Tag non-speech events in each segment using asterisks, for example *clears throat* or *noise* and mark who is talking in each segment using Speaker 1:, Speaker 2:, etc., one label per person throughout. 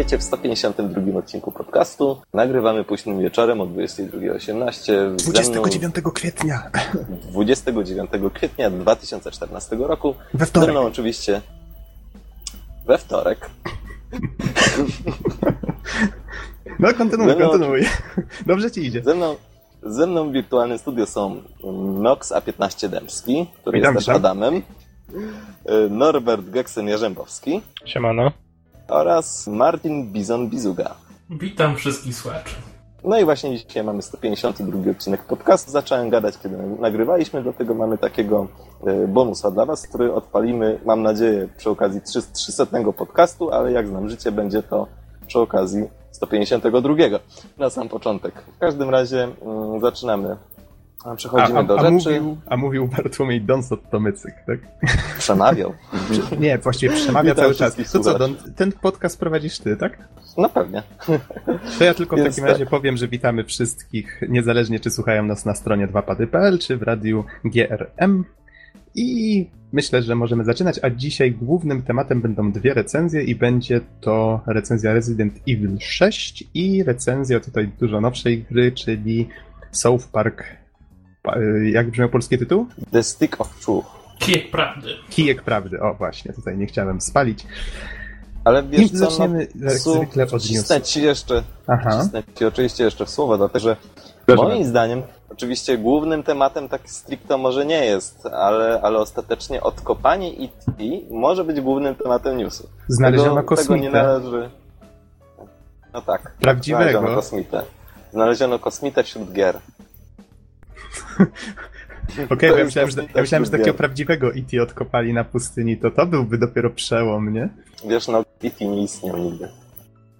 Speaker 1: Witajcie w 152 odcinku podcastu. Nagrywamy późnym wieczorem o 22.18.
Speaker 2: 29 kwietnia.
Speaker 1: 29 kwietnia 2014 roku.
Speaker 2: We wtorek.
Speaker 1: Ze mną oczywiście we wtorek.
Speaker 2: No kontynuuj,
Speaker 1: mną-
Speaker 2: kontynuuj. Dobrze ci idzie.
Speaker 1: Ze mną, ze mną w wirtualnym studio są Nox A15 Dębski, który
Speaker 2: Witam,
Speaker 1: jest też. Adamem, y, Norbert Geksen-Jarzębowski
Speaker 3: Siemano.
Speaker 1: Oraz Martin Bizon-Bizuga.
Speaker 4: Witam wszystkich słuchaczy.
Speaker 1: No i właśnie dzisiaj mamy 152 odcinek podcastu. Zacząłem gadać, kiedy nagrywaliśmy, dlatego mamy takiego e, bonusa dla Was, który odpalimy, mam nadzieję, przy okazji 300 300 podcastu, ale jak znam życie, będzie to przy okazji 152 na sam początek. W każdym razie mm, zaczynamy. A Przechodzimy
Speaker 2: a,
Speaker 1: do
Speaker 2: a,
Speaker 1: rzeczy.
Speaker 2: mówił, a mówił Bartłomiej Donsot Tomycyk, tak?
Speaker 1: Przemawiał.
Speaker 2: Nie, właściwie przemawia
Speaker 1: Witam
Speaker 2: cały czas. To co. Don, ten podcast prowadzisz ty, tak?
Speaker 1: No pewnie.
Speaker 2: To ja tylko w
Speaker 1: Więc
Speaker 2: takim
Speaker 1: tak.
Speaker 2: razie powiem, że witamy wszystkich, niezależnie czy słuchają nas na stronie 2pady.pl, czy w radiu GRM. I myślę, że możemy zaczynać, a dzisiaj głównym tematem będą dwie recenzje i będzie to recenzja Resident Evil 6 i recenzja tutaj dużo nowszej gry, czyli South Park. Jak brzmiał polski tytuł?
Speaker 1: The Stick of Truth.
Speaker 4: Kijek prawdy.
Speaker 2: Kijek Prawdy. O, właśnie, tutaj nie chciałem spalić.
Speaker 1: Ale
Speaker 2: I
Speaker 1: wiesz co,
Speaker 2: zaczniemy jak
Speaker 1: Su,
Speaker 2: zwykle od newsów.
Speaker 1: ci jeszcze,
Speaker 2: Aha.
Speaker 1: ci oczywiście jeszcze w słowo, dlatego że
Speaker 2: Proszę
Speaker 1: moim
Speaker 2: bardzo.
Speaker 1: zdaniem oczywiście głównym tematem tak stricto może nie jest, ale, ale ostatecznie odkopanie IT może być głównym tematem newsu.
Speaker 2: Znaleziono
Speaker 1: tego, tego nie
Speaker 2: kosmitę.
Speaker 1: należy... No tak.
Speaker 2: Prawdziwego.
Speaker 1: Znaleziono kosmitę. Znaleziono kosmitę wśród gier. *laughs*
Speaker 2: Okej, bo ja myślałem, że, ja myślałem, że
Speaker 1: tak
Speaker 2: takiego prawdziwego E.T. odkopali na pustyni, to to byłby dopiero przełom, nie?
Speaker 1: Wiesz, no IT nie istniał nigdy.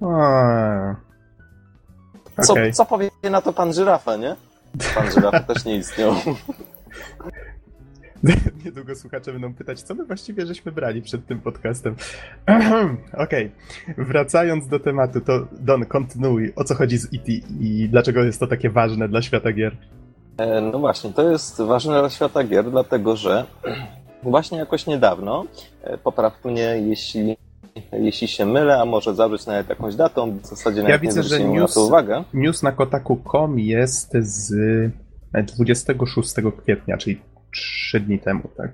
Speaker 2: A.
Speaker 1: Co, co powie na to pan żyrafa, nie? Pan żyrafa też nie istniał. *laughs*
Speaker 2: Niedługo słuchacze będą pytać, co my właściwie żeśmy brali przed tym podcastem. *clears throat* Okej, wracając do tematu, to Don, kontynuuj, o co chodzi z E.T. i dlaczego jest to takie ważne dla świata gier.
Speaker 1: E, No właśnie, to jest ważne dla świata gier, dlatego że *clears throat* właśnie jakoś niedawno, e, popraw mnie, jeśli, jeśli się mylę, a może zawrzeć nawet jakąś datą, w zasadzie nawet
Speaker 2: widzę, że
Speaker 1: zwróciłem na
Speaker 2: news-
Speaker 1: to uwagę.
Speaker 2: News na kotaku.com jest z e, 26 kwietnia, czyli 3 dni temu, tak?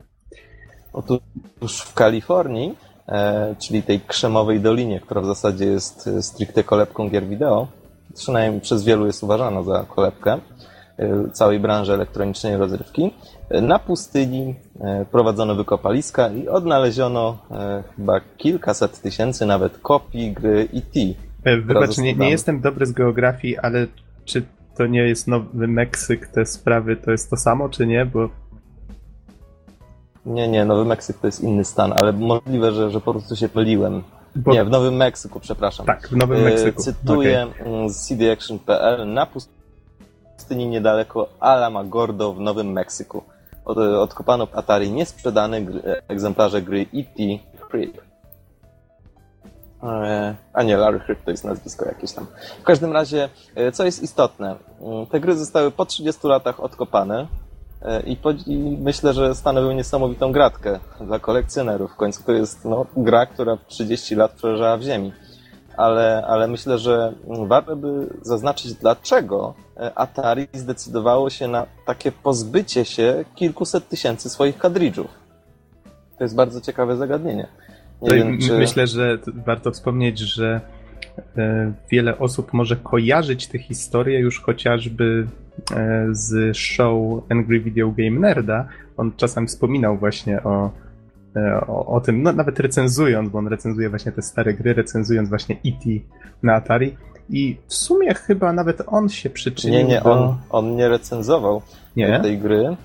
Speaker 1: Otóż w Kalifornii, e, czyli tej krzemowej dolinie, która w zasadzie jest e, stricte kolebką gier wideo, przynajmniej przez wielu jest uważana za kolebkę e, całej branży elektronicznej rozrywki, e, na pustyni e, prowadzono wykopaliska i odnaleziono e, chyba kilkaset tysięcy nawet kopii gry E E.T.
Speaker 2: E, Wybacz, nie, nie jestem dobry z geografii, ale czy to nie jest Nowy Meksyk, te sprawy to jest to samo, czy nie? Bo
Speaker 1: Nie, nie, Nowy Meksyk to jest inny stan, ale możliwe, że, że po prostu się myliłem.
Speaker 2: Bo-
Speaker 1: Nie, w Nowym Meksyku, przepraszam.
Speaker 2: tak, w Nowym
Speaker 1: E,
Speaker 2: Meksyku.
Speaker 1: Cytuję mm, z cdaction.pl na pustyni niedaleko Alamogordo w Nowym Meksyku. Od, odkopano w Atari niesprzedane gry, egzemplarze gry E.T. Creep. E, A nie, Larry Creep to jest nazwisko jakieś tam. W każdym razie, e, co jest istotne, mm, te gry zostały po 30 latach odkopane e, i, po, i myślę, że stanowią niesamowitą gratkę dla kolekcjonerów. W końcu to jest no, gra, która 30 lat przeleżała w ziemi ale, ale myślę, że warto by zaznaczyć, dlaczego e, Atari zdecydowało się na takie pozbycie się kilkuset tysięcy swoich kadridżów. To jest bardzo ciekawe zagadnienie. Wiem, czy...
Speaker 2: Myślę, że warto wspomnieć, że e, wiele osób może kojarzyć tę historię już chociażby e, z show Angry Video Game Nerda. On czasem wspominał właśnie o, o, o tym, no, nawet recenzując, bo on recenzuje właśnie te stare gry, recenzując właśnie E.T. na Atari. I w sumie chyba nawet on się przyczynił
Speaker 1: Nie, nie,
Speaker 2: do...
Speaker 1: on, on nie recenzował
Speaker 2: Nie?
Speaker 1: tej gry.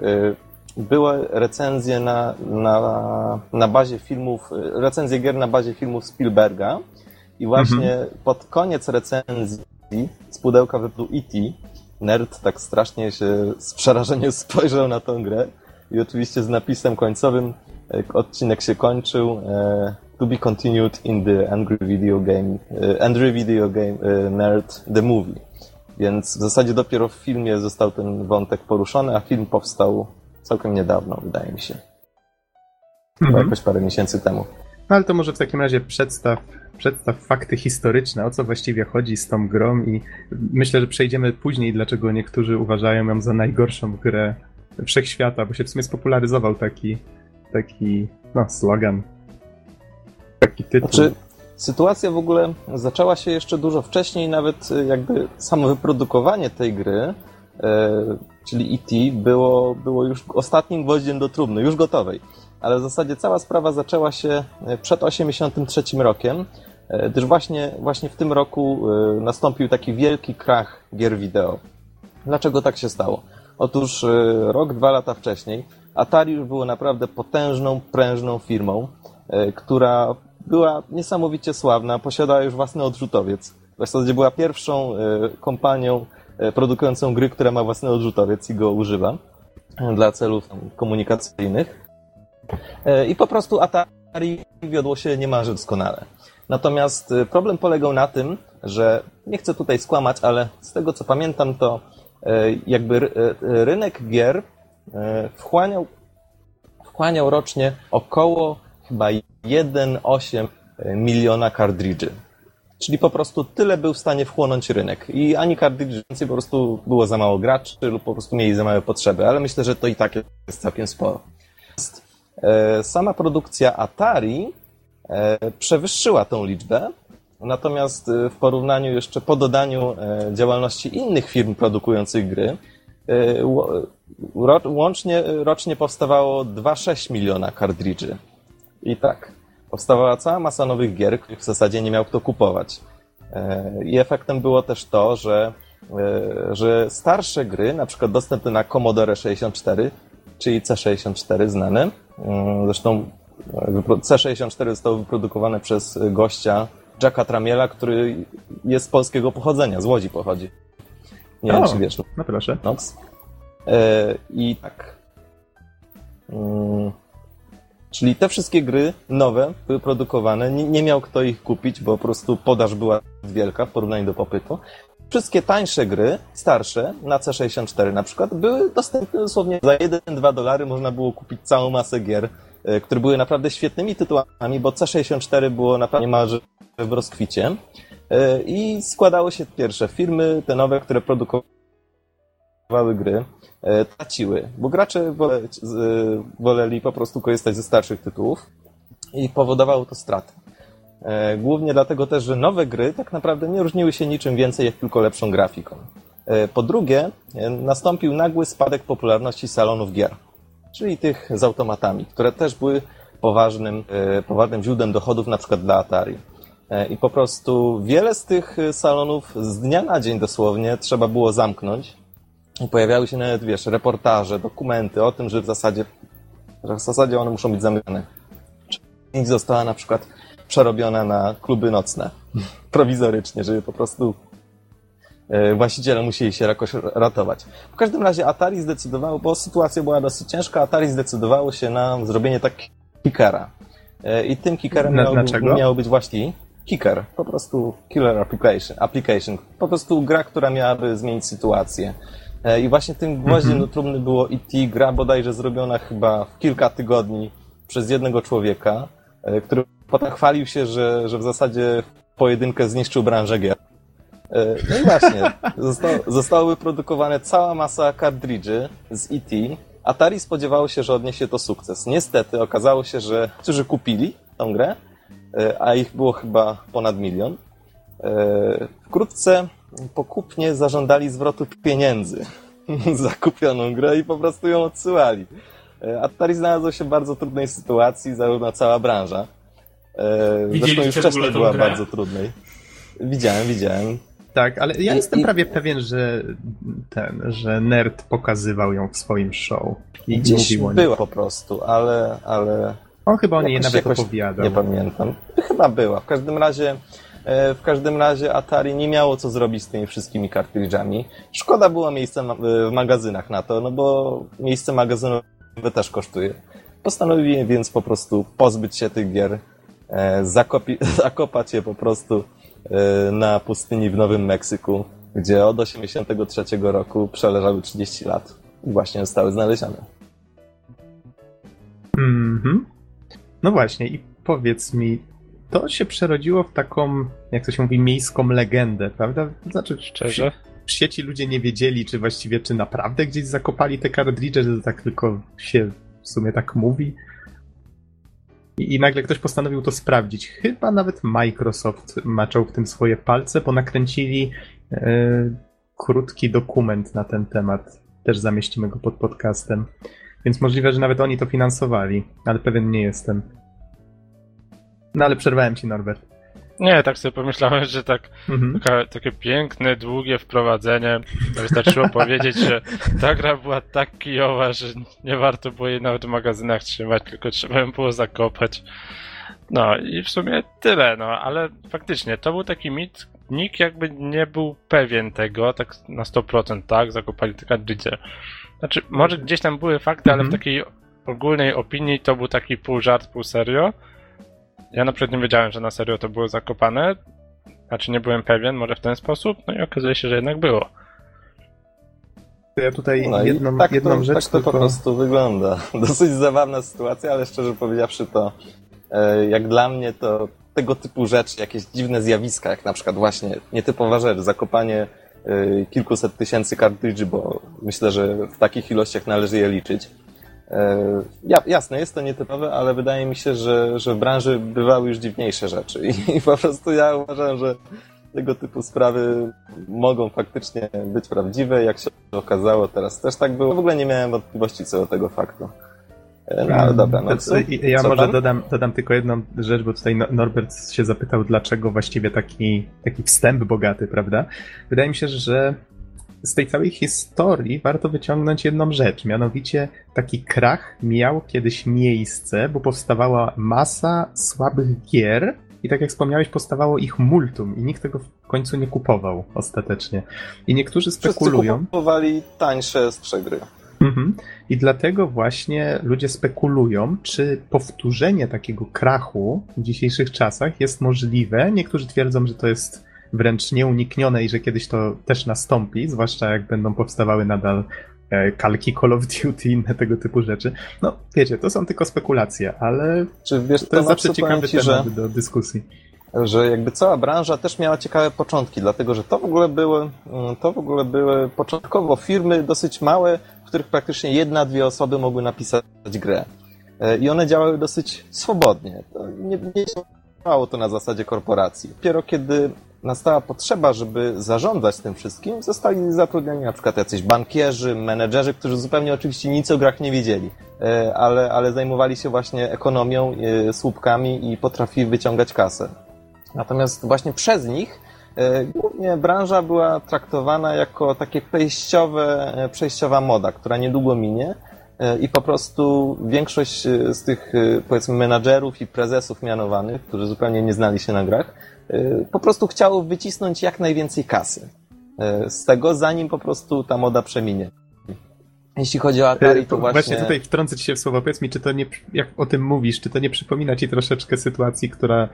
Speaker 1: Y, Były recenzje na, na, na bazie filmów, y, recenzje gier na bazie filmów Spielberga i właśnie
Speaker 2: Mhm.
Speaker 1: pod koniec recenzji z pudełka wypadł E.T. Nerd tak strasznie się z przerażeniem *laughs* spojrzał na tą grę i oczywiście z napisem końcowym odcinek się kończył e, To be continued in the Angry Video Game y, Angry Video Game Nerd The Movie. Więc w zasadzie dopiero w filmie został ten wątek poruszony, a film powstał całkiem niedawno, wydaje mi się.
Speaker 2: Mhm.
Speaker 1: jakoś parę miesięcy temu.
Speaker 2: No ale to może w takim razie przedstaw, przedstaw fakty historyczne, o co właściwie chodzi z tą grą i myślę, że przejdziemy później, dlaczego niektórzy uważają ją za najgorszą grę wszechświata, bo się w sumie spopularyzował taki, taki no, slogan, taki tytuł.
Speaker 1: Znaczy, sytuacja w ogóle zaczęła się jeszcze dużo wcześniej, nawet y, jakby samo wyprodukowanie tej gry, e, czyli E.T., było, było już ostatnim gwoździem do trumny, już gotowej. Ale w zasadzie cała sprawa zaczęła się e, przed 1983 rokiem, e, gdyż właśnie, właśnie w tym roku nastąpił taki wielki krach gier wideo. Dlaczego tak się stało? Otóż rok, dwa lata wcześniej Atari już było naprawdę potężną, prężną firmą, e, która była niesamowicie sławna, posiadała już własny odrzutowiec. W zasadzie była pierwszą e, kompanią e, produkującą gry, która ma własny odrzutowiec i go używa dla celów komunikacyjnych. I po prostu Atari wiodło się niemalże doskonale. Natomiast problem polegał na tym, że nie chcę tutaj skłamać, ale z tego co pamiętam, to jakby ry- rynek gier wchłaniał, wchłaniał rocznie około chyba 1,8 miliona kartridży. Czyli po prostu tyle był w stanie wchłonąć rynek. I ani kartridży więcej, po prostu było za mało graczy lub po prostu mieli za małe potrzeby, ale myślę, że to i tak jest całkiem sporo. E, Sama produkcja Atari e, przewyższyła tą liczbę, natomiast e, w porównaniu jeszcze po dodaniu e, działalności innych firm produkujących gry, e, ro- łącznie rocznie powstawało 2,6 miliona kartridży. I tak, powstawała cała masa nowych gier, których w zasadzie nie miał kto kupować. E, I efektem było też to, że, e, że starsze gry, na przykład dostępne na Commodore 64, czyli C64 znane, mm, zresztą e, wypro- C64 zostało wyprodukowane przez gościa Jacka Tramiela, który jest z polskiego pochodzenia, z Łodzi pochodzi. Nie wiem,
Speaker 2: O.
Speaker 1: czy wiesz.
Speaker 2: No proszę.
Speaker 1: Nox. E, I tak. Mm, Czyli te wszystkie gry nowe były produkowane, nie, nie miał kto ich kupić, bo po prostu podaż była wielka w porównaniu do popytu. Wszystkie tańsze gry, starsze, na C64 na przykład, były dostępne dosłownie za 1-2 dolary można było kupić całą masę gier, e, które były naprawdę świetnymi tytułami, bo C64 było naprawdę niemalże w rozkwicie. E, I składały się pierwsze firmy, te nowe, które produkowały gry, e, traciły, bo gracze wole, woleli po prostu korzystać ze starszych tytułów i powodowało to straty. E, Głównie dlatego też, że nowe gry tak naprawdę nie różniły się niczym więcej, jak tylko lepszą grafiką. E, Po drugie, nastąpił nagły spadek popularności salonów gier, czyli tych z automatami, które też były poważnym, poważnym źródłem dochodów na przykład dla Atari. I po prostu wiele z tych salonów z dnia na dzień dosłownie trzeba było zamknąć. Pojawiały się nawet, wiesz, reportaże, dokumenty o tym, że w zasadzie, że w zasadzie one muszą być zamykane. Część została na przykład przerobiona na kluby nocne. *laughs* Prowizorycznie, żeby po prostu e, właściciele musieli się jakoś ratować. W każdym razie Atari zdecydowało, bo sytuacja była dosyć ciężka, Atari zdecydowało się na zrobienie tak kickera. E, I tym kickerem
Speaker 2: Na-
Speaker 1: miał, miało być właśnie kicker, po prostu killer application, application, po prostu gra, która miałaby zmienić sytuację. E, I właśnie tym gwoździem do trumny było E.T., gra bodajże zrobiona chyba w kilka tygodni przez jednego człowieka, e, który potem chwalił się, że, że w zasadzie pojedynkę zniszczył branżę gier. E, No i właśnie, *laughs* zostało wyprodukowane cała masa kartridży z E.T. Atari spodziewało się, że odniesie to sukces. Niestety okazało się, że którzy kupili tą grę, a ich było chyba ponad milion, e, wkrótce pokupnie zażądali zwrotu pieniędzy *laughs* za kupioną grę i po prostu ją odsyłali. E, Atari znalazło się w bardzo trudnej sytuacji, zarówno cała branża. E, Zresztą już wcześniej była
Speaker 4: grę?
Speaker 1: bardzo trudnej. Widziałem, widziałem.
Speaker 2: Tak, ale ja
Speaker 1: I-
Speaker 2: jestem
Speaker 1: i-
Speaker 2: prawie pewien, że ten, że nerd pokazywał ją w swoim show i
Speaker 1: Gdzieś
Speaker 2: mówił o niej.
Speaker 1: była po prostu, ale, ale
Speaker 2: On chyba o niej nawet
Speaker 1: jakoś
Speaker 2: opowiadał.
Speaker 1: Nie pamiętam. Chyba była. W każdym razie w każdym razie Atari nie miało co zrobić z tymi wszystkimi kartridżami. Szkoda było miejsca ma- w magazynach na to, no bo miejsce magazynowe też kosztuje. Postanowili więc po prostu pozbyć się tych gier, e, zakopi- *laughs* zakopać je po prostu e, na pustyni w Nowym Meksyku, gdzie od 1983 roku przeleżały 30 lat i właśnie zostały znalezione.
Speaker 2: Mhm. No właśnie, i powiedz mi, to się przerodziło w taką, jak to się mówi, miejską legendę, prawda? Znaczy,
Speaker 3: Szczerze?
Speaker 2: w sieci ludzie nie wiedzieli, czy właściwie, czy naprawdę gdzieś zakopali te kartridże, że to tak tylko się w sumie tak mówi. I, I nagle ktoś postanowił to sprawdzić. Chyba nawet Microsoft maczał w tym swoje palce, bo nakręcili e, krótki dokument na ten temat. Też zamieścimy go pod podcastem. Więc możliwe, że nawet oni to finansowali, ale pewien nie jestem. No ale przerwałem ci, Norbert.
Speaker 3: Nie, tak sobie pomyślałem, że tak
Speaker 2: Mhm.
Speaker 3: taka, takie piękne, długie wprowadzenie. Wystarczyło powiedzieć, że ta gra była tak kijowa, że nie warto było jej nawet w magazynach trzymać, tylko trzeba ją było zakopać. No i w sumie tyle, no ale faktycznie to był taki mit. Nikt jakby nie był pewien tego, tak na 100%, tak? Zakopali te kartridże. Znaczy, może gdzieś tam były fakty, ale w
Speaker 2: Mhm.
Speaker 3: takiej ogólnej opinii to był taki pół żart, pół serio. Ja na przykład nie wiedziałem, że na serio to było zakopane. Znaczy nie byłem pewien, może w ten sposób, no i okazuje się, że jednak było.
Speaker 2: Ja tutaj
Speaker 1: No
Speaker 2: jedną,
Speaker 1: tak
Speaker 2: jedną
Speaker 1: to,
Speaker 2: rzecz
Speaker 1: tak to
Speaker 2: tylko...
Speaker 1: po prostu wygląda. *laughs* Dosyć zabawna sytuacja, ale szczerze powiedziawszy to e, jak dla mnie to tego typu rzeczy, jakieś dziwne zjawiska, jak na przykład właśnie nietypowa rzecz, zakopanie e, kilkuset tysięcy kartridży, bo myślę, że w takich ilościach należy je liczyć. E, Ja, jasne, jest to nietypowe, ale wydaje mi się, że, że w branży bywały już dziwniejsze rzeczy i, i po prostu ja uważam, że tego typu sprawy mogą faktycznie być prawdziwe. Jak się okazało, teraz też tak było. W ogóle nie miałem wątpliwości co do tego faktu. E, No ale dobra, no
Speaker 2: To-
Speaker 1: co,
Speaker 2: Ja
Speaker 1: co
Speaker 2: może
Speaker 1: tam?
Speaker 2: dodam, dodam tylko jedną rzecz, bo tutaj No- Norbert się zapytał, dlaczego właściwie taki, taki wstęp bogaty, prawda? Wydaje mi się, że z tej całej historii warto wyciągnąć jedną rzecz, mianowicie taki krach miał kiedyś miejsce, bo powstawała masa słabych gier i tak jak wspomniałeś, powstawało ich multum i nikt tego w końcu nie kupował ostatecznie. I niektórzy
Speaker 1: Wszyscy
Speaker 2: spekulują...
Speaker 1: kupowali tańsze z gry.
Speaker 2: Mhm. I dlatego właśnie ludzie spekulują, czy powtórzenie takiego krachu w dzisiejszych czasach jest możliwe. Niektórzy twierdzą, że to jest wręcz nieuniknione i że kiedyś to też nastąpi, zwłaszcza jak będą powstawały nadal e, kalki Call of Duty i inne tego typu rzeczy. No, wiecie, to są tylko spekulacje, ale
Speaker 1: Czy wiesz,
Speaker 2: to jest
Speaker 1: Tomaszu,
Speaker 2: zawsze ciekawy
Speaker 1: ci,
Speaker 2: temat
Speaker 1: że
Speaker 2: do dyskusji.
Speaker 1: że jakby cała branża też miała ciekawe początki, dlatego że to w ogóle były, mm, to w ogóle były początkowo firmy dosyć małe, w których praktycznie jedna, dwie osoby mogły napisać grę. E, I one działały dosyć swobodnie. To nie, nie działało to na zasadzie korporacji. Dopiero kiedy nastała potrzeba, żeby zarządzać tym wszystkim, zostali zatrudnieni na przykład jacyś bankierzy, menedżerzy, którzy zupełnie oczywiście nic o grach nie wiedzieli, e, ale, ale zajmowali się właśnie ekonomią, e, słupkami i potrafili wyciągać kasę. Natomiast właśnie przez nich e, głównie branża była traktowana jako takie przejściowe, przejściowa moda, która niedługo minie i po prostu większość e, z tych e, powiedzmy menadżerów i prezesów mianowanych, którzy zupełnie nie znali się na grach, e, po prostu chciało wycisnąć jak najwięcej kasy e, z tego, zanim po prostu ta moda przeminie. Jeśli chodzi o Atari, to
Speaker 2: E,
Speaker 1: właśnie...
Speaker 2: Właśnie tutaj wtrącę ci się w słowo. Powiedz mi, czy to nie, jak o tym mówisz, czy to nie przypomina ci troszeczkę sytuacji, która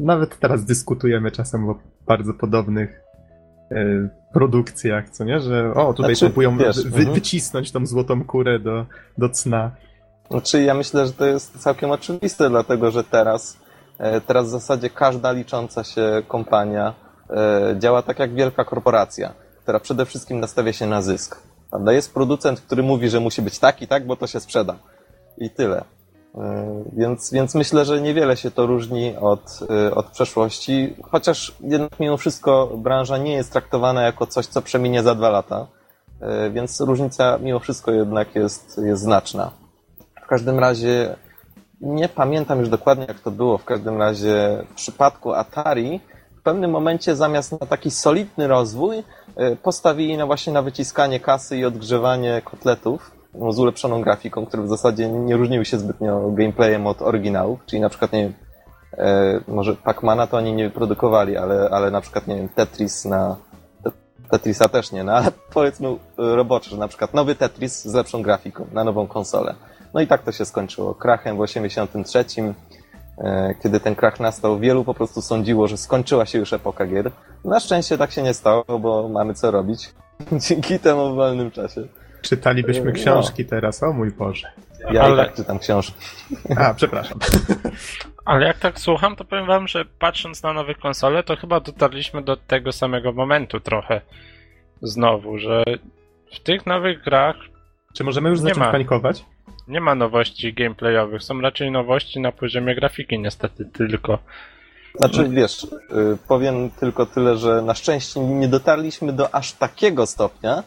Speaker 2: nawet teraz dyskutujemy czasem o bardzo podobnych e, produkcjach, co nie? Że o, tutaj
Speaker 1: Znaczy,
Speaker 2: próbują
Speaker 1: wiesz,
Speaker 2: wy,
Speaker 1: mhm.
Speaker 2: wycisnąć tą złotą kurę do, do cna.
Speaker 1: Znaczy, ja myślę, że to jest całkiem oczywiste, dlatego że teraz, e, teraz w zasadzie każda licząca się kompania e, działa tak jak wielka korporacja, która przede wszystkim nastawia się na zysk. Prawda? Jest producent, który mówi, że musi być taki, tak, bo to się sprzeda. I tyle. E, Więc, więc myślę, że niewiele się to różni od, e, od przeszłości, chociaż jednak mimo wszystko branża nie jest traktowana jako coś, co przeminie za dwa lata, E, więc różnica mimo wszystko jednak jest, jest znaczna. W każdym razie nie pamiętam już dokładnie, jak to było. W każdym razie w przypadku Atari w pewnym momencie zamiast na taki solidny rozwój postawili na właśnie na wyciskanie kasy i odgrzewanie kotletów no, z ulepszoną grafiką, które w zasadzie nie różniły się zbytnio gameplayem od oryginałów, czyli na przykład nie wiem, e, może Pacmana to oni nie wyprodukowali, ale, ale na przykład nie wiem, Tetris na Tetrisa też nie, no ale *laughs* powiedzmy e, robocze, że na przykład nowy Tetris z lepszą grafiką na nową konsolę. No i tak to się skończyło. Krachem w 83, e, kiedy ten krach nastał, wielu po prostu sądziło, że skończyła się już epoka gier. Na szczęście tak się nie stało, bo mamy co robić *laughs* dzięki temu w wolnym czasie.
Speaker 2: Czytalibyśmy
Speaker 1: No.
Speaker 2: książki teraz, o mój Boże.
Speaker 1: Ja
Speaker 3: Ale-
Speaker 1: i tak czytam książki.
Speaker 2: A, przepraszam. *laughs*
Speaker 3: Ale jak tak słucham, to powiem wam, że patrząc na nowe konsole, to chyba dotarliśmy do tego samego momentu trochę znowu, że w tych nowych grach
Speaker 2: Czy możemy już
Speaker 3: Nie
Speaker 2: zacząć
Speaker 3: ma.
Speaker 2: panikować?
Speaker 3: nie ma nowości gameplayowych, są raczej nowości na poziomie grafiki niestety tylko.
Speaker 1: Znaczy, wiesz, y, powiem tylko tyle, że na szczęście nie dotarliśmy do aż takiego stopnia,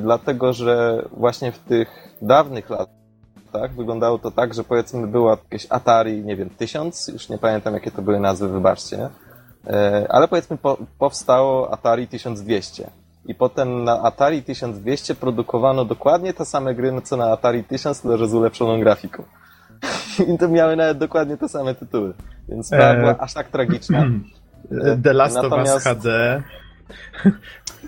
Speaker 1: dlatego że właśnie w tych dawnych latach wyglądało to tak, że powiedzmy była jakieś Atari, nie wiem, 1000, już nie pamiętam jakie to były nazwy, wybaczcie, y, ale powiedzmy po, powstało Atari 1200. I potem na Atari 1200 produkowano dokładnie te same gry, co na Atari 1000, tylko że z ulepszoną grafiką. *laughs* I to miały nawet dokładnie te same tytuły. Więc sprawa
Speaker 2: Eee.
Speaker 1: była aż tak tragiczna. *clears throat*
Speaker 2: The Last of Us
Speaker 1: Natomiast-
Speaker 2: HD.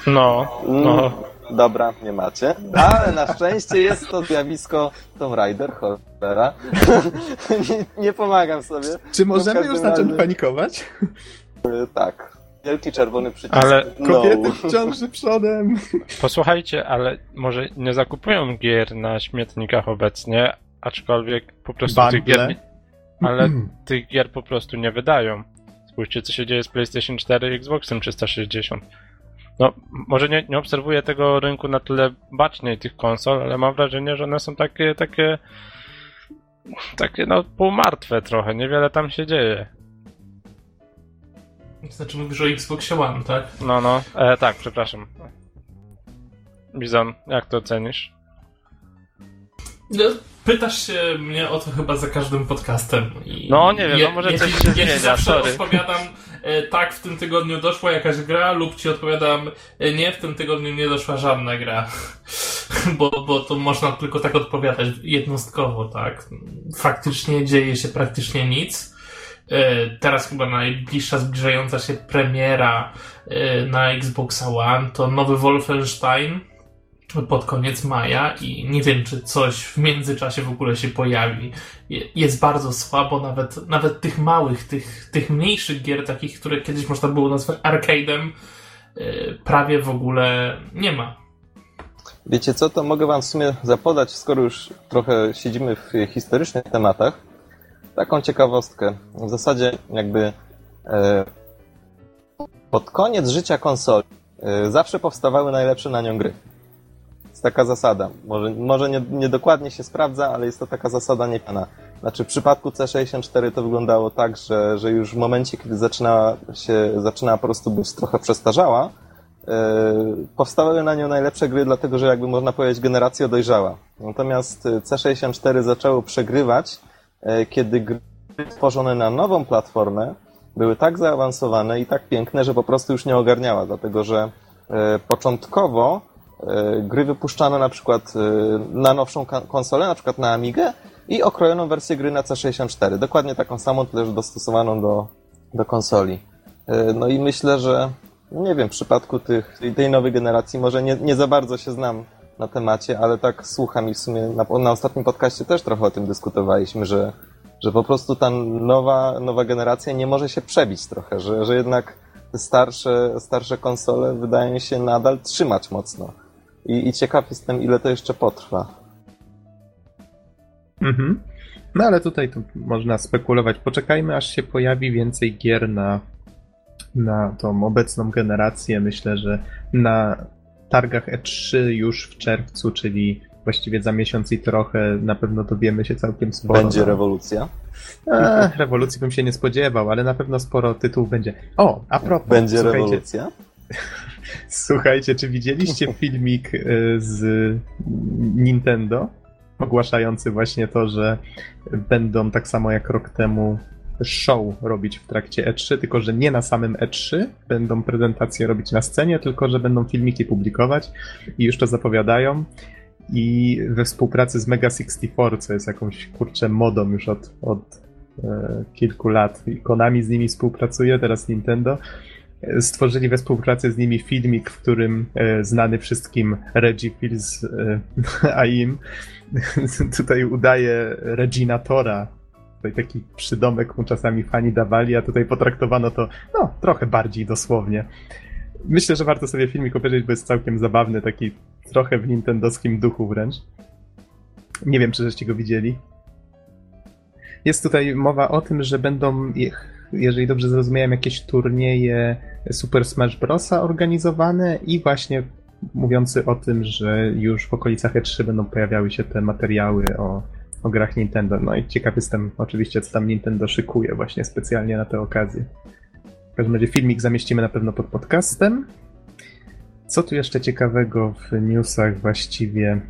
Speaker 3: No, no.
Speaker 1: Dobra, nie macie. Ale na szczęście jest to zjawisko Tomb Raider, cholera. *laughs* nie, nie pomagam sobie.
Speaker 2: Czy
Speaker 1: W
Speaker 2: możemy już zacząć
Speaker 1: razie-
Speaker 2: panikować?
Speaker 1: Y, Tak. Wielki czerwony przycisk.
Speaker 3: Ale
Speaker 1: no.
Speaker 2: Kobiety w ciąży przodem.
Speaker 3: Posłuchajcie, ale może nie zakupują gier na śmietnikach obecnie, aczkolwiek po prostu tych gier. *laughs* Ale tych gier po prostu nie wydają. Spójrzcie, co się dzieje z PlayStation 4 i Xboxem 360. No, może nie, nie obserwuję tego rynku na tyle baczniej tych konsol, ale mam wrażenie, że one są takie, takie, takie no półmartwe trochę, niewiele tam się dzieje.
Speaker 4: Znaczy mówisz o Xboxie One, tak?
Speaker 3: No, no, e, tak, przepraszam. Bizon, jak to ocenisz?
Speaker 4: No, pytasz się mnie o to chyba za każdym podcastem. I
Speaker 3: No, nie wiem,
Speaker 4: ja,
Speaker 3: no może
Speaker 4: ja
Speaker 3: coś się
Speaker 4: ja
Speaker 3: zmienia,
Speaker 4: zawsze
Speaker 3: sorry.
Speaker 4: odpowiadam e, tak, w tym tygodniu doszła jakaś gra, lub ci odpowiadam e, nie, w tym tygodniu nie doszła żadna gra. *laughs* bo, bo to można tylko tak odpowiadać jednostkowo, tak. Faktycznie dzieje się praktycznie nic. E, Teraz chyba najbliższa zbliżająca się premiera e, na Xboxa One to nowy Wolfenstein pod koniec maja i nie wiem, czy coś w międzyczasie w ogóle się pojawi. Je- Jest bardzo słabo, nawet, nawet tych małych, tych, tych mniejszych gier, takich, które kiedyś można było nazwać arcade'em, e, prawie w ogóle nie ma.
Speaker 1: Wiecie co, to mogę wam w sumie zapodać, skoro już trochę siedzimy w historycznych tematach, taką ciekawostkę. W zasadzie jakby e, pod koniec życia konsoli e, zawsze powstawały najlepsze na nią gry. Taka zasada. Może, może nie, nie dokładnie się sprawdza, ale jest to taka zasada niepana. Znaczy w przypadku C64 to wyglądało tak, że, że już w momencie, kiedy zaczynała się, zaczynała po prostu być trochę przestarzała, e, powstawały na nią najlepsze gry, dlatego że jakby można powiedzieć generacja dojrzała. Natomiast e, C64 zaczęło przegrywać, e, kiedy gry tworzone na nową platformę były tak zaawansowane i tak piękne, że po prostu już nie ogarniała, dlatego że e, początkowo gry wypuszczano na przykład e, na nowszą konsolę, na przykład na Amigę i okrojoną wersję gry na C64. Dokładnie taką samą, tyle że dostosowaną do, do konsoli. E, No i myślę, że nie wiem, w przypadku tych, tej- nowej generacji może nie, nie za bardzo się znam na temacie, ale tak słucham i w sumie na, na ostatnim podcaście też trochę o tym dyskutowaliśmy, że, że po prostu ta nowa, nowa generacja nie może się przebić trochę, że, że jednak starsze, starsze konsole wydają się nadal trzymać mocno. I, I ciekaw jestem, ile to jeszcze potrwa.
Speaker 2: Mhm. No ale tutaj to można spekulować. Poczekajmy, aż się pojawi więcej gier na, na tą obecną generację. Myślę, że na targach E3 już w czerwcu, czyli właściwie za miesiąc i trochę, na pewno dowiemy się całkiem sporo.
Speaker 1: Będzie rewolucja.
Speaker 2: Ech, rewolucji bym się nie spodziewał, ale na pewno sporo tytułów będzie. O, a propos,
Speaker 1: Będzie rewolucja.
Speaker 2: Słuchajcie, czy widzieliście *laughs* filmik y, z Nintendo ogłaszający właśnie to, że będą tak samo jak rok temu show robić w trakcie E3, tylko że nie na samym E3 będą prezentacje robić na scenie, tylko że będą filmiki publikować i już to zapowiadają. I we współpracy z Mega 64, co jest jakąś kurczę modą już od, od e, kilku lat. I Konami z nimi współpracuje, teraz Nintendo stworzyli we współpracy z nimi filmik, w którym e, znany wszystkim Reggie Fils e, *laughs* Aim *laughs* tutaj udaje Reginatora. Tutaj taki przydomek mu czasami fani dawali, a tutaj potraktowano to no, trochę bardziej dosłownie. Myślę, że warto sobie filmik obejrzeć, bo jest całkiem zabawny, taki trochę w nintendowskim duchu wręcz. Nie wiem, czy żeście go widzieli. jest tutaj mowa o tym, że będą, jeżeli dobrze zrozumiałem, jakieś turnieje Super Smash Brosa organizowane i właśnie mówiący o tym, że już w okolicach E3 będą pojawiały się te materiały o, o grach Nintendo. No i ciekaw jestem oczywiście, co tam Nintendo szykuje właśnie specjalnie na tę okazję. W każdym razie filmik zamieścimy na pewno pod podcastem. Co tu jeszcze ciekawego w newsach właściwie?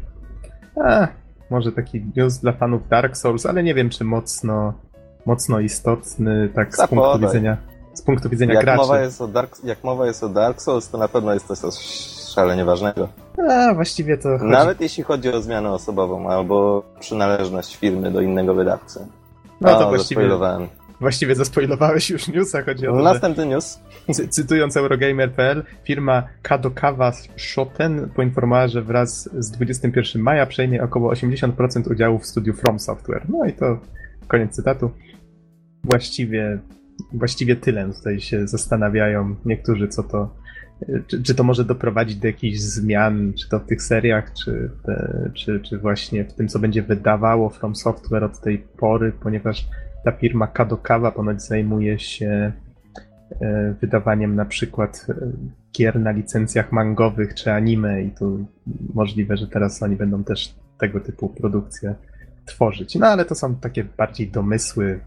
Speaker 2: A, może taki news dla fanów Dark Souls, ale nie wiem, czy mocno, mocno istotny, tak z punktu widzenia, z punktu widzenia
Speaker 1: jak
Speaker 2: graczy.
Speaker 1: Mowa jest o Dark, jak mowa jest o Dark Souls, to na pewno jest to coś szalenie ważnego.
Speaker 2: A, właściwie to. Chodzi...
Speaker 1: Nawet jeśli chodzi o zmianę osobową albo przynależność firmy do innego wydawcy.
Speaker 2: No to właściwie. Właściwie zaspoilowałeś już newsa, chodzi o to,
Speaker 1: Następny news.
Speaker 2: Cy cytując Eurogamer.pl, firma Kadokawa Shoten poinformowała, że wraz z 21 maja przejmie około 80% udziału w studiu From Software. No i to koniec cytatu. Właściwie, właściwie tyle tutaj się zastanawiają niektórzy, co to, czy, czy to może doprowadzić do jakichś zmian, czy to w tych seriach, czy, te, czy, czy właśnie w tym, co będzie wydawało From Software od tej pory, ponieważ ta firma Kadokawa ponoć zajmuje się e, wydawaniem na przykład e, gier na licencjach mangowych czy anime i tu możliwe, że teraz oni będą też tego typu produkcje tworzyć. No ale to są takie bardziej domysły.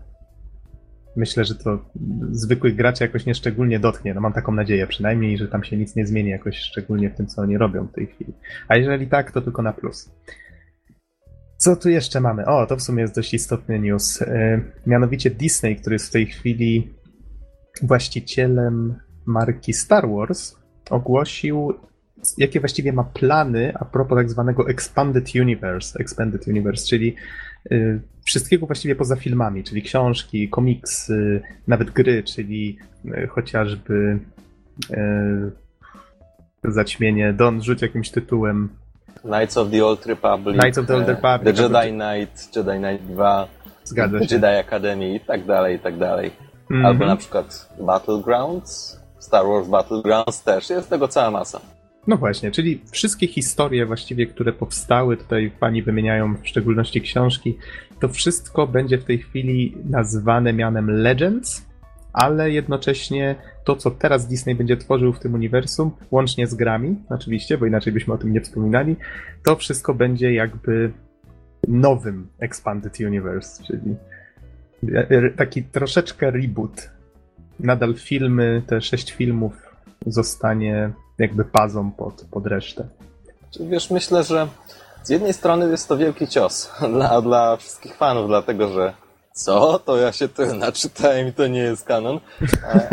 Speaker 2: Myślę, że to zwykłych graczy jakoś nieszczególnie dotknie. No mam taką nadzieję przynajmniej, że tam się nic nie zmieni jakoś szczególnie w tym, co oni robią w tej chwili. A jeżeli tak, to tylko na plus. Co tu jeszcze mamy? O, to w sumie jest dość istotny news. E, mianowicie Disney, który jest w tej chwili właścicielem marki Star Wars, ogłosił, jakie właściwie ma plany a propos tak zwanego Expanded Universe, Expanded Universe, czyli y, wszystkiego właściwie poza filmami, czyli książki, komiksy, nawet gry, czyli y, chociażby y, zaćmienie Don, rzuć jakimś tytułem
Speaker 1: Knights of the Old Republic,
Speaker 2: Knights of the Old Republic
Speaker 1: The Jedi Knight, Jedi Knight 2,
Speaker 2: Zgadza się.
Speaker 1: Jedi Academy i tak dalej, i tak dalej.
Speaker 2: Mhm.
Speaker 1: Albo na przykład Battlegrounds, Star Wars Battlegrounds też, jest tego cała masa.
Speaker 2: No właśnie, czyli wszystkie historie właściwie, które powstały, tutaj pani wymieniają w szczególności książki, to wszystko będzie w tej chwili nazwane mianem Legends, ale jednocześnie to, co teraz Disney będzie tworzył w tym uniwersum, łącznie z grami, oczywiście, bo inaczej byśmy o tym nie wspominali, to wszystko będzie jakby nowym Expanded Universe, czyli taki troszeczkę reboot. Nadal filmy, te sześć filmów zostanie jakby bazą pod, pod resztę.
Speaker 1: Wiesz, myślę, że z jednej strony jest to wielki cios *laughs* dla, dla wszystkich fanów, dlatego że co? To ja się tu *laughs* naczytałem i to nie jest kanon.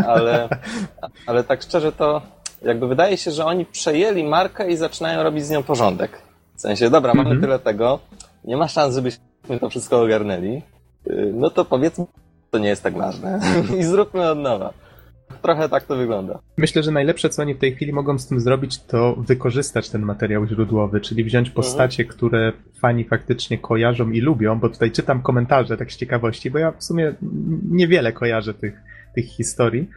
Speaker 1: Ale, *laughs* ale tak szczerze to jakby wydaje się, że oni przejęli markę i zaczynają robić z nią porządek. W sensie, dobra, mamy mm -hmm. tyle tego, nie ma szans, żebyśmy to wszystko ogarnęli, no to powiedzmy, to nie jest tak ważne i zróbmy od nowa. Trochę tak to wygląda.
Speaker 2: Myślę, że najlepsze, co oni w tej chwili mogą z tym zrobić, to wykorzystać ten materiał źródłowy, czyli wziąć mhm. postacie, mhm. które fani faktycznie kojarzą i lubią, bo tutaj czytam komentarze tak z ciekawości, bo ja w sumie niewiele kojarzę tych, tych historii.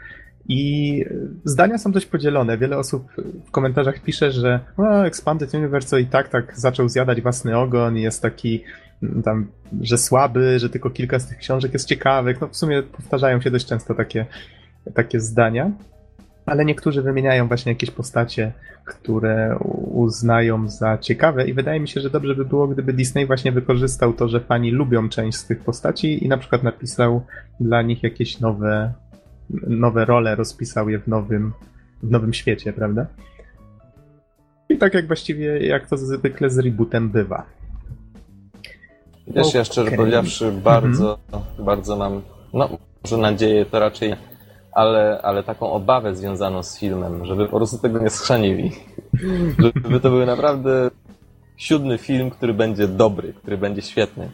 Speaker 2: I zdania są dość podzielone. Wiele osób w komentarzach pisze, że no, Expanded Universe i tak tak zaczął zjadać własny ogon i jest taki tam, że słaby, że tylko kilka z tych książek jest ciekawych. No w sumie powtarzają się dość często takie takie zdania, ale niektórzy wymieniają właśnie jakieś postacie, które uznają za ciekawe i wydaje mi się, że dobrze by było, gdyby Disney właśnie wykorzystał to, że fani lubią część z tych postaci i na przykład napisał dla nich jakieś nowe, nowe role, rozpisał je w nowym, w nowym świecie, prawda? I tak jak właściwie, jak to zwykle z rebootem bywa.
Speaker 1: Wiesz, okay. ja szczerze powiedziawszy, bardzo, mm -hmm. bardzo mam, no, może nadzieję, to raczej ale, ale taką obawę związaną z filmem, żeby po prostu tego nie schrzanili. *laughs* żeby to był naprawdę siódmy film, który będzie dobry, który będzie świetny.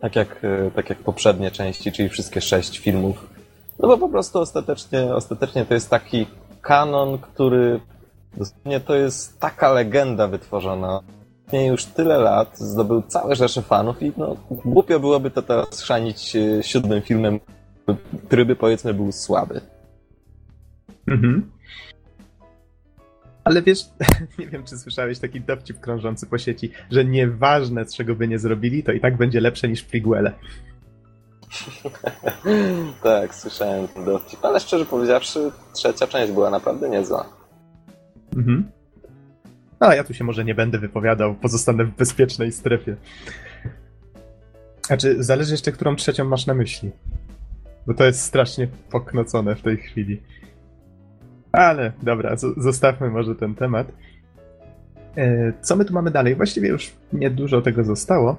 Speaker 1: Tak jak, e, tak jak poprzednie części, czyli wszystkie sześć filmów. No bo po prostu ostatecznie, ostatecznie to jest taki kanon, który dosłownie to jest taka legenda wytworzona. Już tyle lat, zdobył całe rzesze fanów i no, głupio byłoby to teraz schrzanić e, siódmym filmem, który by powiedzmy był słaby.
Speaker 2: Mhm. Ale wiesz, *laughs* nie wiem, czy słyszałeś taki dowcip krążący po sieci, że nieważne, czego by nie zrobili, to i tak będzie lepsze niż Friguele. *laughs*
Speaker 1: tak, słyszałem ten dowcip, ale szczerze powiedziawszy, trzecia część była naprawdę niezła.
Speaker 2: Mhm. No, ja tu się może nie będę wypowiadał, pozostanę w bezpiecznej strefie. Znaczy, zależy jeszcze, którą trzecią masz na myśli. Bo to jest strasznie poknocone w tej chwili. Ale dobra, zostawmy może ten temat. E, co my tu mamy dalej? Właściwie już niedużo tego zostało.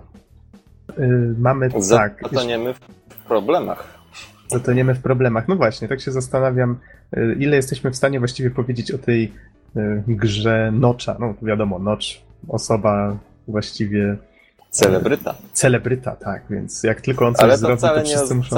Speaker 2: E, mamy tak.
Speaker 1: Zatoniemy w problemach.
Speaker 2: Zatoniemy w problemach. No właśnie, tak się zastanawiam, e, ile jesteśmy w stanie właściwie powiedzieć o tej grze Nocza. No wiadomo, Nocz, osoba właściwie.
Speaker 1: Celebryta.
Speaker 2: Celebryta, tak, więc jak tylko on coś Ale to zrobi, to wszyscy
Speaker 1: nie,
Speaker 2: muszą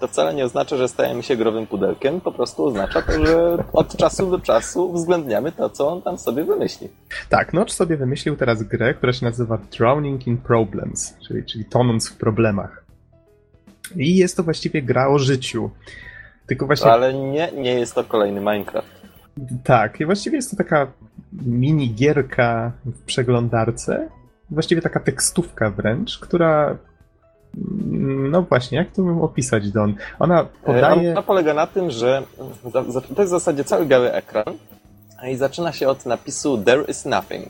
Speaker 1: to wcale nie oznacza, że stajemy się growym pudelkiem, po prostu oznacza to, że od czasu do czasu uwzględniamy to, co on tam sobie wymyśli.
Speaker 2: Tak, Notch sobie wymyślił teraz grę, która się nazywa Drowning in Problems, czyli, czyli tonąc w problemach. I jest to właściwie gra o życiu. Tylko właśnie...
Speaker 1: Ale nie, nie jest to kolejny Minecraft.
Speaker 2: Tak, i właściwie jest to taka mini gierka w przeglądarce, właściwie taka tekstówka wręcz, która no właśnie, jak to bym opisać, Don? Ona podaje...
Speaker 1: Ona polega na tym, że to jest w zasadzie cały biały ekran i zaczyna się od napisu There is nothing.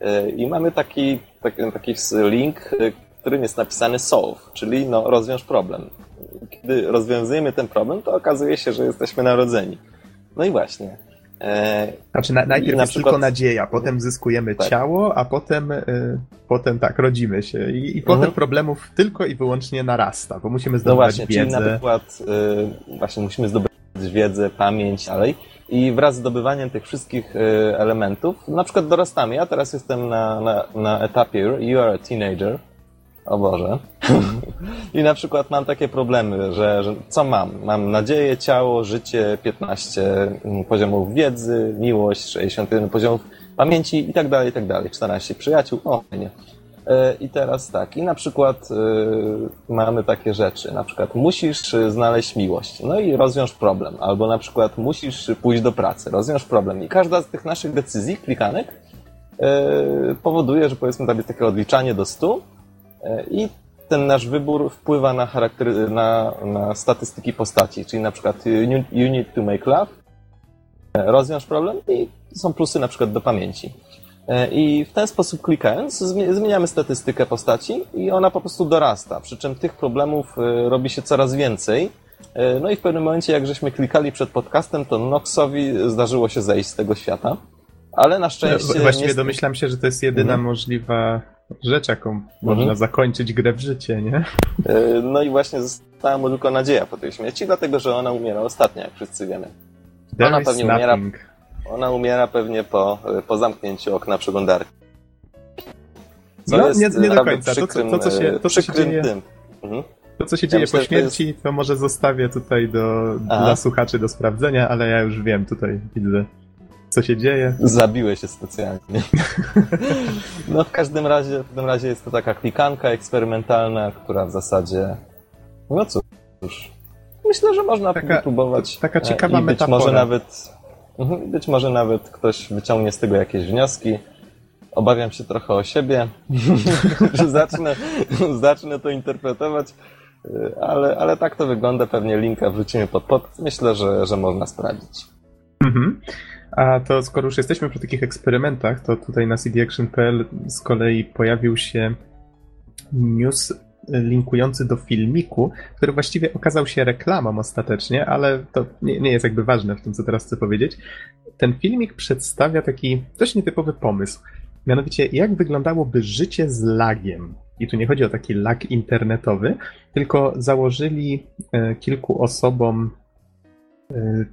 Speaker 1: E, I mamy taki, taki, taki link, e, którym jest napisany solve, czyli no, rozwiąż problem. Kiedy rozwiązujemy ten problem, to okazuje się, że jesteśmy narodzeni. No i właśnie.
Speaker 2: E, znaczy na, najpierw na jest przykład... tylko nadzieja, potem zyskujemy tak. ciało, a potem, y, potem tak, rodzimy się i, i mhm. potem problemów tylko i wyłącznie narasta, bo musimy no zdobywać no właśnie, wiedzę.
Speaker 1: Czyli na przykład y, właśnie musimy zdobywać wiedzę, pamięć, dalej i wraz z zdobywaniem tych wszystkich y, elementów, na przykład dorastamy. Ja teraz jestem na, na, na etapie You are a teenager, o Boże. I na przykład mam takie problemy, że, że, co mam? Mam nadzieję, ciało, życie, 15 mm, poziomów wiedzy, miłość, 61 poziomów pamięci i tak dalej, i tak dalej. 14 przyjaciół, o nie. I teraz tak, i na przykład y, mamy takie rzeczy, na przykład musisz znaleźć miłość, no i rozwiąż problem, albo na przykład musisz pójść do pracy, rozwiąż problem. I każda z tych naszych decyzji, klikanek, y, powoduje, że powiedzmy tam jest takie odliczanie do 100 i ten nasz wybór wpływa na, charakter, na, na statystyki postaci, czyli na przykład you need to make love, rozwiąż problem i są plusy na przykład do pamięci. I w ten sposób klikając zmieniamy statystykę postaci i ona po prostu dorasta, przy czym tych problemów e, robi się coraz więcej. E, no i w pewnym momencie, jak żeśmy klikali przed podcastem, to Noxowi zdarzyło się zejść z tego świata. Ale na szczęście.
Speaker 2: Właściwie nie... domyślam się, że to jest jedyna mhm. możliwa rzecz, jaką mhm. można zakończyć grę w życie, nie?
Speaker 1: E, no i właśnie została mu tylko nadzieja po tej śmierci, dlatego że ona umiera ostatnia, jak wszyscy wiemy.
Speaker 2: There ona pewnie umiera.
Speaker 1: Ona umiera pewnie po, po zamknięciu okna przeglądarki.
Speaker 2: Co no, nie, nie do końca. Przykrym, to, to, co się, to, co się dzieje. Mhm. To, co się dzieje myślę, po śmierci, to, jest... to, może zostawię tutaj do, dla słuchaczy do sprawdzenia, ale ja już wiem, tutaj widzę co się dzieje.
Speaker 1: Zabiłeś się specjalnie. *laughs* No w każdym razie, w każdym razie jest to taka klikanka eksperymentalna, która w zasadzie, no cóż, myślę, że można taka, próbować.
Speaker 2: Taka e, ciekawa
Speaker 1: i być metafora. może nawet, mhm, być może nawet ktoś wyciągnie z tego jakieś wnioski. Obawiam się trochę o siebie, *laughs* że zacznę, zacznę to interpretować, e, ale, ale tak to wygląda. Pewnie linka wrzucimy pod pod. Myślę, że, że można sprawdzić.
Speaker 2: Mhm. A to skoro już jesteśmy przy takich eksperymentach, to tutaj na cdaction.pl z kolei pojawił się news linkujący do filmiku, który właściwie okazał się reklamą ostatecznie, ale to nie, nie, jest jakby ważne w tym, co teraz chcę powiedzieć. Ten filmik przedstawia taki dość nietypowy pomysł. Mianowicie, jak wyglądałoby życie z lagiem. I tu nie chodzi o taki lag internetowy, tylko założyli e, kilku osobom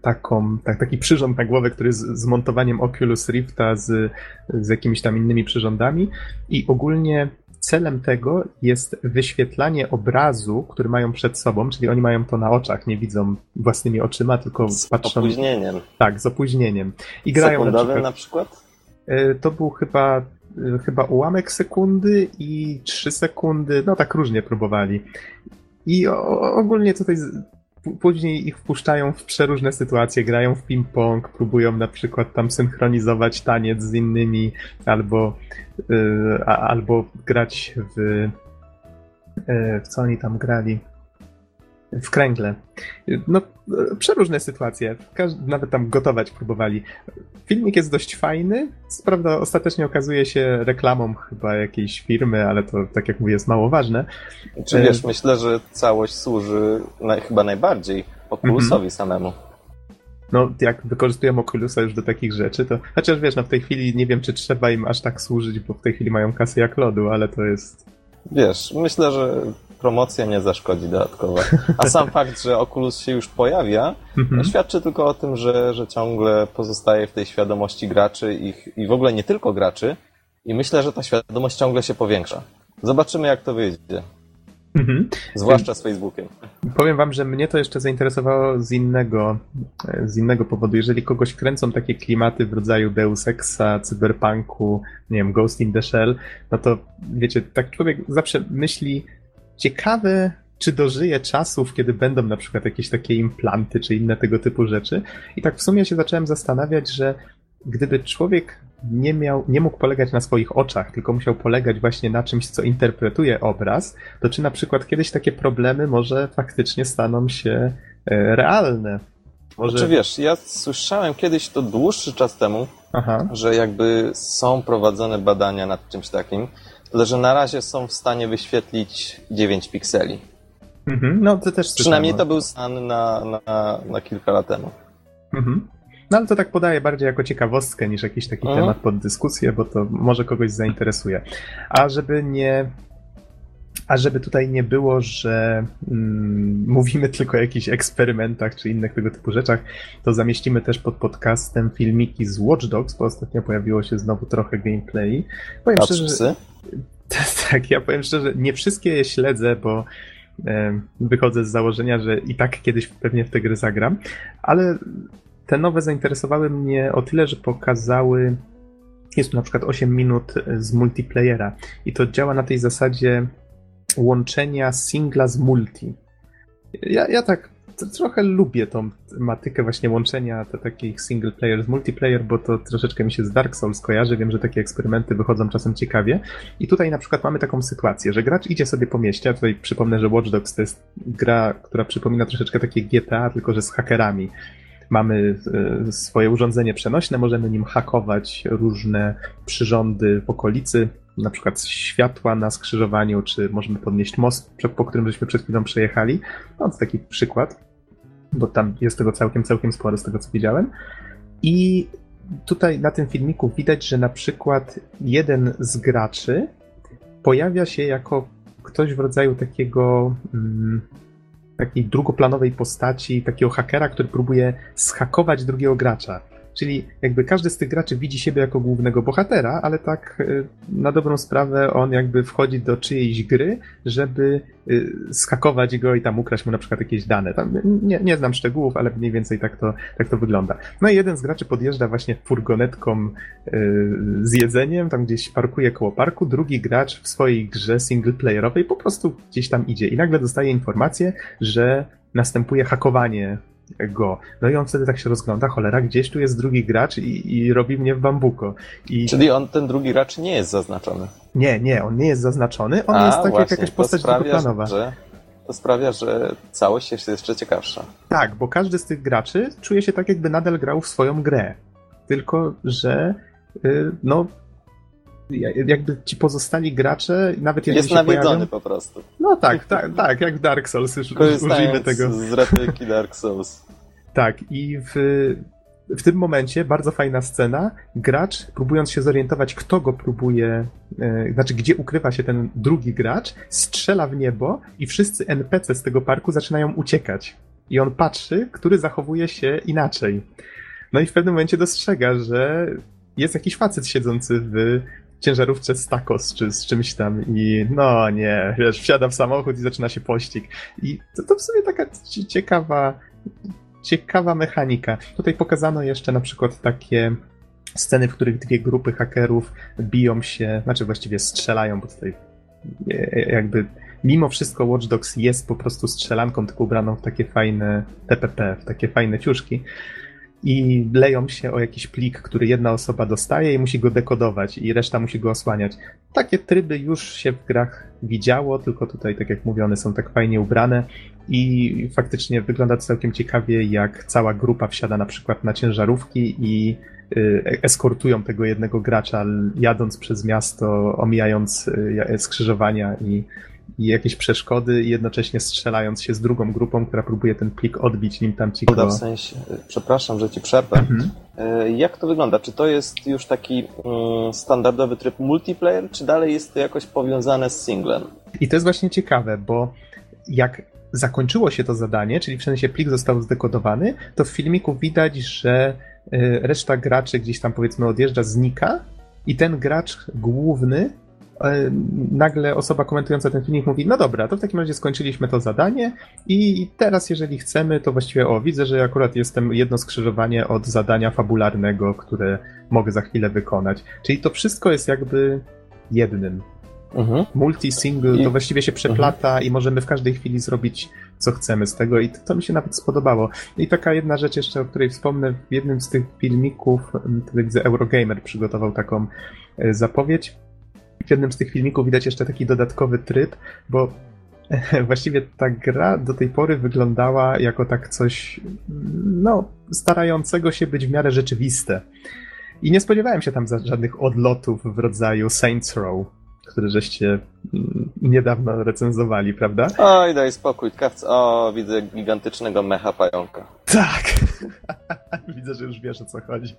Speaker 2: taką, tak, taki przyrząd na głowę, który z, z montowaniem Oculus Rifta z, z jakimiś tam innymi przyrządami i ogólnie celem tego jest wyświetlanie obrazu, który mają przed sobą, czyli oni mają to na oczach, nie widzą własnymi oczyma, tylko
Speaker 1: z
Speaker 2: patrzą...
Speaker 1: Z opóźnieniem.
Speaker 2: Tak, z opóźnieniem. I grają
Speaker 1: na przykład, na przykład?
Speaker 2: Y, to był chyba, y, chyba ułamek sekundy i trzy sekundy, no tak różnie próbowali. I ogólnie tutaj później ich wpuszczają w przeróżne sytuacje, grają w ping-pong, próbują na przykład tam synchronizować taniec z innymi, albo, yy, albo grać w, yy, w co oni tam grali. w kręgle. No, przeróżne sytuacje. Nawet tam gotować próbowali. Filmik jest dość fajny. Co prawda, ostatecznie okazuje się reklamą chyba jakiejś firmy, ale to, tak jak mówię, jest mało ważne.
Speaker 1: Czy wiesz, myślę, że całość służy na, chyba najbardziej Oculusowi mhm. samemu.
Speaker 2: No, jak wykorzystują Oculusa już do takich rzeczy, to. Chociaż wiesz, no w tej chwili nie wiem, czy trzeba im aż tak służyć, bo w tej chwili mają kasy jak lodu, ale to jest.
Speaker 1: Wiesz, myślę, że promocja nie zaszkodzi dodatkowo. A sam *laughs* fakt, że Oculus się już pojawia, mhm. świadczy tylko o tym, że, że ciągle pozostaje w tej świadomości graczy i, i w ogóle nie tylko graczy. I myślę, że ta świadomość ciągle się powiększa. Zobaczymy, jak to wyjdzie. Mhm. Zwłaszcza z Facebookiem.
Speaker 2: Powiem wam, że mnie to jeszcze zainteresowało z innego, z innego powodu. Jeżeli kogoś kręcą takie klimaty w rodzaju Deus Exa, Cyberpunku, nie wiem, Ghost in the Shell, no to wiecie, tak człowiek zawsze myśli, ciekawe, czy dożyje czasów, kiedy będą na przykład jakieś takie implanty, czy inne tego typu rzeczy. I tak w sumie się zacząłem zastanawiać, że gdyby człowiek nie, miał, nie mógł polegać na swoich oczach, tylko musiał polegać właśnie na czymś, co interpretuje obraz, to czy na przykład kiedyś takie problemy może faktycznie staną się e, realne?
Speaker 1: Może... Znaczy wiesz, ja słyszałem kiedyś to dłuższy czas temu, Aha. że jakby są prowadzone badania nad czymś takim, ale że na razie są w stanie wyświetlić 9 pikseli.
Speaker 2: Mhm, no to też
Speaker 1: Przynajmniej to był stan na, na, na kilka lat temu.
Speaker 2: Mhm. No ale to tak podaję bardziej jako ciekawostkę niż jakiś taki mhm. temat pod dyskusję, bo to może kogoś zainteresuje. A żeby nie. A żeby tutaj nie było, że mm, *laughs* mówimy tylko o jakichś eksperymentach czy innych tego typu rzeczach, to zamieścimy też pod podcastem filmiki z Watch Dogs, bo ostatnio pojawiło się znowu trochę gameplay.
Speaker 1: Powiem szczerze, psy? *laughs*
Speaker 2: Tak, ja powiem szczerze, nie wszystkie je śledzę, bo wychodzę z założenia, że i tak kiedyś pewnie w tę grę zagram, ale te nowe zainteresowały mnie o tyle, że pokazały. Jest tu na przykład 8 minut z multiplayera i to działa na tej zasadzie łączenia singla z multi. Ja, ja tak trochę lubię tą tematykę właśnie łączenia te, takich single player z multiplayer, bo to troszeczkę mi się z Dark Souls kojarzy. Wiem, że takie eksperymenty wychodzą czasem ciekawie. I tutaj na przykład mamy taką sytuację, że gracz idzie sobie po mieście, a tutaj przypomnę, że Watch Dogs to jest gra, która przypomina troszeczkę takie GTA, tylko że z hakerami mamy e, swoje urządzenie przenośne, możemy nim hakować różne przyrządy w okolicy, na przykład światła na skrzyżowaniu, czy możemy podnieść most, po którym żeśmy przed chwilą przejechali. No, to taki przykład, bo tam jest tego całkiem, całkiem sporo z tego, co widziałem. I tutaj na tym filmiku widać, że na przykład jeden z graczy pojawia się jako ktoś w rodzaju takiego mm, takiej drugoplanowej postaci, takiego hakera, który próbuje schakować drugiego gracza. Czyli jakby każdy z tych graczy widzi siebie jako głównego bohatera, ale tak y, na dobrą sprawę on jakby wchodzi do czyjejś gry, żeby y, skakować go i tam ukraść mu na przykład jakieś dane. Tam nie, nie znam szczegółów, ale mniej więcej tak to, tak to wygląda. No i jeden z graczy podjeżdża właśnie furgonetką y, z jedzeniem, tam gdzieś parkuje koło parku, drugi gracz w swojej grze singleplayerowej po prostu gdzieś tam idzie i nagle dostaje informację, że następuje hakowanie go. No i on wtedy tak się rozgląda, cholera, gdzieś tu jest drugi gracz i, i robi mnie w bambuko. I...
Speaker 1: Czyli on, ten drugi gracz nie jest zaznaczony?
Speaker 2: Nie, nie, on nie jest zaznaczony, on A, jest tak jak jakaś postać drugoplanowa.
Speaker 1: Że, to sprawia, że całość jest jeszcze ciekawsza.
Speaker 2: Tak, bo każdy z tych graczy czuje się tak, jakby nadal grał w swoją grę. Tylko, że yy, no jakby ci pozostali gracze, nawet jeżeli
Speaker 1: Jest nawiedzony
Speaker 2: pojawią...
Speaker 1: po prostu.
Speaker 2: No tak, tak, tak, jak Dark Souls, już użyjmy tego.
Speaker 1: z repliki Dark Souls.
Speaker 2: Tak, i w, w tym momencie bardzo fajna scena. Gracz, próbując się zorientować, kto go próbuje, e, znaczy gdzie ukrywa się ten drugi gracz, strzela w niebo i wszyscy NPC z tego parku zaczynają uciekać. I on patrzy, który zachowuje się inaczej. No i w pewnym momencie dostrzega, że jest jakiś facet siedzący w ciężarówce z tacos czy z czymś tam i no nie, wiesz, wsiada w samochód i zaczyna się pościg. I to, to w sumie taka ciekawa, ciekawa mechanika. Tutaj pokazano jeszcze na przykład takie sceny, w których dwie grupy hakerów biją się, znaczy właściwie strzelają, bo tutaj e, e, jakby mimo wszystko Watch Dogs jest po prostu strzelanką, tylko ubraną w takie fajne TPP, w takie fajne ciuszki i leją się o jakiś plik, który jedna osoba dostaje i musi go dekodować i reszta musi go osłaniać. Takie tryby już się w grach widziało, tylko tutaj, tak jak mówione, są tak fajnie ubrane i faktycznie wygląda to całkiem ciekawie, jak cała grupa wsiada na przykład na ciężarówki i y, eskortują tego jednego gracza, jadąc przez miasto, omijając y, skrzyżowania i, i jakieś przeszkody, i jednocześnie strzelając się z drugą grupą, która próbuje ten plik odbić, nim tam ci go...
Speaker 1: W sensie, przepraszam, że ci przerwę. Mhm. Jak to wygląda? Czy to jest już taki mm, standardowy tryb multiplayer, czy dalej jest to jakoś powiązane z singlem?
Speaker 2: I to jest właśnie ciekawe, bo jak zakończyło się to zadanie, czyli w sensie plik został zdekodowany, to w filmiku widać, że y, reszta graczy gdzieś tam powiedzmy odjeżdża, znika i ten gracz główny nagle osoba komentująca ten filmik mówi, no dobra, to w takim razie skończyliśmy to zadanie i teraz jeżeli chcemy, to właściwie o, widzę, że akurat jestem jedno skrzyżowanie od zadania fabularnego, które mogę za chwilę wykonać. Czyli to wszystko jest jakby jednym. Mhm. Multi-single to właściwie się przeplata mhm. i możemy w każdej chwili zrobić co chcemy z tego i to, to, mi się nawet spodobało. I taka jedna rzecz jeszcze, o której wspomnę, w jednym z tych filmików, widzę Eurogamer przygotował taką e, zapowiedź. W jednym z tych filmików widać jeszcze taki dodatkowy tryb, bo *laughs* właściwie ta gra do tej pory wyglądała jako tak coś, no, starającego się być w miarę rzeczywiste. I nie spodziewałem się tam żadnych odlotów w rodzaju Saints Row, który żeście mm, niedawno recenzowali, prawda?
Speaker 1: Oj, daj spokój, kawc. O, widzę gigantycznego mecha pająka.
Speaker 2: Tak! *laughs* widzę, że już wiesz o co chodzi.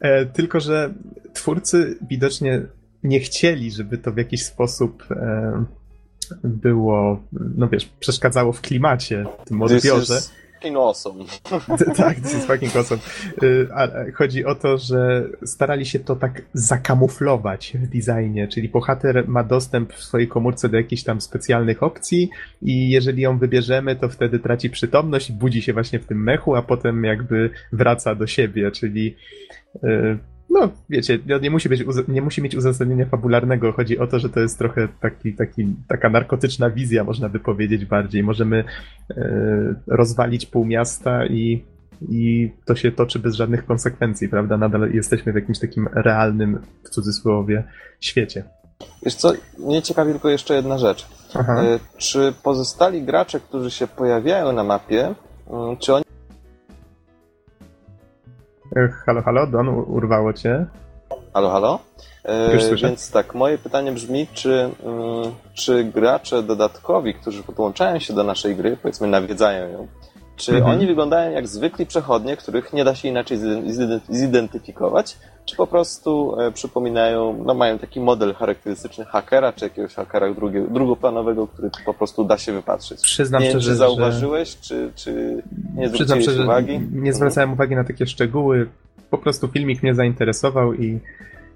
Speaker 2: E, tylko, że twórcy widocznie nie chcieli, żeby to w jakiś sposób e, było, no wiesz, przeszkadzało w klimacie, w tym odbiorze
Speaker 1: fucking awesome. *laughs*
Speaker 2: tak, this is fucking awesome. Y, chodzi o to, że starali się to tak zakamuflować w designie, czyli bohater ma dostęp w swojej komórce do jakichś tam specjalnych opcji i jeżeli ją wybierzemy, to wtedy traci przytomność, budzi się właśnie w tym mechu, a potem jakby wraca do siebie, czyli y, no, wiecie, nie musi, być, nie musi mieć uzasadnienia fabularnego. Chodzi o to, że to jest trochę taki, taki, taka narkotyczna wizja, można by powiedzieć bardziej. Możemy e, rozwalić pół miasta i, i to się toczy bez żadnych konsekwencji, prawda? Nadal jesteśmy w jakimś takim realnym, w cudzysłowie, świecie.
Speaker 1: Wiesz co, mnie ciekawi tylko jeszcze jedna rzecz. Aha. E, czy pozostali gracze, którzy się pojawiają na mapie, mm, czy oni
Speaker 2: Halo, halo, Don, urwało cię.
Speaker 1: Halo, halo? E. Więc tak, moje pytanie brzmi, czy, mm, czy gracze dodatkowi, którzy podłączają się do naszej gry, powiedzmy nawiedzają ją, czy mhm. oni wyglądają jak zwykli przechodnie, których nie da się inaczej zidentyfikować, czy po prostu e, przypominają, no mają taki model charakterystyczny hakera, czy jakiegoś hakera drugiego, drugoplanowego, który po prostu da się wypatrzeć.
Speaker 2: Przyznam
Speaker 1: nie
Speaker 2: szczerze,
Speaker 1: czy zauważyłeś, że... czy, czy nie zwróciłeś szczerze, uwagi?
Speaker 2: Nie zwracałem uwagi na takie szczegóły. Po prostu filmik mnie zainteresował i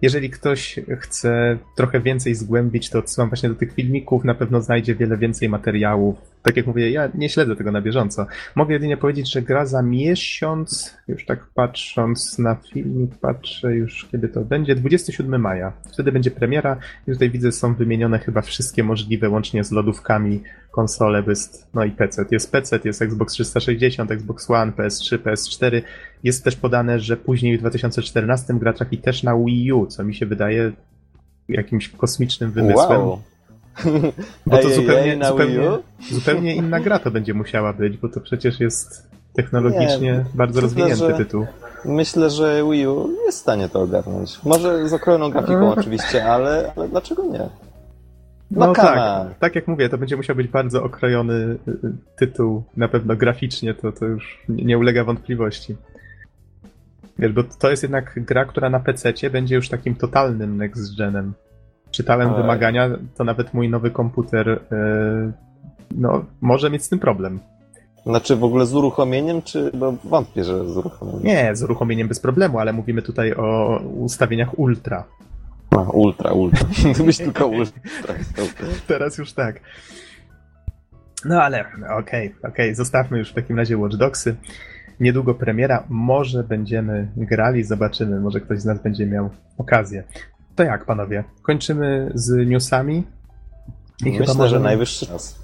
Speaker 2: jeżeli ktoś chce trochę więcej zgłębić, to odsyłam właśnie do tych filmików, na pewno znajdzie wiele więcej materiałów. Tak jak mówię, ja nie śledzę tego na bieżąco. Mogę jedynie powiedzieć, że gra za miesiąc, już tak patrząc na filmik, patrzę już kiedy to będzie, 27 maja. Wtedy będzie premiera i tutaj widzę są wymienione chyba wszystkie możliwe, łącznie z lodówkami, konsole, jest, no i PC. Jest PC, jest Xbox 360, Xbox One, PS3, PS4. Jest też podane, że później w 2014 gra trafi też na Wii U, co mi się wydaje jakimś kosmicznym wymysłem. Wow. *laughs* Bo to ej, zupełnie, ej, zupełnie, zupełnie inna gra to będzie musiała być, bo to przecież jest technologicznie nie, bardzo rozwinięty tytuł.
Speaker 1: Myślę, że Wii U jest w stanie to ogarnąć. Może z okrojoną grafiką *laughs* oczywiście, ale, ale dlaczego nie?
Speaker 2: No, no tak, tak jak mówię, to będzie musiał być bardzo okrojony y, y, tytuł, na pewno graficznie to, to już nie ulega wątpliwości. Wiesz, bo to jest jednak gra, która na PC będzie już takim totalnym next genem. Czytałem Ale... wymagania, to nawet mój nowy komputer yy, no, może mieć z tym problem.
Speaker 1: Znaczy w ogóle z uruchomieniem, czy bo wątpię, że z uruchomieniem?
Speaker 2: Nie, z uruchomieniem bez problemu, ale mówimy tutaj o ustawieniach ultra.
Speaker 1: A, ultra, ultra. *laughs* Byś tylko ultra.
Speaker 2: Teraz już tak. No ale okej, okay, okej, okay. zostawmy już w takim razie Watch Dogsy. Niedługo premiera, może będziemy grali, zobaczymy, może ktoś z nas będzie miał okazję. To jak, panowie? Kończymy z newsami?
Speaker 1: I Myślę, chyba że najwyższy czas.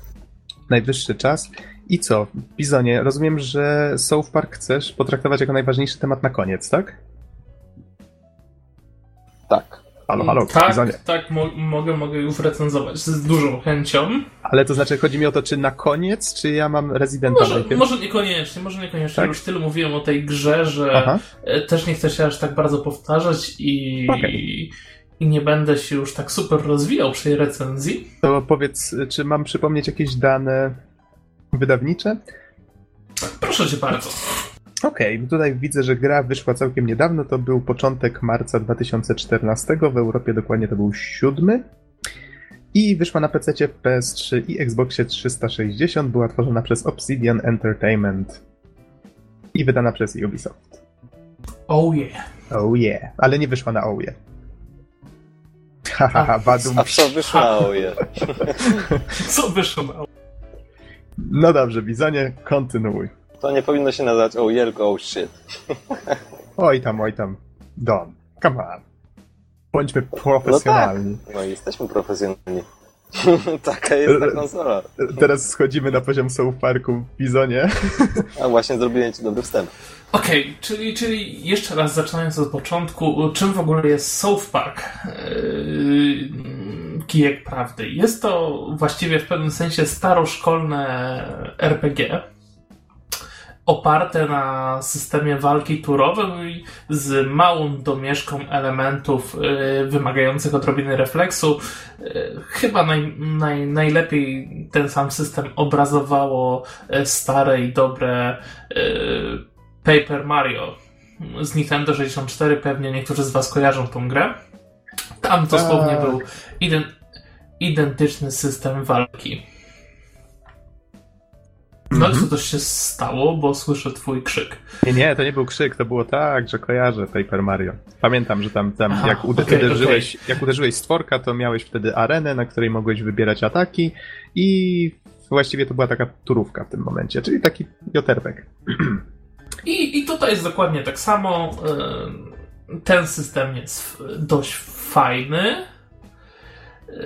Speaker 2: Najwyższy czas. I co? Bizonie, rozumiem, że South Park chcesz potraktować jako najważniejszy temat na koniec, tak?
Speaker 1: Tak.
Speaker 2: Halo, halo,
Speaker 4: Tak, tak, mo mogę, mogę już recenzować z dużą chęcią.
Speaker 2: Ale to znaczy, chodzi mi o to, czy na koniec, czy ja mam Residenta
Speaker 4: Może,
Speaker 2: najpierw?
Speaker 4: może niekoniecznie, może niekoniecznie.
Speaker 2: Tak?
Speaker 4: Już tyle mówiłem o tej grze, że
Speaker 2: Aha.
Speaker 4: e, też nie chcę się aż tak bardzo powtarzać i,
Speaker 2: Okej.
Speaker 4: i nie będę się już tak super rozwijał przy tej recenzji.
Speaker 2: To powiedz, czy mam przypomnieć jakieś dane wydawnicze?
Speaker 4: Proszę cię bardzo.
Speaker 2: Okej, tutaj widzę, że gra wyszła całkiem niedawno, to był początek marca 2014, w Europie dokładnie to był 7. I wyszła na PC, PS3 i Xboxie 360, była tworzona przez Obsidian Entertainment i wydana przez Ubisoft.
Speaker 4: Oh yeah.
Speaker 2: Oh yeah, ale nie wyszła na oh yeah. Hahaha, badum.
Speaker 1: A w co wyszło? je? *laughs*
Speaker 4: Co wyszło na
Speaker 2: No dobrze, Bizonie, kontynuuj.
Speaker 1: To nie powinno się nazywać oh yeah, oh shit. *laughs*
Speaker 2: Oj tam, oj tam. Don, come on. Bądźmy profesjonalni.
Speaker 1: No i jesteśmy profesjonalni. *laughs* Taka jest ta konsola.
Speaker 2: Teraz schodzimy na poziom South Parku w Bizonie. *laughs*
Speaker 1: A właśnie zrobiłem ci dobry wstęp.
Speaker 4: Okej, czyli, czyli jeszcze raz zaczynając od początku, czym w ogóle jest South Park? Yy, kijek prawdy. Jest to właściwie w pewnym sensie staroszkolne RPG oparte na systemie walki turowej z małą domieszką elementów yy, wymagających odrobiny refleksu. Yy, chyba naj, naj, najlepiej ten sam system obrazowało yy, stare i dobre Paper Mario z Nintendo 64. Pewnie niektórzy z Was kojarzą tą grę. Tam dosłownie
Speaker 2: Tak.
Speaker 4: był ident, identyczny system walki. No
Speaker 2: Mhm.
Speaker 4: co to się stało, bo słyszę twój krzyk.
Speaker 2: Nie, nie, to nie był krzyk, to było tak, że kojarzę Paper Mario. Pamiętam, że tam, tam
Speaker 4: Aha,
Speaker 2: jak,
Speaker 4: okej,
Speaker 2: uderzyłeś, jak uderzyłeś stworka, to miałeś wtedy arenę, na której mogłeś wybierać ataki i właściwie to była taka turówka w tym momencie, czyli taki joterpek.
Speaker 4: I, I tutaj jest dokładnie tak samo. Ten system jest dość fajny. Yy,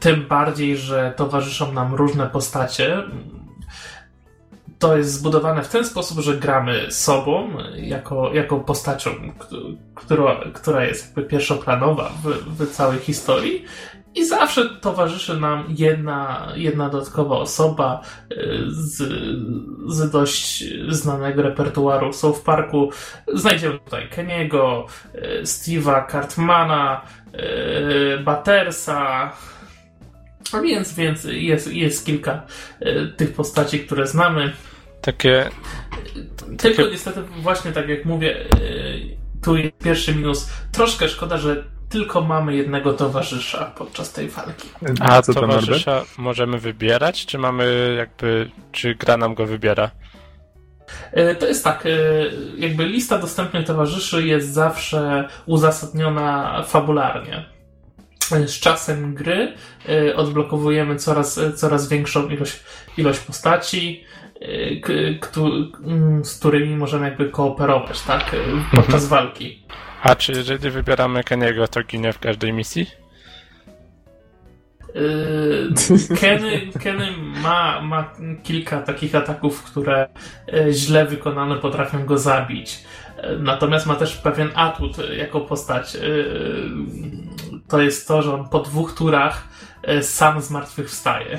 Speaker 4: Tym bardziej, że towarzyszą nam różne postacie. To jest zbudowane w ten sposób, że gramy sobą jako, jako postacią, która, która jest jakby pierwszoplanowa w, w całej historii. I zawsze towarzyszy nam jedna, jedna dodatkowa osoba y, z, z dość znanego repertuaru South Parku. Znajdziemy tutaj Keniego, y, Steve'a Cartmana, y, Battersa. A więc, więc jest, jest kilka tych postaci, które znamy.
Speaker 3: Takie
Speaker 4: Tylko niestety właśnie tak jak mówię, y, tu jest pierwszy minus. Troszkę szkoda, że tylko mamy jednego towarzysza podczas tej walki.
Speaker 3: A
Speaker 2: Co
Speaker 3: towarzysza możemy wybierać, czy mamy jakby, czy gra nam go wybiera?
Speaker 4: E, To jest tak, e, jakby lista dostępnych towarzyszy jest zawsze uzasadniona fabularnie. Z czasem gry odblokowujemy coraz, coraz większą ilość, ilość postaci, z którymi możemy jakby kooperować, tak, e, podczas walki.
Speaker 3: A czy jeżeli wybieramy Keniego, to ginie w każdej misji?
Speaker 4: Yy, Kenny, Kenny ma, ma kilka takich ataków, które źle wykonane potrafią go zabić. Natomiast ma też pewien atut jako postać. To jest to, że on po dwóch turach sam zmartwychwstaje.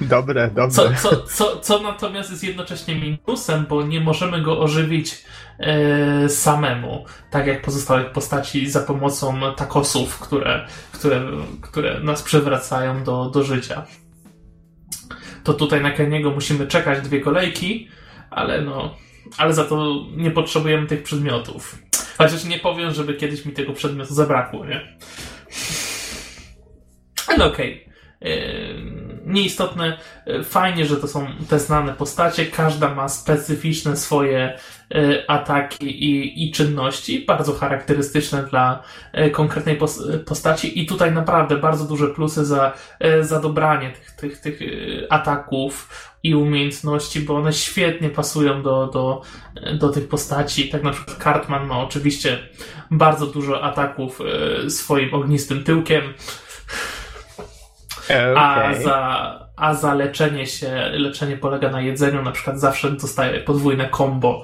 Speaker 2: Dobre, dobre.
Speaker 4: Co, co, co, co natomiast jest jednocześnie minusem, bo nie możemy go ożywić e, samemu, tak jak pozostałych postaci za pomocą takosów, które, które, które nas przywracają do, do życia. To tutaj na Keniego musimy czekać dwie kolejki, ale no, ale za to nie potrzebujemy tych przedmiotów. Chociaż nie powiem, żeby kiedyś mi tego przedmiotu zabrakło, nie? Ale okej. Yy, Nieistotne. Yy, Fajnie, że to są te znane postacie. Każda ma specyficzne swoje yy, ataki i, i czynności, bardzo charakterystyczne dla yy, konkretnej pos- postaci. I tutaj naprawdę bardzo duże plusy za, za dobranie tych, tych, tych ataków i umiejętności, bo one świetnie pasują do, do, do tych postaci. Tak na przykład Cartman ma oczywiście bardzo dużo ataków swoim ognistym tyłkiem.
Speaker 2: E,
Speaker 4: A, za, a za leczenie się, leczenie polega na jedzeniu, na przykład zawsze dostaje podwójne combo.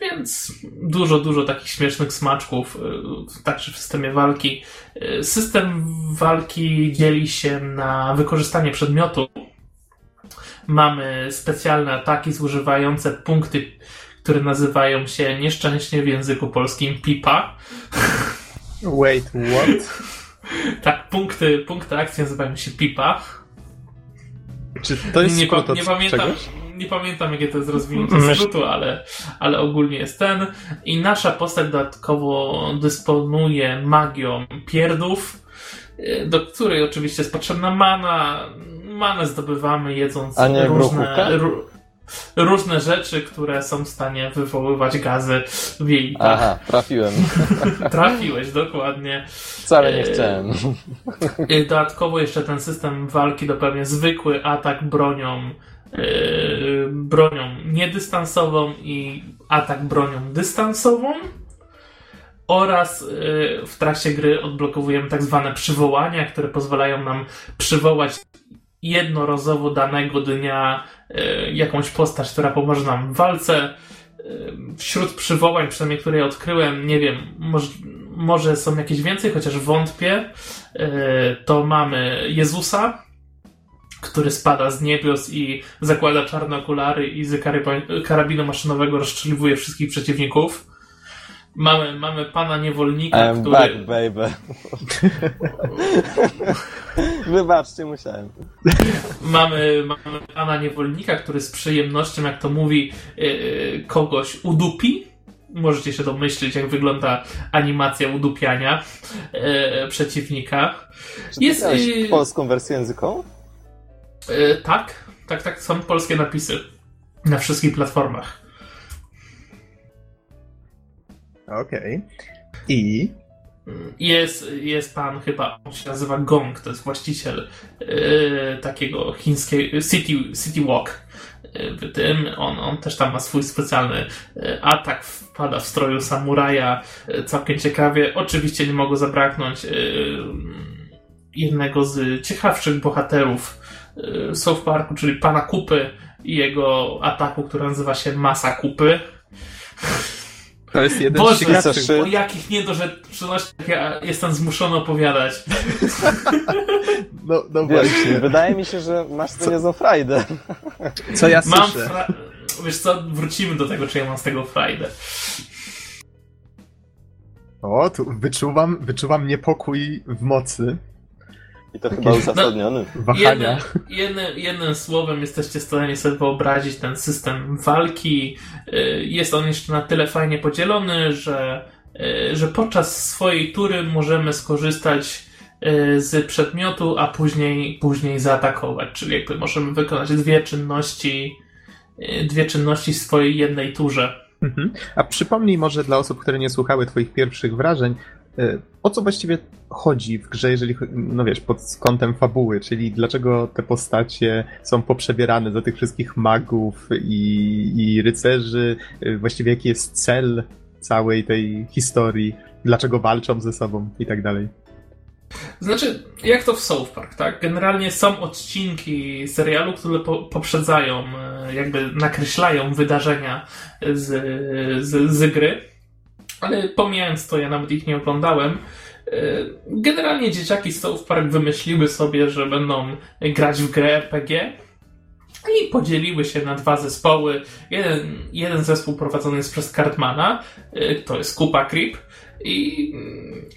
Speaker 4: Więc dużo, dużo takich śmiesznych smaczków, y, także w systemie walki. Y, system walki dzieli się na wykorzystanie przedmiotu. Mamy specjalne ataki zużywające punkty, które nazywają się nieszczęśnie w języku polskim pipa.
Speaker 2: Wait, what?
Speaker 4: Tak, punkty, punkty akcji nazywają się pipa.
Speaker 2: Czy to jest
Speaker 4: nie, pa, nie pamiętam,
Speaker 2: czegoś?
Speaker 4: nie pamiętam, jakie to jest rozwinięcie skrótu, ale, ale ogólnie jest ten. I nasza postać dodatkowo dysponuje magią pierdów, y, do której oczywiście jest potrzebna mana. Manę zdobywamy jedząc
Speaker 1: A nie
Speaker 4: różne? Ró- różne rzeczy, które są w stanie wywoływać gazy w jelitach.
Speaker 1: Aha, trafiłem. *laughs*
Speaker 4: Trafiłeś, dokładnie.
Speaker 1: Wcale nie
Speaker 4: Eee,
Speaker 1: chciałem.
Speaker 4: Y, Dodatkowo jeszcze ten system walki dopełnia zwykły atak bronią, yy, bronią niedystansową i atak bronią dystansową. Oraz w trakcie gry odblokowujemy tak zwane przywołania, które pozwalają nam przywołać jednorazowo danego dnia yy, jakąś postać, która pomoże nam w walce. Yy, Wśród przywołań, przynajmniej które odkryłem, nie wiem, może, może są jakieś więcej, chociaż wątpię. Yy, To mamy Jezusa, który spada z niebios i zakłada czarne okulary i z karabinu maszynowego rozstrzeliwuje wszystkich przeciwników. Mamy, mamy pana niewolnika,
Speaker 1: I'm
Speaker 4: który...
Speaker 1: back, baby. *laughs* Wybaczcie, musiałem.
Speaker 4: Mamy, mamy pana niewolnika, który z przyjemnością, jak to mówi, yy, kogoś udupi. Możecie się domyślić, jak wygląda animacja udupiania yy, przeciwnika.
Speaker 1: Czy
Speaker 4: Jest, yy,
Speaker 1: polską wersję językową?
Speaker 4: Tak, tak, tak, są polskie napisy na wszystkich platformach.
Speaker 2: Okej. I
Speaker 4: Jest, jest pan chyba, on się nazywa Gong, to jest właściciel yy, takiego chińskiego City, City Walk. Yy, tym on, on też tam ma swój specjalny yy, atak, wpada w stroju samuraja, całkiem ciekawie. Oczywiście nie mogło zabraknąć jednego z ciekawszych bohaterów South Parku, czyli pana Kupy i jego ataku, który nazywa się Masa Kupy.
Speaker 2: To jest jeden
Speaker 4: Boże,
Speaker 2: z.
Speaker 1: Czy-
Speaker 4: O jakich niedorzecznościach ja jestem zmuszony opowiadać.
Speaker 2: No, no
Speaker 1: Wiesz,
Speaker 2: właśnie.
Speaker 1: wydaje mi się, że masz to niezłą frajdę.
Speaker 2: Co ja
Speaker 4: Mam
Speaker 2: słyszę?
Speaker 4: fra... Wiesz co, wrócimy do tego, czy ja mam z tego frajdę.
Speaker 2: O, tu wyczuwam, wyczuwam niepokój w mocy,
Speaker 1: I to chyba uzasadniony.
Speaker 2: wahania.
Speaker 4: Jednym, jednym, jednym słowem jesteście w stanie sobie wyobrazić ten system walki. Y, Jest on jeszcze na tyle fajnie podzielony, że, y, że podczas swojej tury możemy skorzystać y, z przedmiotu, a później, później zaatakować. Czyli jakby możemy wykonać dwie czynności, dwie czynności w swojej jednej turze.
Speaker 2: Mhm. A przypomnij może dla osób, które nie słuchały twoich pierwszych wrażeń, o co właściwie chodzi w grze, jeżeli, no wiesz, pod kątem fabuły, czyli dlaczego te postacie są poprzebierane do tych wszystkich magów i, i rycerzy, y, właściwie jaki jest cel całej tej historii, dlaczego walczą ze sobą i tak dalej.
Speaker 4: Znaczy, jak to w South Park, tak? Generalnie są odcinki serialu, które po, poprzedzają, e, jakby nakreślają wydarzenia z, z, z gry, ale pomijając to, ja nawet ich nie oglądałem. E, Generalnie dzieciaki z South Park wymyśliły sobie, że będą grać w grę RPG i podzieliły się na dwa zespoły. Jeden, jeden zespół prowadzony jest przez Cartmana, e, to jest Kupa Creep, i,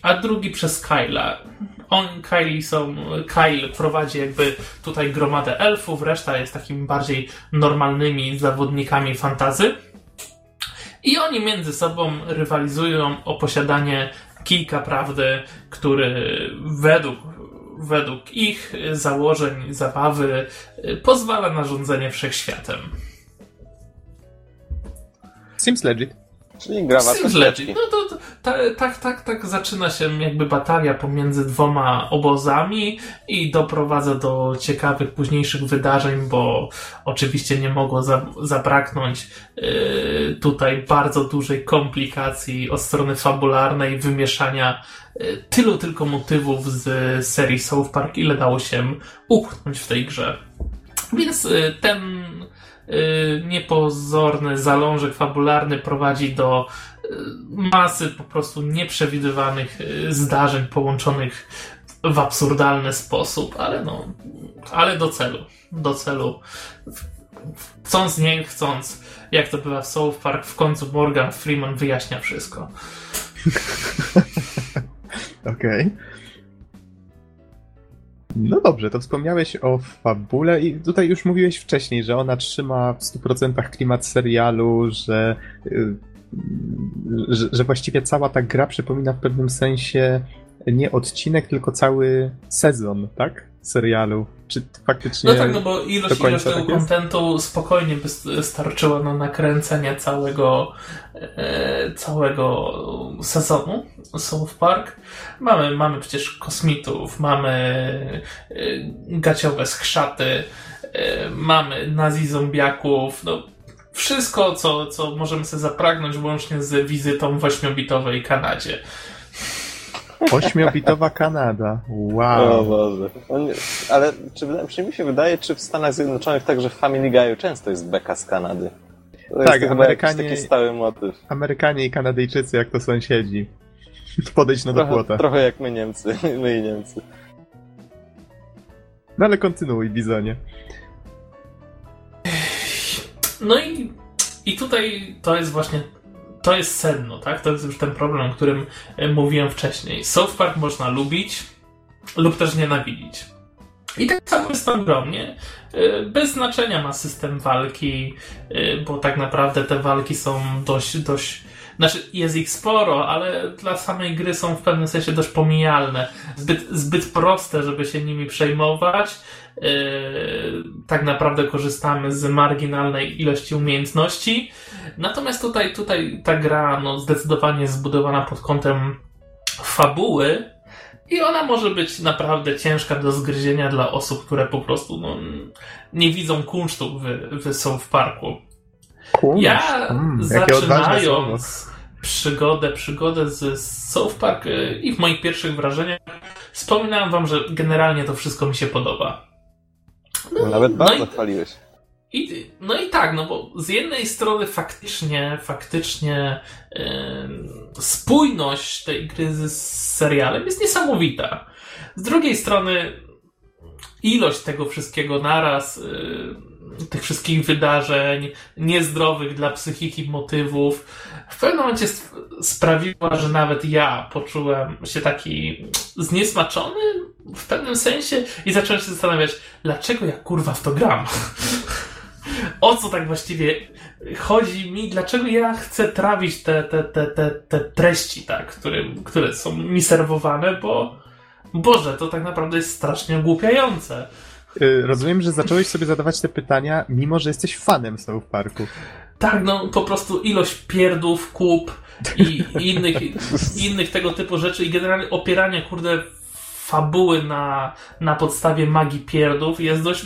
Speaker 4: a drugi przez Kyla. On, Kylie są, Kyle prowadzi jakby tutaj gromadę elfów, reszta jest takimi bardziej normalnymi zawodnikami fantazy. I oni między sobą rywalizują o posiadanie kijka prawdy, który według, według ich założeń, zabawy pozwala na rządzenie wszechświatem.
Speaker 2: Seems legit.
Speaker 1: Czyli gra warta
Speaker 4: Seems
Speaker 1: świeczki.
Speaker 4: legit. No to, to ta, tak, tak, tak zaczyna się jakby batalia pomiędzy dwoma obozami i doprowadza do ciekawych późniejszych wydarzeń, bo oczywiście nie mogło za, zabraknąć yy, tutaj bardzo dużej komplikacji od strony fabularnej, wymieszania yy, tylu tylko motywów z serii South Park, ile dało się upchnąć w tej grze. Więc yy, ten niepozorny zalążek fabularny prowadzi do y, masy po prostu nieprzewidywanych y, zdarzeń połączonych w absurdalny sposób, ale no, ale do celu. Do celu. Chcąc, nie chcąc, jak to bywa w South Park, w końcu Morgan Freeman wyjaśnia wszystko. *laughs*
Speaker 2: Okej. Okay. No dobrze, to wspomniałeś o fabule i tutaj już mówiłeś wcześniej, że ona trzyma w 100% klimat serialu, że, y, że, że właściwie cała ta gra przypomina w pewnym sensie nie odcinek, tylko cały sezon, tak? Serialu. Czy faktycznie.
Speaker 4: No tak, no bo ilość, ilość tego tak kontentu spokojnie by starczyła na nakręcenie całego, e, całego sezonu South Park. Mamy, mamy przecież kosmitów, mamy e, gaciowe skrzaty, e, mamy nazi zombiaków, no wszystko, co, co możemy sobie zapragnąć, łącznie z wizytą w ośmiobitowej Kanadzie.
Speaker 2: Ośmiobitowa Kanada. Wow.
Speaker 1: O Boże. Ale czy, czy mi się wydaje, czy w Stanach Zjednoczonych także w Family Guy'u często jest beka z Kanady? To tak, jest Amerykanie, taki stały motyw.
Speaker 2: Amerykanie i Kanadyjczycy jak to sąsiedzi. *laughs* Podejdź na do płota.
Speaker 1: Trochę jak my Niemcy. *laughs* My i Niemcy.
Speaker 2: No ale kontynuuj, Bizonie.
Speaker 4: No i, i tutaj to jest właśnie to jest sedno, tak? To jest już ten problem, o którym e, mówiłem wcześniej. South Park można lubić lub też nienawidzić. I tak samo jest tam ogromnie. E, bez znaczenia ma system walki, e, bo tak naprawdę te walki są dość, dość znaczy, jest ich sporo, ale dla samej gry są w pewnym sensie dość pomijalne. Zbyt, zbyt proste, żeby się nimi przejmować. Yy, tak naprawdę korzystamy z marginalnej ilości umiejętności. Natomiast tutaj, tutaj ta gra no, zdecydowanie jest zbudowana pod kątem fabuły, i ona może być naprawdę ciężka do zgryzienia dla osób, które po prostu no, nie widzą kunsztu w, w South Parku. Ja mm, zaczynając przygodę, przygodę z South Park y, i w moich pierwszych wrażeniach wspominałem wam, że generalnie to wszystko mi się podoba.
Speaker 1: No, Nawet bardzo no chwaliłeś.
Speaker 4: I, no i tak, no bo z jednej strony faktycznie, faktycznie yy, spójność tej gry z serialem jest niesamowita. Z drugiej strony ilość tego wszystkiego naraz, yy, tych wszystkich wydarzeń, niezdrowych dla psychiki motywów, w pewnym momencie sprawiła, że nawet ja poczułem się taki zniesmaczony w pewnym sensie i zacząłem się zastanawiać, dlaczego ja kurwa w to gram. o co tak właściwie chodzi mi, dlaczego ja chcę trawić te, te, te, te, te treści, tak, które, które są mi serwowane, bo Boże, to tak naprawdę jest strasznie ogłupiające.
Speaker 2: Y, rozumiem, że zacząłeś sobie zadawać te pytania, mimo że jesteś fanem South Parku.
Speaker 4: Tak, no po prostu ilość pierdów, kup i innych, *laughs* innych tego typu rzeczy i generalnie opieranie, kurde, fabuły na, na podstawie magii pierdów jest dość,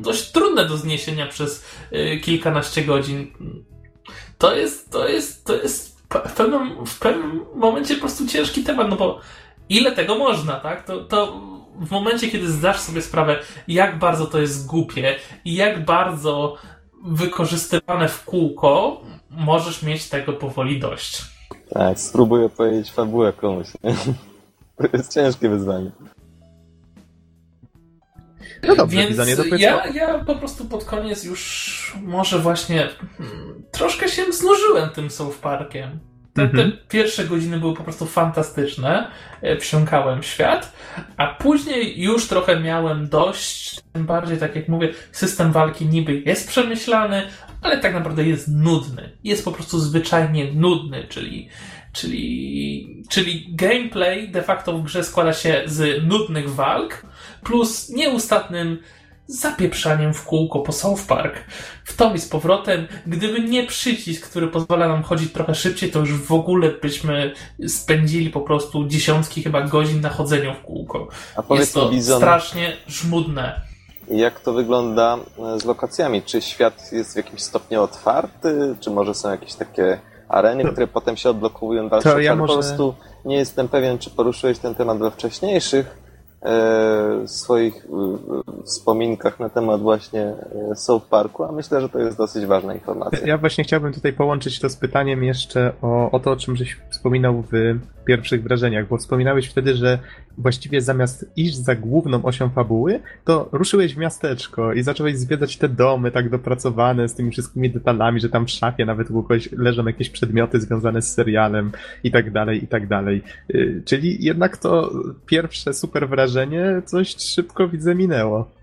Speaker 4: dość trudne do zniesienia przez y, kilkanaście godzin. To jest, to jest, to jest w pewnym, w pewnym momencie po prostu ciężki temat, no bo ile tego można, tak? To, to w momencie, kiedy zdasz sobie sprawę, jak bardzo to jest głupie i jak bardzo wykorzystywane w kółko, możesz mieć tego powoli dość.
Speaker 1: Tak, spróbuję powiedzieć fabułę komuś. To *laughs* jest ciężkie wyzwanie.
Speaker 2: No dobrze,
Speaker 4: Więc ja, ja po prostu pod koniec już może właśnie hmm, troszkę się znużyłem tym South Parkiem. Te, te, mhm. pierwsze godziny były po prostu fantastyczne. E, wsiąkałem świat, a później już trochę miałem dość. Tym bardziej, tak jak mówię, system walki niby jest przemyślany, ale tak naprawdę jest nudny. Jest po prostu zwyczajnie nudny, czyli, czyli, czyli gameplay de facto w grze składa się z nudnych walk plus nieustatnym zapieprzaniem w kółko po South Park. W tom i z powrotem. Gdyby nie przycisk, który pozwala nam chodzić trochę szybciej, to już w ogóle byśmy spędzili po prostu dziesiątki chyba godzin na chodzeniu w kółko. A powiedz Jest to Bizon, strasznie żmudne.
Speaker 1: Jak to wygląda e, z lokacjami? Czy świat jest w jakimś stopniu otwarty? Czy może są jakieś takie areny, które potem się odblokowują dalsze? To ja może... Po prostu nie jestem pewien, czy poruszyłeś ten temat we wcześniejszych w swoich wspominkach na temat właśnie South Parku, a myślę, że to jest dosyć ważna informacja.
Speaker 2: Ja właśnie chciałbym tutaj połączyć to z pytaniem jeszcze o, o to, o czym żeś wspominał w pierwszych wrażeniach, bo wspominałeś wtedy, że właściwie zamiast iść za główną osią fabuły, to ruszyłeś w miasteczko i zacząłeś zwiedzać te domy tak dopracowane z tymi wszystkimi detalami, że tam w szafie nawet u kogoś leżą jakieś przedmioty związane z serialem i tak dalej, i tak dalej. Y, czyli jednak to pierwsze super wrażenie coś szybko widzę minęło.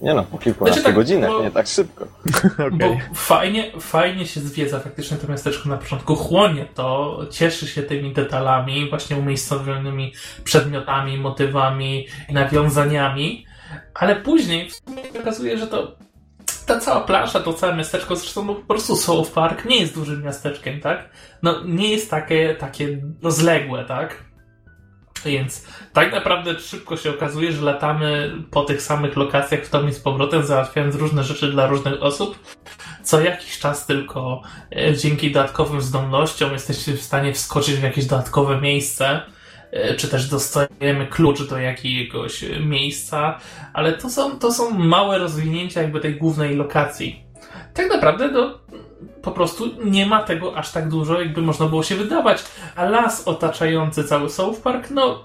Speaker 1: Nie no, po kilkunastu znaczy tak, godzinach, bo, nie tak szybko. *laughs*
Speaker 4: okay. Bo fajnie, fajnie się zwiedza faktycznie to miasteczko na początku, chłonie to, cieszy się tymi detalami, właśnie umiejscowionymi przedmiotami, motywami, nawiązaniami, ale później okazuje, że to ta cała plansza, to całe miasteczko, zresztą no, po prostu South Park nie jest dużym miasteczkiem, tak? No nie jest takie, takie rozległe, tak? Więc tak naprawdę szybko się okazuje, że latamy po tych samych lokacjach w tom i z powrotem, załatwiając różne rzeczy dla różnych osób. Co jakiś czas tylko e, dzięki dodatkowym zdolnościom jesteście w stanie wskoczyć w jakieś dodatkowe miejsce, e, czy też dostajemy klucz do jakiegoś miejsca, ale to są, to są małe rozwinięcia jakby tej głównej lokacji. Tak naprawdę do po prostu nie ma tego aż tak dużo, jakby można było się wydawać. A las otaczający cały South Park, no.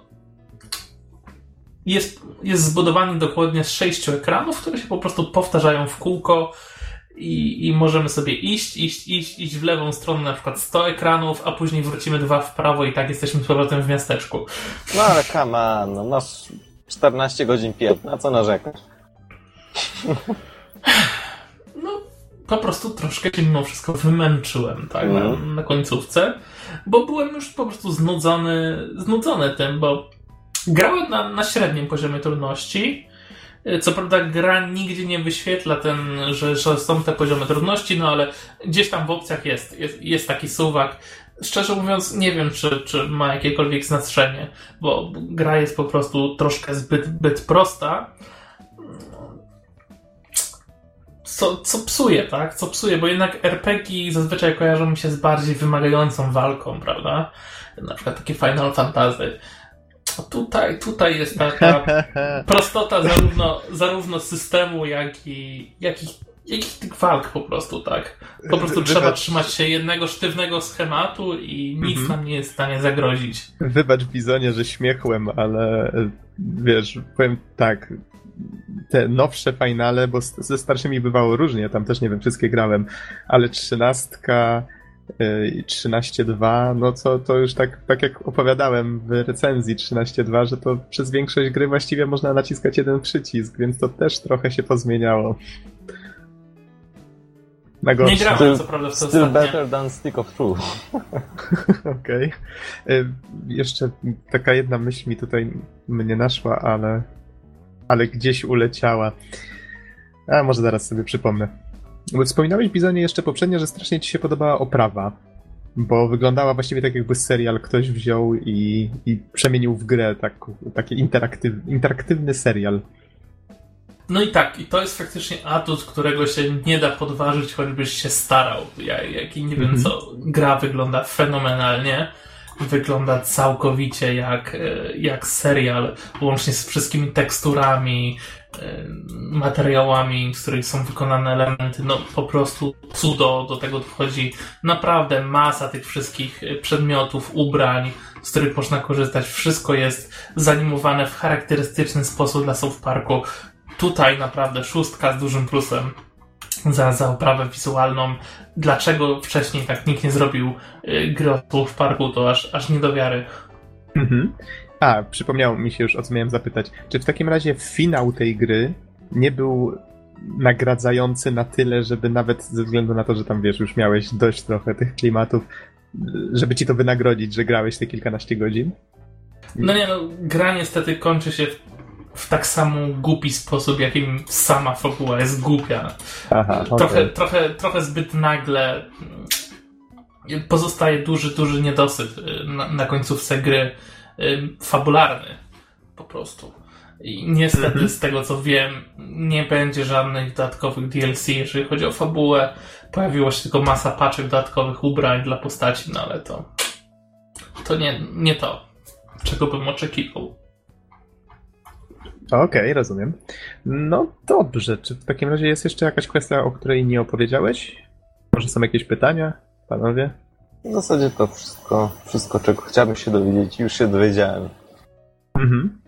Speaker 4: Jest, jest zbudowany dokładnie z sześciu ekranów, które się po prostu powtarzają w kółko. I, I możemy sobie iść, iść, iść, iść w lewą stronę, na przykład 100 ekranów, a później wrócimy dwa w prawo i tak jesteśmy z powrotem w miasteczku.
Speaker 1: No ale come on, no masz 14 godzin pierd, na co narzekasz? *laughs*
Speaker 4: po prostu troszkę się mimo wszystko wymęczyłem, tak, na, mhm. na, końcówce, bo byłem już po prostu znudzony, znudzony tym, bo grałem na, na średnim poziomie trudności. Co prawda gra nigdzie nie wyświetla ten, że, że są te poziomy trudności, no ale gdzieś tam w opcjach jest, jest, jest taki suwak. Szczerze mówiąc, nie wiem, czy, czy ma jakiekolwiek znaczenie, bo gra jest po prostu troszkę zbyt, zbyt prosta co, co psuje, tak? Co psuje, bo jednak RPG zazwyczaj kojarzą mi się z bardziej wymagającą walką, prawda? Na przykład takie Final Fantasy. A tutaj, tutaj jest taka *laughs* prostota zarówno, zarówno systemu, jak i, jak i, jak i tych walk po prostu, tak? Po prostu trzeba trzymać się jednego sztywnego schematu i nic mhm. nam nie jest w stanie zagrozić.
Speaker 2: Wybacz Bizonie, że śmiechłem, ale wiesz, powiem tak, te nowsze finale, bo ze starszymi bywało różnie, tam też nie wiem, wszystkie grałem, ale trzynastka y, i 13.2, no co to już tak, tak jak opowiadałem w recenzji 13.2, że to przez większość gry właściwie można naciskać jeden przycisk, więc to też trochę się pozmieniało.
Speaker 4: Na gorsze. Nie grałem, co prawda, w
Speaker 1: to Still better than Stick of Truth. *laughs*
Speaker 2: Okej. Okay. Jeszcze taka jedna myśl mi tutaj mnie naszła, ale ale gdzieś uleciała. A może zaraz sobie przypomnę. Bo wspominałeś, Bizonie, jeszcze poprzednio, że strasznie ci się podobała oprawa, bo wyglądała właściwie tak, jakby serial ktoś wziął i, i przemienił w grę, tak, taki interaktyw, interaktywny serial.
Speaker 4: No i tak, i to jest faktycznie atut, którego się nie da podważyć, choćbyś się starał. Ja, jak i nie wiem mhm. co, gra wygląda fenomenalnie wygląda całkowicie jak, e, jak serial, łącznie z wszystkimi teksturami, e, materiałami, z których są wykonane elementy, no po prostu cudo, do tego wchodzi naprawdę masa tych wszystkich e, przedmiotów, ubrań, z których można korzystać. Wszystko jest zanimowane w charakterystyczny sposób dla South Parku. Tutaj naprawdę szóstka z dużym plusem za, za oprawę wizualną. Dlaczego wcześniej tak nikt nie zrobił y, gry w parku, to aż, aż nie do wiary.
Speaker 2: Mhm. A, przypomniało mi się już, o co miałem zapytać. Czy w takim razie finał tej gry nie był nagradzający na tyle, żeby nawet ze względu na to, że tam wiesz, już miałeś dość trochę tych klimatów, żeby ci to wynagrodzić, że grałeś te kilkanaście godzin?
Speaker 4: No nie, no, gra niestety kończy się w w tak samo głupi sposób, jakim sama fabuła jest głupia. Aha, trochę, okay. trochę, trochę zbyt nagle mm, pozostaje duży, duży niedosyt y, na, na końcówce gry y, fabularny po prostu. I niestety mm -hmm. z tego co wiem, nie będzie żadnych dodatkowych DLC, jeżeli chodzi o fabułę. Pojawiło się tylko masa paczek dodatkowych ubrań dla postaci, no ale to to nie, nie to, czego bym oczekiwał.
Speaker 2: Okej, rozumiem. No dobrze, czy w takim razie jest jeszcze jakaś kwestia, o której nie opowiedziałeś? Może są jakieś pytania, panowie?
Speaker 1: W zasadzie to wszystko, wszystko czego chciałbym się dowiedzieć, już się dowiedziałem.
Speaker 2: Mhm.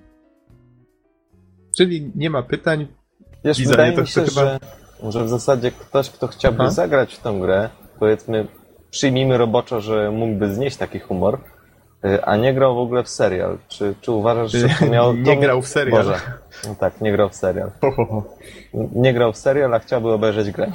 Speaker 2: Czyli nie ma pytań.
Speaker 1: Wiesz,
Speaker 2: Widzę,
Speaker 1: wydaje mi się,
Speaker 2: chyba-
Speaker 1: że, że w zasadzie ktoś, kto chciałby
Speaker 2: Aha.
Speaker 1: zagrać w tę grę, powiedzmy, przyjmijmy roboczo, że mógłby znieść taki humor, a nie grał w ogóle w serial. Czy, czy uważasz, że to *laughs* miało...
Speaker 2: Nie grał w serial.
Speaker 1: Boże. No tak, nie grał w serial. *laughs*
Speaker 2: Ho, ho, ho.
Speaker 1: Nie grał w serial, a chciałby obejrzeć grę.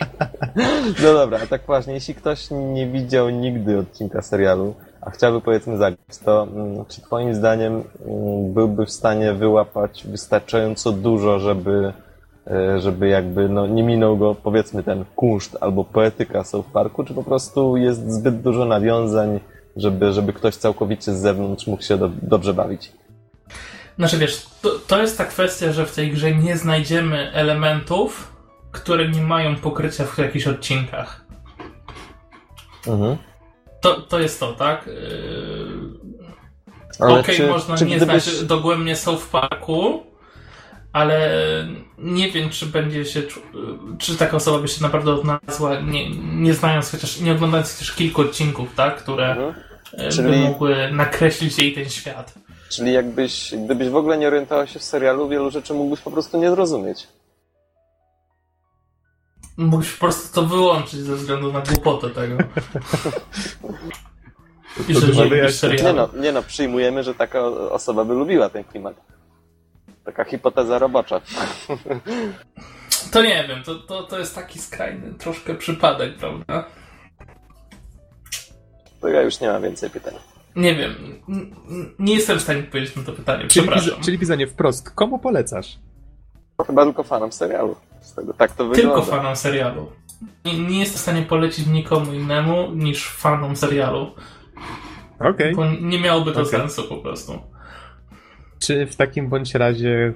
Speaker 1: *laughs* no dobra, a tak poważnie, jeśli ktoś nie widział nigdy odcinka serialu, a chciałby powiedzmy zagrać, to mm, czy twoim zdaniem mm, byłby w stanie wyłapać wystarczająco dużo, żeby, e, żeby jakby no, nie minął go powiedzmy ten kunszt albo poetyka South Parku, czy po prostu jest zbyt dużo nawiązań, żeby, żeby ktoś całkowicie z zewnątrz mógł się do, dobrze bawić?
Speaker 4: Znaczy wiesz, to, to jest ta kwestia, że w tej grze nie znajdziemy elementów, które nie mają pokrycia w jakichś odcinkach.
Speaker 1: Mhm.
Speaker 4: To, to jest to, tak? Yy... Okej,
Speaker 1: czy-
Speaker 4: można
Speaker 1: czy
Speaker 4: nie
Speaker 1: gdybyś-
Speaker 4: znać dogłębnie South Parku, ale nie wiem, czy będzie się, czy taka osoba by się naprawdę odnalazła, nie, nie znając chociaż, nie oglądając chociaż kilku odcinków, tak? Które
Speaker 1: Mhm.
Speaker 4: e, by
Speaker 1: Czyli-
Speaker 4: mogły nakreślić jej ten świat.
Speaker 1: Czyli jakbyś, gdybyś w ogóle nie orientował się w serialu, wielu rzeczy mógłbyś po prostu nie zrozumieć.
Speaker 4: Mógłbyś po prostu to wyłączyć ze względu na głupotę tego. I że nie
Speaker 1: no, nie no, przyjmujemy, że taka osoba by lubiła ten klimat. Taka hipoteza robocza.
Speaker 4: To nie wiem, to, to, to jest taki skrajny troszkę przypadek, prawda?
Speaker 1: To ja już nie mam więcej pytań.
Speaker 4: Nie wiem, nie jestem w stanie odpowiedzieć na to pytanie,
Speaker 2: Czyli,
Speaker 4: przepraszam.
Speaker 2: piza- czyli pisanie wprost, komu polecasz?
Speaker 1: Chyba tylko fanom serialu. Z tego tak to wygląda.
Speaker 4: Tylko fanom serialu. Nie, nie jestem w stanie polecić nikomu innemu niż fanom serialu,
Speaker 2: Okej.
Speaker 4: bo nie miałoby to
Speaker 2: Okej.
Speaker 4: sensu po prostu.
Speaker 2: Czy w takim bądź razie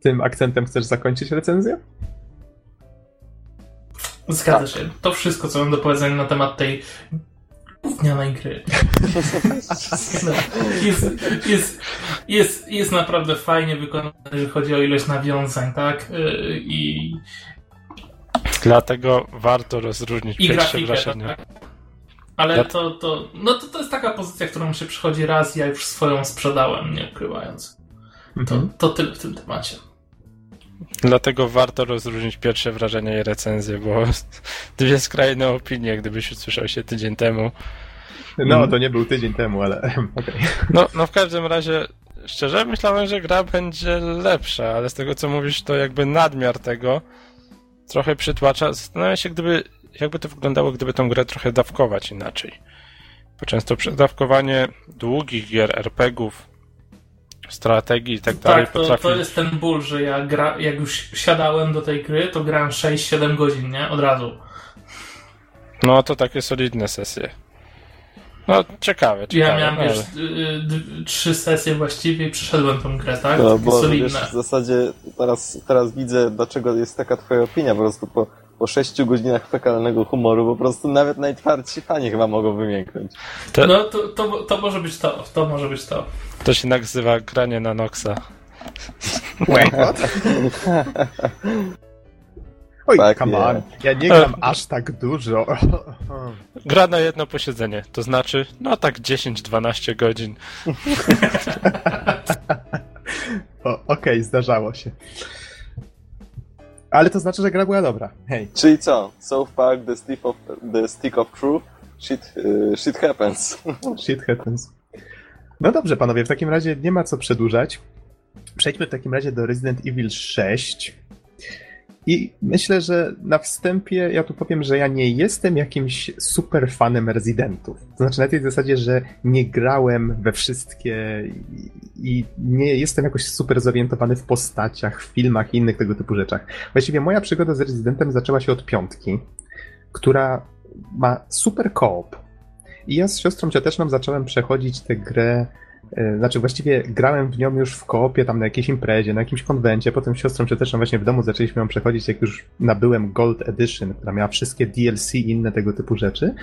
Speaker 2: tym akcentem chcesz zakończyć recenzję?
Speaker 4: Zgadza
Speaker 1: Tak.
Speaker 4: się. To wszystko, co mam do powiedzenia na temat tej gównianej gry. *laughs* jest, jest, jest, jest naprawdę fajnie wykonane, jeżeli chodzi o ilość nawiązań, tak? Yy, I,
Speaker 3: Dlatego warto rozróżnić
Speaker 4: i
Speaker 3: pierwsze
Speaker 4: grafikę,
Speaker 3: wrażenia.
Speaker 4: tak? Ale
Speaker 3: Ja-
Speaker 4: to, to, no to, to jest taka pozycja, którą mi się przychodzi raz, ja już swoją sprzedałem, nie ukrywając. To,
Speaker 2: Mhm.
Speaker 4: to tyle w tym temacie.
Speaker 3: Dlatego warto rozróżnić pierwsze wrażenia i recenzje, bo *laughs* dwie skrajne opinie, gdybyś usłyszał się tydzień temu.
Speaker 2: No, to nie był tydzień temu, ale *laughs* okej.
Speaker 3: No, no w każdym razie, szczerze myślałem, że gra będzie lepsza, ale z tego co mówisz, to jakby nadmiar tego trochę przytłacza. Zastanawiam się, gdyby, jakby to wyglądało, gdyby tą grę trochę dawkować inaczej. Bo często przedawkowanie długich gier, RPGów, strategii i tak dalej
Speaker 4: Tak, to,
Speaker 3: potrafi...
Speaker 4: to jest ten ból, że ja gra, jak już siadałem do tej gry, to grałem 6-7 godzin, nie? Od razu.
Speaker 3: No to takie solidne sesje. No ciekawe, ciekawe.
Speaker 4: Ja miałem
Speaker 3: ale-
Speaker 4: już y, y, trzy sesje właściwie i przeszedłem tą grę, tak?
Speaker 1: No,
Speaker 4: Takie
Speaker 1: bo wiesz,
Speaker 4: solidne.
Speaker 1: w zasadzie teraz, teraz widzę, dlaczego jest taka twoja opinia. Po prostu po, po sześciu godzinach fekalnego humoru po prostu nawet najtwardsi fani chyba mogą wymięknąć.
Speaker 3: To,
Speaker 4: No to, to, to może być to, to może być to.
Speaker 3: to się nazywa granie na Noxa.
Speaker 2: Wait, what? Oj,
Speaker 1: Tak,
Speaker 2: come
Speaker 1: nie.
Speaker 2: on. Ja nie gram aż tak dużo.
Speaker 3: Gra na jedno posiedzenie, to znaczy, no tak 10-12 godzin. *laughs*
Speaker 2: Okej, zdarzało się. Ale to znaczy, że gra była dobra. Hej.
Speaker 1: Czyli co? South Park, The Stick of, the stick of Truth? Shit, y, shit happens. *laughs*
Speaker 2: Shit happens. No dobrze, panowie, w takim razie nie ma co przedłużać. Przejdźmy w takim razie do Resident Evil 6. I myślę, że na wstępie ja tu powiem, że ja nie jestem jakimś super fanem Residentów. To znaczy na tej zasadzie, że nie grałem we wszystkie i, nie jestem jakoś super zorientowany w postaciach, w filmach i innych tego typu rzeczach. Właściwie moja przygoda z Residentem zaczęła się od piątki, która ma super koop. I ja z siostrą cioteczną zacząłem przechodzić tę grę. E, Znaczy, właściwie grałem w nią już w koopie, tam na jakiejś imprezie, na jakimś konwencie. Potem siostrą cioteczną właśnie w domu zaczęliśmy ją przechodzić, jak już nabyłem Gold Edition, która miała wszystkie DLC i inne tego typu rzeczy.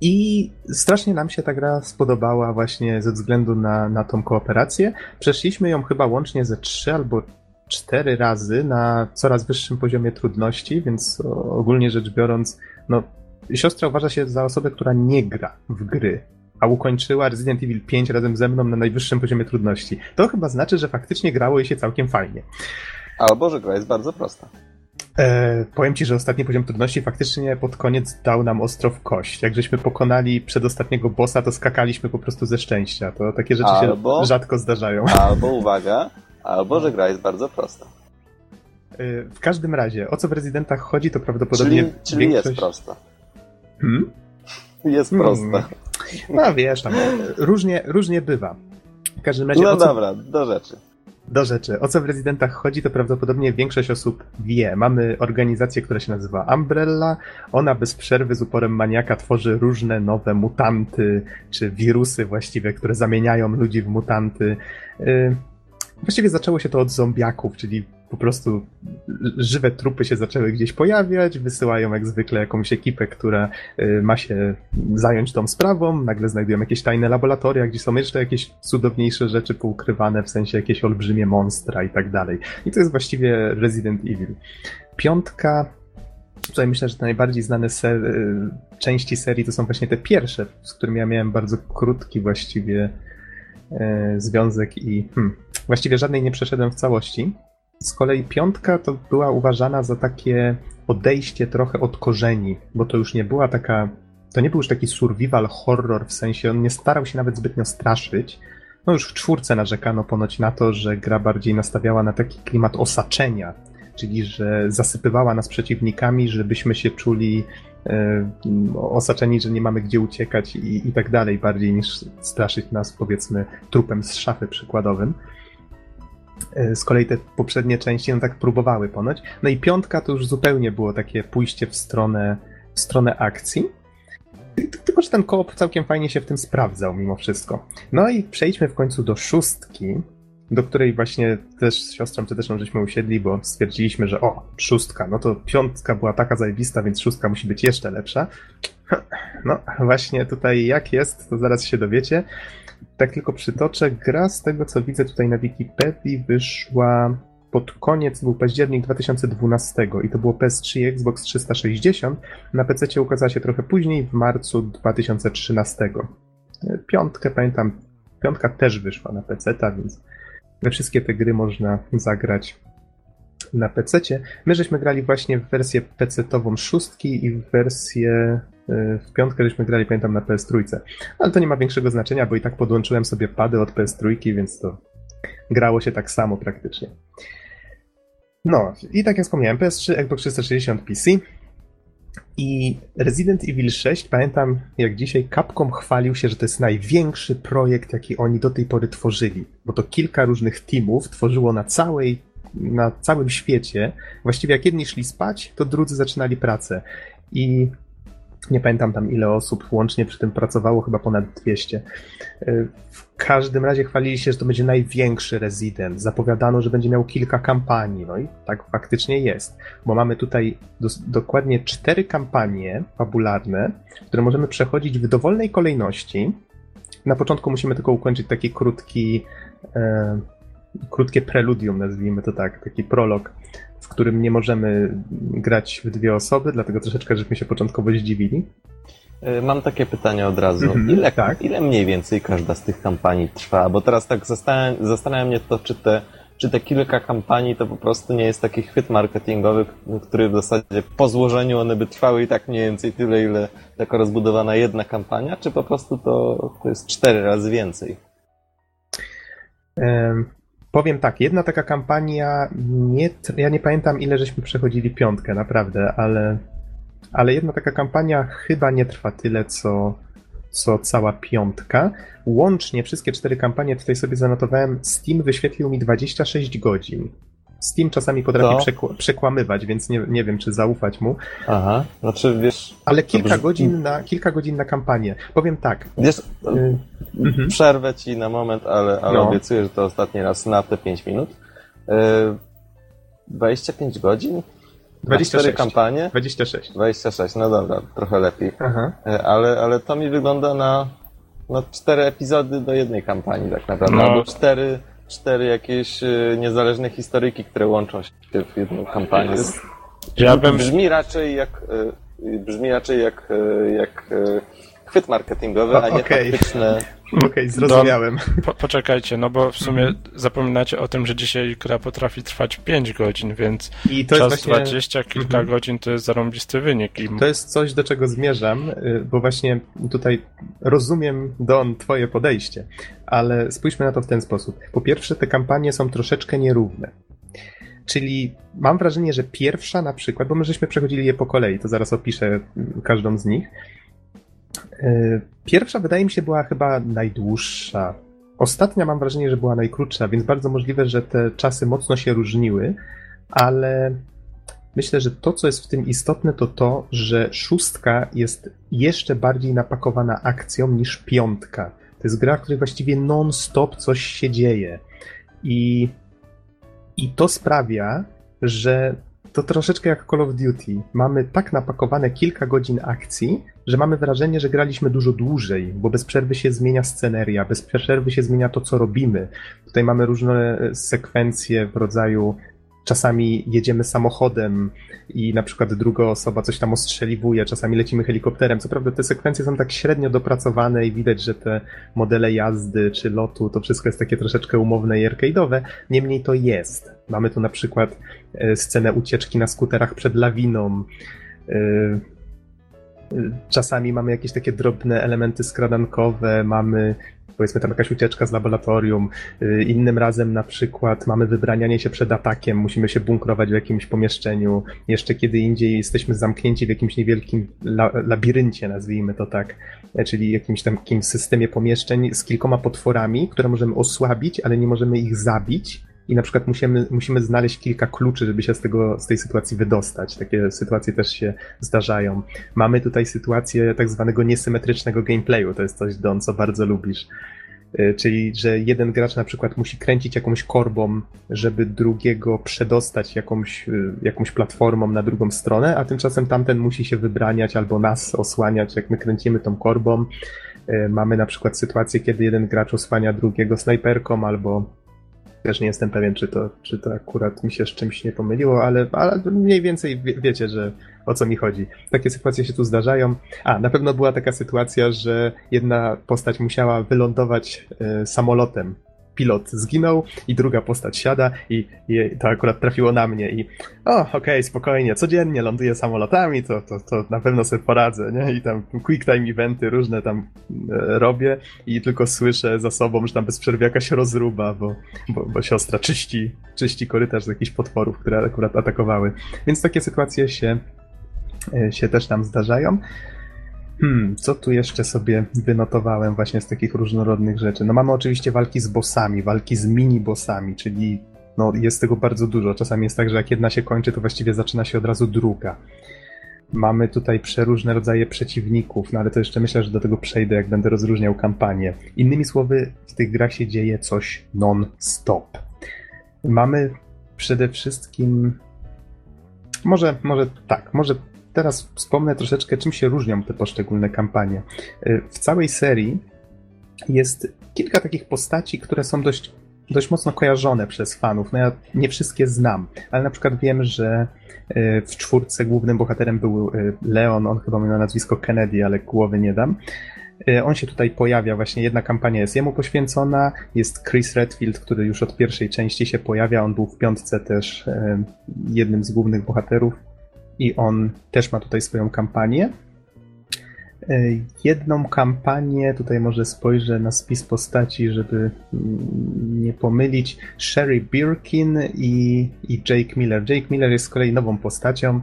Speaker 2: I strasznie nam się ta gra spodobała właśnie ze względu na, na tą kooperację. Przeszliśmy ją chyba łącznie ze trzy albo cztery razy na coraz wyższym poziomie trudności, więc ogólnie rzecz biorąc, no, siostra uważa się za osobę, która nie gra w gry, a ukończyła Resident Evil 5 razem ze mną na najwyższym poziomie trudności. To chyba znaczy, że faktycznie grało jej się całkiem fajnie.
Speaker 1: Albo, że gra jest bardzo prosta.
Speaker 2: E, powiem ci, że ostatni poziom trudności faktycznie pod koniec dał nam ostro w kość. Jak żeśmy pokonali przedostatniego bossa, to skakaliśmy po prostu ze szczęścia. To takie rzeczy albo, się rzadko zdarzają. *laughs*
Speaker 1: Albo, uwaga, albo, że gra jest bardzo prosta.
Speaker 2: E, w każdym razie, o co w Residentach chodzi, to prawdopodobnie
Speaker 1: Czyli, czyli większość... jest prosta.
Speaker 2: Hmm?
Speaker 1: Jest hmm.
Speaker 2: No wiesz, tam różnie, różnie bywa. W każdym razie.
Speaker 1: No co... dobra, do rzeczy.
Speaker 2: Do rzeczy. O co w rezydentach chodzi, to prawdopodobnie większość osób wie. Mamy organizację, która się nazywa Umbrella. Ona bez przerwy z uporem maniaka tworzy różne nowe mutanty, czy wirusy właściwie, które zamieniają ludzi w mutanty. Właściwie zaczęło się to od zombiaków, czyli po prostu żywe trupy się zaczęły gdzieś pojawiać, wysyłają jak zwykle jakąś ekipę, która y, ma się zająć tą sprawą, nagle znajdują jakieś tajne laboratoria, gdzie są jeszcze jakieś cudowniejsze rzeczy poukrywane, w sensie jakieś olbrzymie monstra i tak dalej. I to jest właściwie Resident Evil. Piątka Tutaj myślę, że te najbardziej znane ser y, części serii to są właśnie te pierwsze, z którymi ja miałem bardzo krótki właściwie związek i hmm, właściwie żadnej nie przeszedłem w całości. Z kolei piątka to była uważana za takie odejście trochę od korzeni, bo to już nie była taka. To nie był już taki survival horror, w sensie on nie starał się nawet zbytnio straszyć. No już w czwórce narzekano ponoć na to, że gra bardziej nastawiała na taki klimat osaczenia, czyli że zasypywała nas przeciwnikami, żebyśmy się czuli e, osaczeni, że nie mamy gdzie uciekać i, i tak dalej, bardziej niż straszyć nas powiedzmy trupem z szafy przykładowym. E, z kolei te poprzednie części no tak próbowały ponoć. No i piątka to już zupełnie było takie pójście w stronę, w stronę akcji. Tylko, że ten koop całkiem fajnie się w tym sprawdzał mimo wszystko. No i przejdźmy w końcu do szóstki, do której właśnie też z siostrą też żeśmy usiedli, bo stwierdziliśmy, że o, szóstka, no to piątka była taka zajebista, więc szóstka musi być jeszcze lepsza. *clears throat* No, właśnie tutaj jak jest, to zaraz się dowiecie tak tylko przytoczę, gra z tego co widzę tutaj na Wikipedii wyszła pod koniec, był październik 2012 i to było PS3 i Xbox 360. Na PC ukazała się trochę później, w marcu 2013. Piątkę pamiętam, piątka też wyszła na PC, więc we wszystkie te gry można zagrać na PC. My żeśmy grali właśnie w wersję PC-tową szóstki i w wersję y, w piątkę żeśmy grali, pamiętam, na PS3. Ale to nie ma większego znaczenia, bo i tak podłączyłem sobie pady od PS3, więc to grało się tak samo praktycznie. No, i tak jak wspomniałem, PS3, Xbox 360, PC. I Resident Evil 6, pamiętam jak dzisiaj Capcom chwalił się, że to jest największy projekt, jaki oni do tej pory tworzyli, bo to kilka różnych teamów tworzyło na całej na całym świecie, właściwie jak jedni szli spać, to drudzy zaczynali pracę. I nie pamiętam tam ile osób łącznie przy tym pracowało, chyba ponad 200. W każdym razie chwalili się, że to będzie największy rezydent. Zapowiadano, że będzie miał kilka kampanii. No i tak faktycznie jest, bo mamy tutaj do, dokładnie cztery kampanie fabularne, które możemy przechodzić w dowolnej kolejności. Na początku musimy tylko ukończyć taki krótki. E, krótkie preludium, nazwijmy to tak, taki prolog, w którym nie możemy grać w dwie osoby, dlatego troszeczkę żeśmy się początkowo zdziwili.
Speaker 1: E, mam takie pytanie od razu. Mm -hmm, ile, tak. ile mniej więcej każda z tych kampanii trwa? Bo teraz tak zastanawiam, zastanawia mnie to, czy te, czy te kilka kampanii to po prostu nie jest taki chwyt marketingowy, który w zasadzie po złożeniu one by trwały i tak mniej więcej tyle, ile taka rozbudowana jedna kampania, czy po prostu to, to jest cztery razy więcej?
Speaker 2: Powiem tak, jedna taka kampania, nie, ja nie pamiętam ile żeśmy przechodzili piątkę, naprawdę, ale, ale jedna taka kampania chyba nie trwa tyle, co, co cała piątka. Łącznie wszystkie cztery kampanie tutaj sobie zanotowałem. Steam wyświetlił mi 26 godzin. Steam czasami potrafi przekł- przekłamywać, więc nie, nie wiem, czy zaufać mu.
Speaker 1: Aha, znaczy wiesz...
Speaker 2: Ale kilka godzin, na, kilka godzin na kampanię. Powiem tak.
Speaker 1: Wiesz, y- mhm. przerwę ci na moment, ale, ale no. obiecuję, że to ostatni raz na te 5 minut. Y- 25 godzin?
Speaker 2: 26.
Speaker 1: cztery kampanie?
Speaker 2: 26.
Speaker 1: 26, no dobra, trochę lepiej.
Speaker 2: Aha.
Speaker 1: E, Ale, ale to mi wygląda na no, cztery epizody do jednej kampanii tak naprawdę,
Speaker 3: No.
Speaker 1: albo cztery, cztery jakieś e, niezależne historyki, które łączą się w jedną kampanię.
Speaker 3: Ja bym
Speaker 1: Brzmi raczej jak e, brzmi raczej jak, e, jak chwyt marketingowy, a nie
Speaker 2: okej.
Speaker 1: taktyczne.
Speaker 2: Okej, zrozumiałem.
Speaker 3: Po, poczekajcie, no bo w sumie zapominacie o tym, że dzisiaj gra potrafi trwać 5 godzin, więc
Speaker 2: I to jest
Speaker 3: czas
Speaker 2: właśnie...
Speaker 3: 20 kilka
Speaker 2: Mhm.
Speaker 3: godzin to jest zarąbisty wynik. I
Speaker 2: To jest coś, do czego zmierzam, y, bo właśnie tutaj rozumiem, Don, twoje podejście, ale spójrzmy na to w ten sposób. Po pierwsze, te kampanie są troszeczkę nierówne. Czyli mam wrażenie, że pierwsza na przykład, bo my żeśmy przechodzili je po kolei, to zaraz opiszę mm, każdą z nich. Y, Pierwsza wydaje mi się była chyba najdłuższa. Ostatnia mam wrażenie, że była najkrótsza, więc bardzo możliwe, że te czasy mocno się różniły, ale Myślę, że to, co jest w tym istotne, to to, że szóstka jest jeszcze bardziej napakowana akcją niż piątka. To jest gra, w której właściwie non-stop coś się dzieje. I, I to sprawia, że to troszeczkę jak Call of Duty. Mamy tak napakowane kilka godzin akcji, że mamy wrażenie, że graliśmy dużo dłużej, bo bez przerwy się zmienia sceneria, bez przerwy się zmienia to, co robimy. Tutaj mamy różne e, sekwencje w rodzaju czasami jedziemy samochodem i na przykład druga osoba coś tam ostrzeliwuje, czasami lecimy helikopterem. Co prawda te sekwencje są tak średnio dopracowane i widać, że te modele jazdy czy lotu, to wszystko jest takie troszeczkę umowne i arcade'owe, niemniej to jest. Mamy tu na przykład e, scenę ucieczki na skuterach przed lawiną, e, Czasami mamy jakieś takie drobne elementy skradankowe, mamy powiedzmy tam jakaś ucieczka z laboratorium, y, innym razem na przykład mamy wybranianie się przed atakiem, musimy się bunkrować w jakimś pomieszczeniu, jeszcze kiedy indziej jesteśmy zamknięci w jakimś niewielkim la labiryncie, nazwijmy to tak, e, czyli jakimś tam takim systemie pomieszczeń z kilkoma potworami, które możemy osłabić, ale nie możemy ich zabić, i na przykład musimy, musimy znaleźć kilka kluczy, żeby się z, tego, z tej sytuacji wydostać. Takie sytuacje też się zdarzają. Mamy tutaj sytuację tak zwanego niesymetrycznego gameplayu. To jest coś, Don, co bardzo lubisz. Y, Czyli, że jeden gracz na przykład musi kręcić jakąś korbą, żeby drugiego przedostać jakąś, y, jakąś platformą na drugą stronę, a tymczasem tamten musi się wybraniać albo nas osłaniać, jak my kręcimy tą korbą. Y, Mamy na przykład sytuację, kiedy jeden gracz osłania drugiego snajperką albo też nie jestem pewien, czy to, czy to akurat mi się z czymś nie pomyliło, ale, ale mniej więcej wie, wiecie, że o co mi chodzi. Takie sytuacje się tu zdarzają. A, na pewno była taka sytuacja, że jedna postać musiała wylądować e, samolotem. Pilot zginął i druga postać siada i, i to akurat trafiło na mnie i o, okej, spokojnie, codziennie ląduję samolotami, to, to, to na pewno sobie poradzę, nie? I tam quick time eventy różne tam e, robię i tylko słyszę za sobą, że tam bez przerwy jakaś rozruba, bo, bo, bo siostra czyści, czyści korytarz z jakichś potworów, które akurat atakowały. Więc takie sytuacje się, e, się też tam zdarzają. Hmm, co tu jeszcze sobie wynotowałem właśnie z takich różnorodnych rzeczy? No mamy oczywiście walki z bossami, walki z mini-bossami, czyli no, jest tego bardzo dużo. Czasami jest tak, że jak jedna się kończy, to właściwie zaczyna się od razu druga. Mamy tutaj przeróżne rodzaje przeciwników, no ale to jeszcze myślę, że do tego przejdę, jak będę rozróżniał kampanię. Innymi słowy, w tych grach się dzieje coś non-stop. Mamy przede wszystkim. Może, może tak, może teraz wspomnę troszeczkę, czym się różnią te poszczególne kampanie. Y, W całej serii jest kilka takich postaci, które są dość, dość mocno kojarzone przez fanów. No ja nie wszystkie znam, ale na przykład wiem, że y, w czwórce głównym bohaterem był y, Leon, on chyba miał nazwisko Kennedy, ale głowy nie dam. On się tutaj pojawia, właśnie jedna kampania jest jemu poświęcona, jest Chris Redfield, który już od pierwszej części się pojawia, on był w piątce też jednym z głównych bohaterów i on też ma tutaj swoją kampanię. E, Jedną kampanię, tutaj może spojrzę na spis postaci, żeby mm, nie pomylić. Sherry Birkin i, i Jake Miller. Jake Miller jest z kolei nową postacią.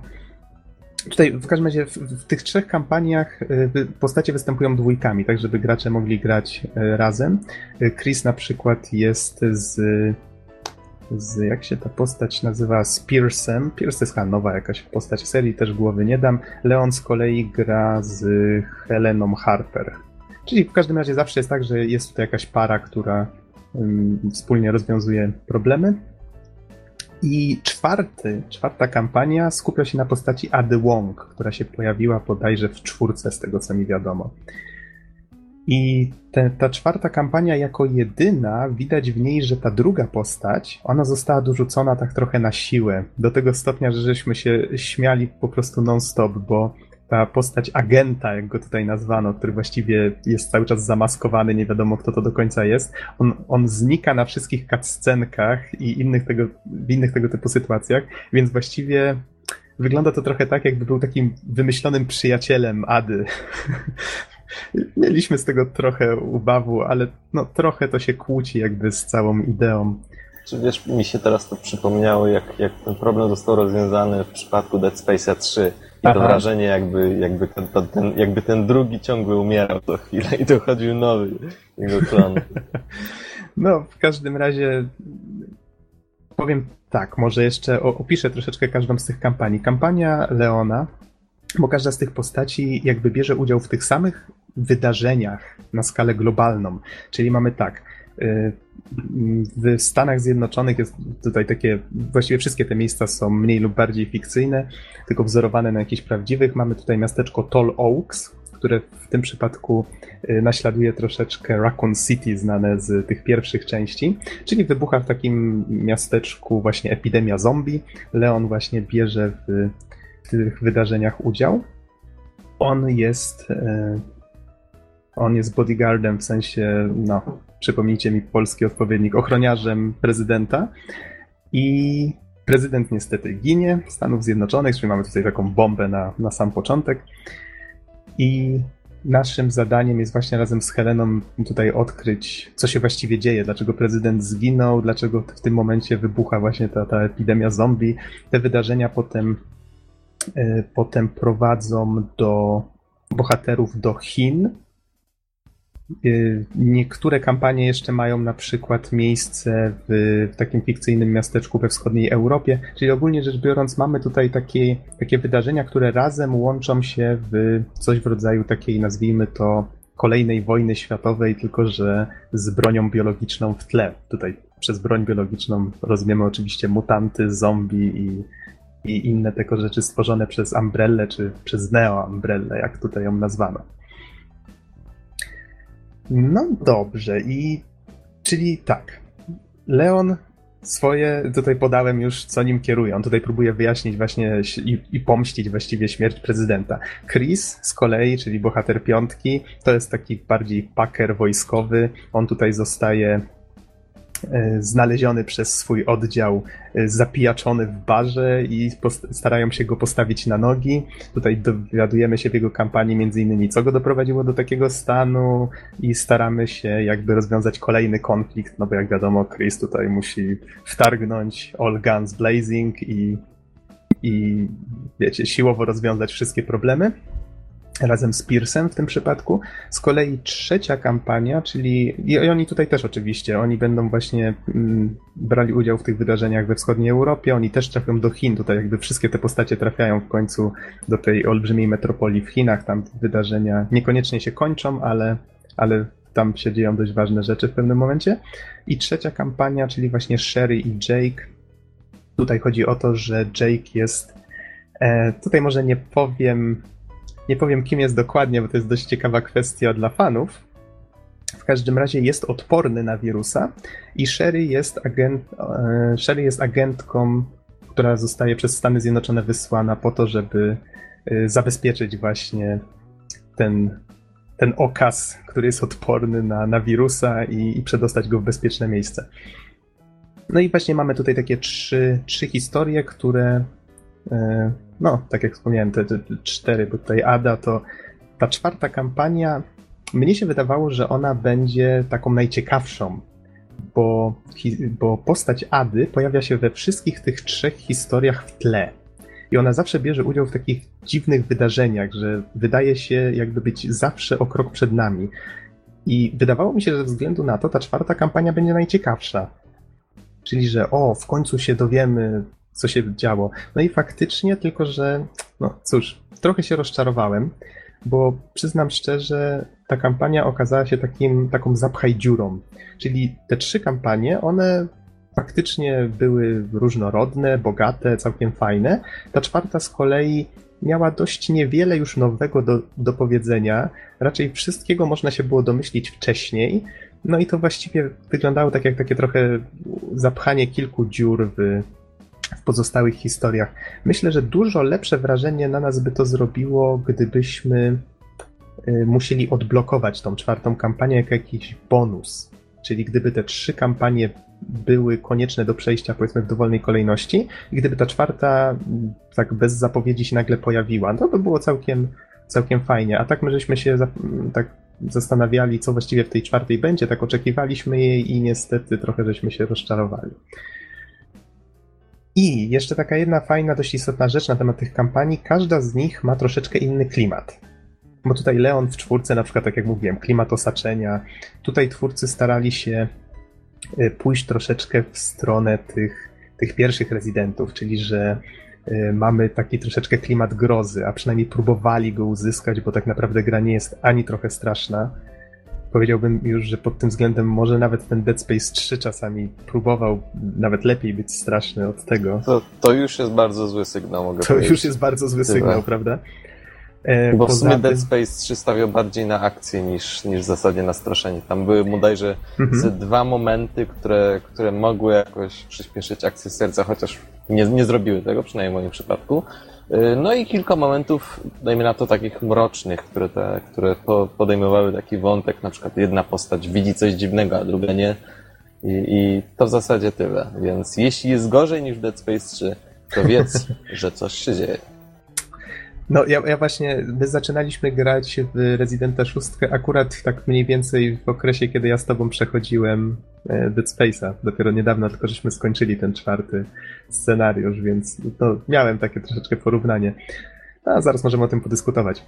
Speaker 2: Tutaj w każdym razie w, w tych trzech kampaniach e, postacie występują dwójkami, tak żeby gracze mogli grać e, razem. Chris na przykład jest z z, jak się ta postać nazywa, z Pearsem. Pierce jest chyba nowa jakaś postać serii, też głowy nie dam. Leon z kolei gra z Heleną Harper. Czyli w każdym razie zawsze jest tak, że jest tutaj jakaś para, która ym, wspólnie rozwiązuje problemy. I czwarty, czwarta kampania skupia się na postaci Ady Wong, która się pojawiła bodajże w czwórce, z tego co mi wiadomo. I te, ta czwarta kampania jako jedyna, widać w niej, że ta druga postać, ona została dorzucona tak trochę na siłę. Do tego stopnia, że żeśmy się śmiali po prostu non-stop, bo ta postać agenta, jak go tutaj nazwano, który właściwie jest cały czas zamaskowany, nie wiadomo kto to do końca jest, on, on znika na wszystkich cutscenkach i innych tego, w innych tego typu sytuacjach, więc właściwie wygląda to trochę tak, jakby był takim wymyślonym przyjacielem Ady. *laughs* Mieliśmy z tego trochę ubawu, ale no, trochę to się kłóci jakby z całą ideą.
Speaker 1: Czy wiesz, mi się teraz to przypomniało, jak, jak ten problem został rozwiązany w przypadku Dead Space'a 3 i Aha. to wrażenie, jakby, jakby, ten, ten, jakby ten drugi ciągle umierał co chwilę i dochodził nowy jego klon. *laughs*
Speaker 2: No, w każdym razie powiem tak, może jeszcze opiszę troszeczkę każdą z tych kampanii. Kampania Leona, bo każda z tych postaci jakby bierze udział w tych samych wydarzeniach na skalę globalną. Czyli mamy tak, y, w Stanach Zjednoczonych jest tutaj takie, właściwie wszystkie te miejsca są mniej lub bardziej fikcyjne, tylko wzorowane na jakichś prawdziwych. Mamy tutaj miasteczko Tall Oaks, które w tym przypadku y, naśladuje troszeczkę Raccoon City, znane z tych pierwszych części, czyli wybucha w takim miasteczku właśnie epidemia zombie. Leon właśnie bierze w, w tych wydarzeniach udział. On jest y, on jest bodyguardem, w sensie, no, przypomnijcie mi polski odpowiednik, ochroniarzem prezydenta. I prezydent niestety ginie Stanów Zjednoczonych, czyli mamy tutaj taką bombę na, na sam początek. I naszym zadaniem jest właśnie razem z Heleną tutaj odkryć, co się właściwie dzieje, dlaczego prezydent zginął, dlaczego w tym momencie wybucha właśnie ta, ta epidemia zombie. Te wydarzenia potem, y, potem prowadzą do bohaterów do Chin, niektóre kampanie jeszcze mają na przykład miejsce w, w, takim fikcyjnym miasteczku we wschodniej Europie, czyli ogólnie rzecz biorąc mamy tutaj takie, takie wydarzenia, które razem łączą się w coś w rodzaju takiej, nazwijmy to, kolejnej wojny światowej, tylko że z bronią biologiczną w tle. Tutaj przez broń biologiczną rozumiemy oczywiście mutanty, zombie i, i inne tego rzeczy stworzone przez Umbrellę, czy przez Neo Umbrellę, jak tutaj ją nazwano. No dobrze, i czyli tak. Leon swoje, tutaj podałem już, co nim kieruje. On tutaj próbuje wyjaśnić właśnie i, i, pomścić właściwie śmierć prezydenta. Chris z kolei, czyli bohater piątki, to jest taki bardziej paker wojskowy. On tutaj zostaje znaleziony przez swój oddział, e, zapijaczony w barze i starają się go postawić na nogi. Tutaj dowiadujemy się w jego kampanii między innymi, co go doprowadziło do takiego stanu i staramy się jakby rozwiązać kolejny konflikt, no bo jak wiadomo, Chris tutaj musi wtargnąć all guns blazing i, i wiecie, siłowo rozwiązać wszystkie problemy razem z Pearsem w tym przypadku. Z kolei trzecia kampania, czyli i oni tutaj też oczywiście, oni będą właśnie mm, brali udział w tych wydarzeniach we wschodniej Europie, oni też trafią do Chin, tutaj jakby wszystkie te postacie trafiają w końcu do tej olbrzymiej metropolii w Chinach, tam wydarzenia niekoniecznie się kończą, ale, ale tam się dzieją dość ważne rzeczy w pewnym momencie. I trzecia kampania, czyli właśnie Sherry i Jake. Tutaj chodzi o to, że Jake jest. E, tutaj może nie powiem nie powiem, kim jest dokładnie, bo to jest dość ciekawa kwestia dla fanów. W każdym razie jest odporny na wirusa i Sherry jest, agent, e, Sherry jest agentką, która zostaje przez Stany Zjednoczone wysłana po to, żeby e, zabezpieczyć właśnie ten, ten okaz, który jest odporny na, na wirusa i, i przedostać go w bezpieczne miejsce. No i właśnie mamy tutaj takie trzy, trzy historie, które e, no, tak jak wspomniałem, te, te, te cztery, bo tutaj Ada to ta czwarta kampania, mnie się wydawało, że ona będzie taką najciekawszą, bo, bo postać Ady pojawia się we wszystkich tych trzech historiach w tle. I ona zawsze bierze udział w takich dziwnych wydarzeniach, że wydaje się jakby być zawsze o krok przed nami. I wydawało mi się, że ze względu na to ta czwarta kampania będzie najciekawsza. Czyli, że o, w końcu się dowiemy, co się działo. No i faktycznie, tylko że, no cóż, trochę się rozczarowałem, bo przyznam szczerze, ta kampania okazała się takim, taką zapchaj dziurą. Czyli te trzy kampanie, one faktycznie były różnorodne, bogate, całkiem fajne. Ta czwarta z kolei miała dość niewiele już nowego do, do powiedzenia. Raczej wszystkiego można się było domyślić wcześniej. No i to właściwie wyglądało tak jak takie trochę zapchanie kilku dziur w, w pozostałych historiach. Myślę, że dużo lepsze wrażenie na nas by to zrobiło, gdybyśmy y, musieli odblokować tą czwartą kampanię jako jakiś bonus. Czyli gdyby te trzy kampanie były konieczne do przejścia, powiedzmy, w dowolnej kolejności, i gdyby ta czwarta tak bez zapowiedzi się nagle pojawiła, to by było całkiem, całkiem fajnie. A tak my żeśmy się mm, tak zastanawiali, co właściwie w tej czwartej będzie, tak oczekiwaliśmy jej i niestety trochę żeśmy się rozczarowali. I jeszcze taka jedna fajna, dość istotna rzecz na temat tych kampanii. Każda z nich ma troszeczkę inny klimat. Bo tutaj Leon w czwórce, na przykład, tak jak mówiłem, klimat osaczenia. Tutaj twórcy starali się y, pójść troszeczkę w stronę tych, tych pierwszych rezydentów, czyli że y, mamy taki troszeczkę klimat grozy, a przynajmniej próbowali go uzyskać, bo tak naprawdę gra nie jest ani trochę straszna. Powiedziałbym już, że pod tym względem może nawet ten Dead Space 3 czasami próbował nawet lepiej być straszny od tego.
Speaker 1: To, to już jest bardzo zły sygnał, mogę
Speaker 2: To
Speaker 1: powiedzieć.
Speaker 2: już jest bardzo zły sygnał, prawda? E,
Speaker 1: Bo w sumie
Speaker 2: tym-
Speaker 1: Dead Space 3 stawiał bardziej na akcję niż, niż w zasadzie na straszenie. Tam były bodajże
Speaker 2: Mhm.
Speaker 1: ze dwa momenty, które, które mogły jakoś przyspieszyć akcję serca, chociaż nie, nie zrobiły tego, przynajmniej w moim przypadku. Yy, No i kilka momentów, dajmy na to takich mrocznych, które, te, które po, podejmowały taki wątek, na przykład jedna postać widzi coś dziwnego, a druga nie. I, I to w zasadzie tyle. Więc jeśli jest gorzej niż w Dead Space 3, to wiedz, *laughs* że coś się dzieje.
Speaker 2: No ja, ja właśnie, my zaczynaliśmy grać w Residenta 6 akurat tak mniej więcej w okresie, kiedy ja z tobą przechodziłem e, Dead Space'a. Dopiero niedawno tylko żeśmy skończyli ten czwarty scenariusz, więc to miałem takie troszeczkę porównanie. A zaraz możemy o tym podyskutować.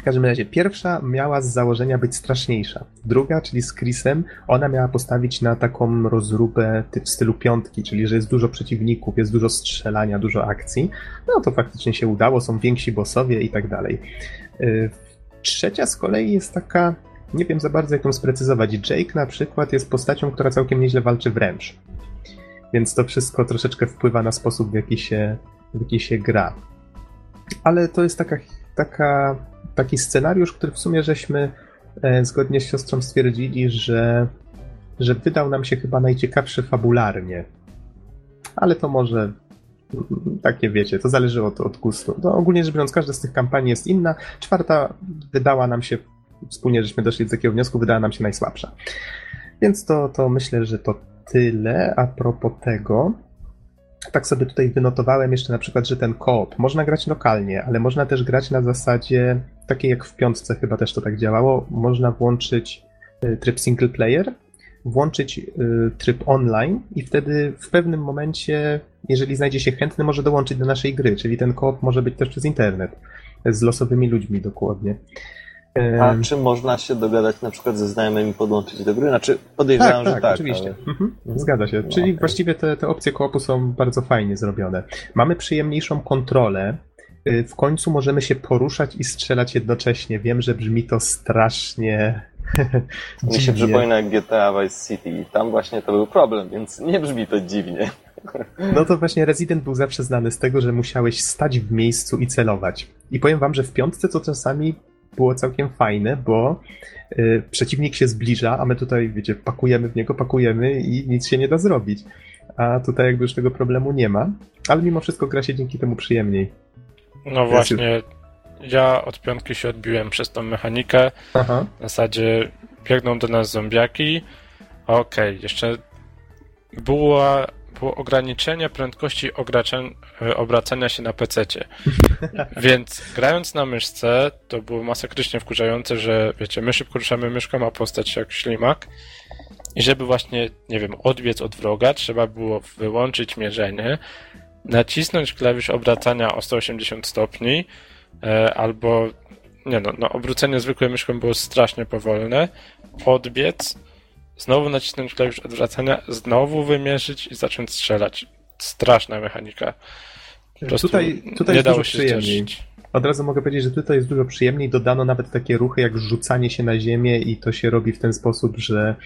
Speaker 2: W każdym razie, pierwsza miała z założenia być straszniejsza. Druga, czyli z Chrisem, ona miała postawić na taką rozróbę w stylu piątki, czyli że jest dużo przeciwników, jest dużo strzelania, dużo akcji. No to faktycznie się udało, są więksi bossowie i tak dalej. Yy, Trzecia z kolei jest taka, nie wiem za bardzo jak ją sprecyzować. Jake na przykład jest postacią, która całkiem nieźle walczy wręcz. Więc to wszystko troszeczkę wpływa na sposób, w jaki się, w jaki się gra. Ale to jest taka, taka, taki scenariusz, który w sumie żeśmy e, zgodnie z siostrą stwierdzili, że, że wydał nam się chyba najciekawszy fabularnie. Ale to może takie wiecie, to zależy od, od gustu. No, ogólnie rzecz biorąc, każda z tych kampanii jest inna. Czwarta wydała nam się, wspólnie żeśmy doszli do takiego wniosku, wydała nam się najsłabsza. Więc to, to myślę, że to tyle a propos tego. Tak sobie tutaj wynotowałem jeszcze na przykład, że ten koop można grać lokalnie, ale można też grać na zasadzie takiej jak w piątce chyba też to tak działało. Można włączyć y, tryb single player, włączyć y, tryb online i wtedy w pewnym momencie, jeżeli znajdzie się chętny, może dołączyć do naszej gry, czyli ten koop może być też przez internet, z losowymi ludźmi dokładnie.
Speaker 1: A czy można się dogadać na przykład ze znajomymi podłączyć do gry? Znaczy, podejrzewam,
Speaker 2: tak,
Speaker 1: że
Speaker 2: tak,
Speaker 1: tak.
Speaker 2: oczywiście.
Speaker 1: ale-
Speaker 2: Mhm, zgadza się. Czyli
Speaker 1: okej.
Speaker 2: właściwie te, te opcje koopu są bardzo fajnie zrobione. Mamy przyjemniejszą kontrolę. Y, W końcu możemy się poruszać i strzelać jednocześnie. Wiem, że brzmi to strasznie. *laughs*
Speaker 1: Mi się przypomina jak GTA Vice City i tam właśnie to był problem, więc nie brzmi to dziwnie. *laughs*
Speaker 2: No to właśnie Resident był zawsze znany z tego, że musiałeś stać w miejscu i celować. I powiem wam, że w piątce to czasami było całkiem fajne, bo y, przeciwnik się zbliża, a my tutaj, wiecie, pakujemy w niego, pakujemy i nic się nie da zrobić. A tutaj jakby już tego problemu nie ma, ale mimo wszystko gra się dzięki temu przyjemniej.
Speaker 3: No właśnie, ja od piątki się odbiłem przez tą mechanikę.
Speaker 2: Aha.
Speaker 3: W zasadzie biegną do nas zombiaki. Okej, jeszcze było, było ograniczenie prędkości e, obracania się na PC-cie. *laughs* Więc grając na myszce, to było masakrycznie wkurzające, że wiecie, my szybko ruszamy myszką, a postać jak ślimak. I żeby właśnie, nie wiem, odbiec od wroga, trzeba było wyłączyć mierzenie, nacisnąć klawisz obracania o 180 stopni, e, albo nie no, no, obrócenie zwykłej myszką było strasznie powolne, odbiec, znowu nacisnąć klawisz odwracania, znowu wymierzyć i zacząć strzelać. Straszna mechanika. Po
Speaker 2: Tutaj, tutaj
Speaker 3: nie dało
Speaker 2: dużo
Speaker 3: się
Speaker 2: przyjemniej.
Speaker 3: zcieszyć.
Speaker 2: Od razu mogę powiedzieć, że tutaj jest dużo przyjemniej. Dodano nawet takie ruchy jak rzucanie się na ziemię i to się robi w ten sposób, że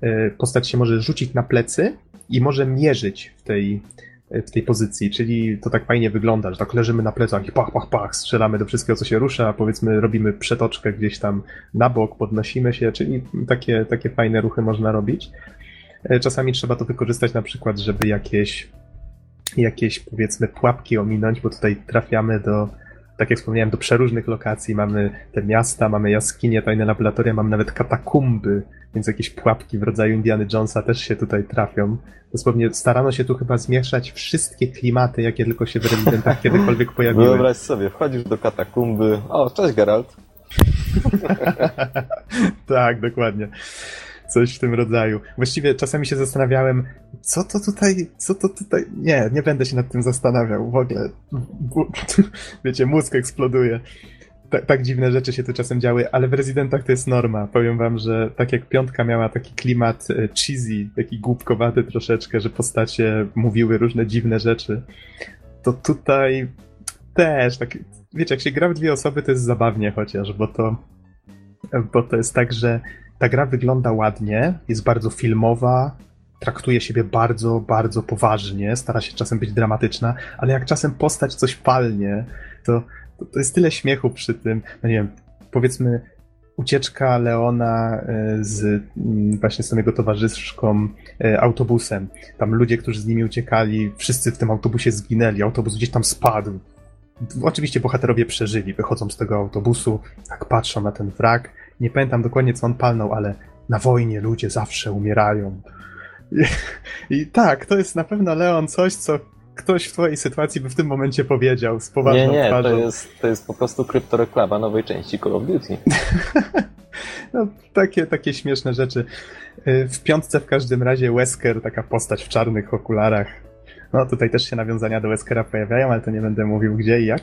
Speaker 2: e, postać się może rzucić na plecy i może mierzyć w tej, w tej pozycji, czyli to tak fajnie wygląda, że tak leżymy na plecach i pach, pach, pach, strzelamy do wszystkiego, co się rusza, powiedzmy robimy przetoczkę gdzieś tam na bok, podnosimy się, czyli takie, takie fajne ruchy można robić. E, czasami trzeba to wykorzystać na przykład, żeby jakieś, jakieś powiedzmy pułapki ominąć, bo tutaj trafiamy do, tak jak wspomniałem, do przeróżnych lokacji. Mamy te miasta, mamy jaskinie, tajne laboratoria, mamy nawet katakumby, więc jakieś pułapki w rodzaju Indiana Jonesa też się tutaj trafią. Dosłownie starano się tu chyba zmieszać wszystkie klimaty, jakie tylko się w Residentach kiedykolwiek *laughs* pojawiły.
Speaker 1: Wyobraź sobie, wchodzisz do katakumby. O, cześć Geralt. *laughs*
Speaker 2: tak, dokładnie. Coś w tym rodzaju. Właściwie czasami się zastanawiałem, co to tutaj, co to tutaj. Nie, nie będę się nad tym zastanawiał w ogóle. Wiecie, mózg eksploduje. Tak, tak, dziwne rzeczy się tu czasem działy, ale w Residentach to jest norma. Powiem wam, że tak jak piątka miała taki klimat e, cheesy, taki głupkowaty troszeczkę, że postacie mówiły różne dziwne rzeczy, to tutaj też tak, wiecie, jak się gra w dwie osoby, to jest zabawnie chociaż, bo to, bo to jest tak, że ta gra wygląda ładnie, jest bardzo filmowa, traktuje siebie bardzo, bardzo poważnie, stara się czasem być dramatyczna, ale jak czasem postać coś palnie, to, to, to jest tyle śmiechu przy tym, no nie wiem, powiedzmy ucieczka Leona e, z mm, właśnie z tą jego towarzyszką e, autobusem. Tam ludzie, którzy z nimi uciekali, wszyscy w tym autobusie zginęli, autobus gdzieś tam spadł. Oczywiście bohaterowie przeżyli, wychodzą z tego autobusu, tak patrzą na ten wrak, nie pamiętam dokładnie, co on palnął, ale na wojnie ludzie zawsze umierają. I, I, tak, to jest na pewno, Leon, coś, co ktoś w twojej sytuacji by w tym momencie powiedział z poważną
Speaker 1: nie, nie,
Speaker 2: twarzą.
Speaker 1: To jest, to jest po prostu kryptoreklama nowej części Call of Duty. *laughs*
Speaker 2: no, takie, takie śmieszne rzeczy. Y, w piątce w każdym razie Wesker, taka postać w czarnych okularach. No tutaj też się nawiązania do Weskera pojawiają, ale to nie będę mówił gdzie i jak.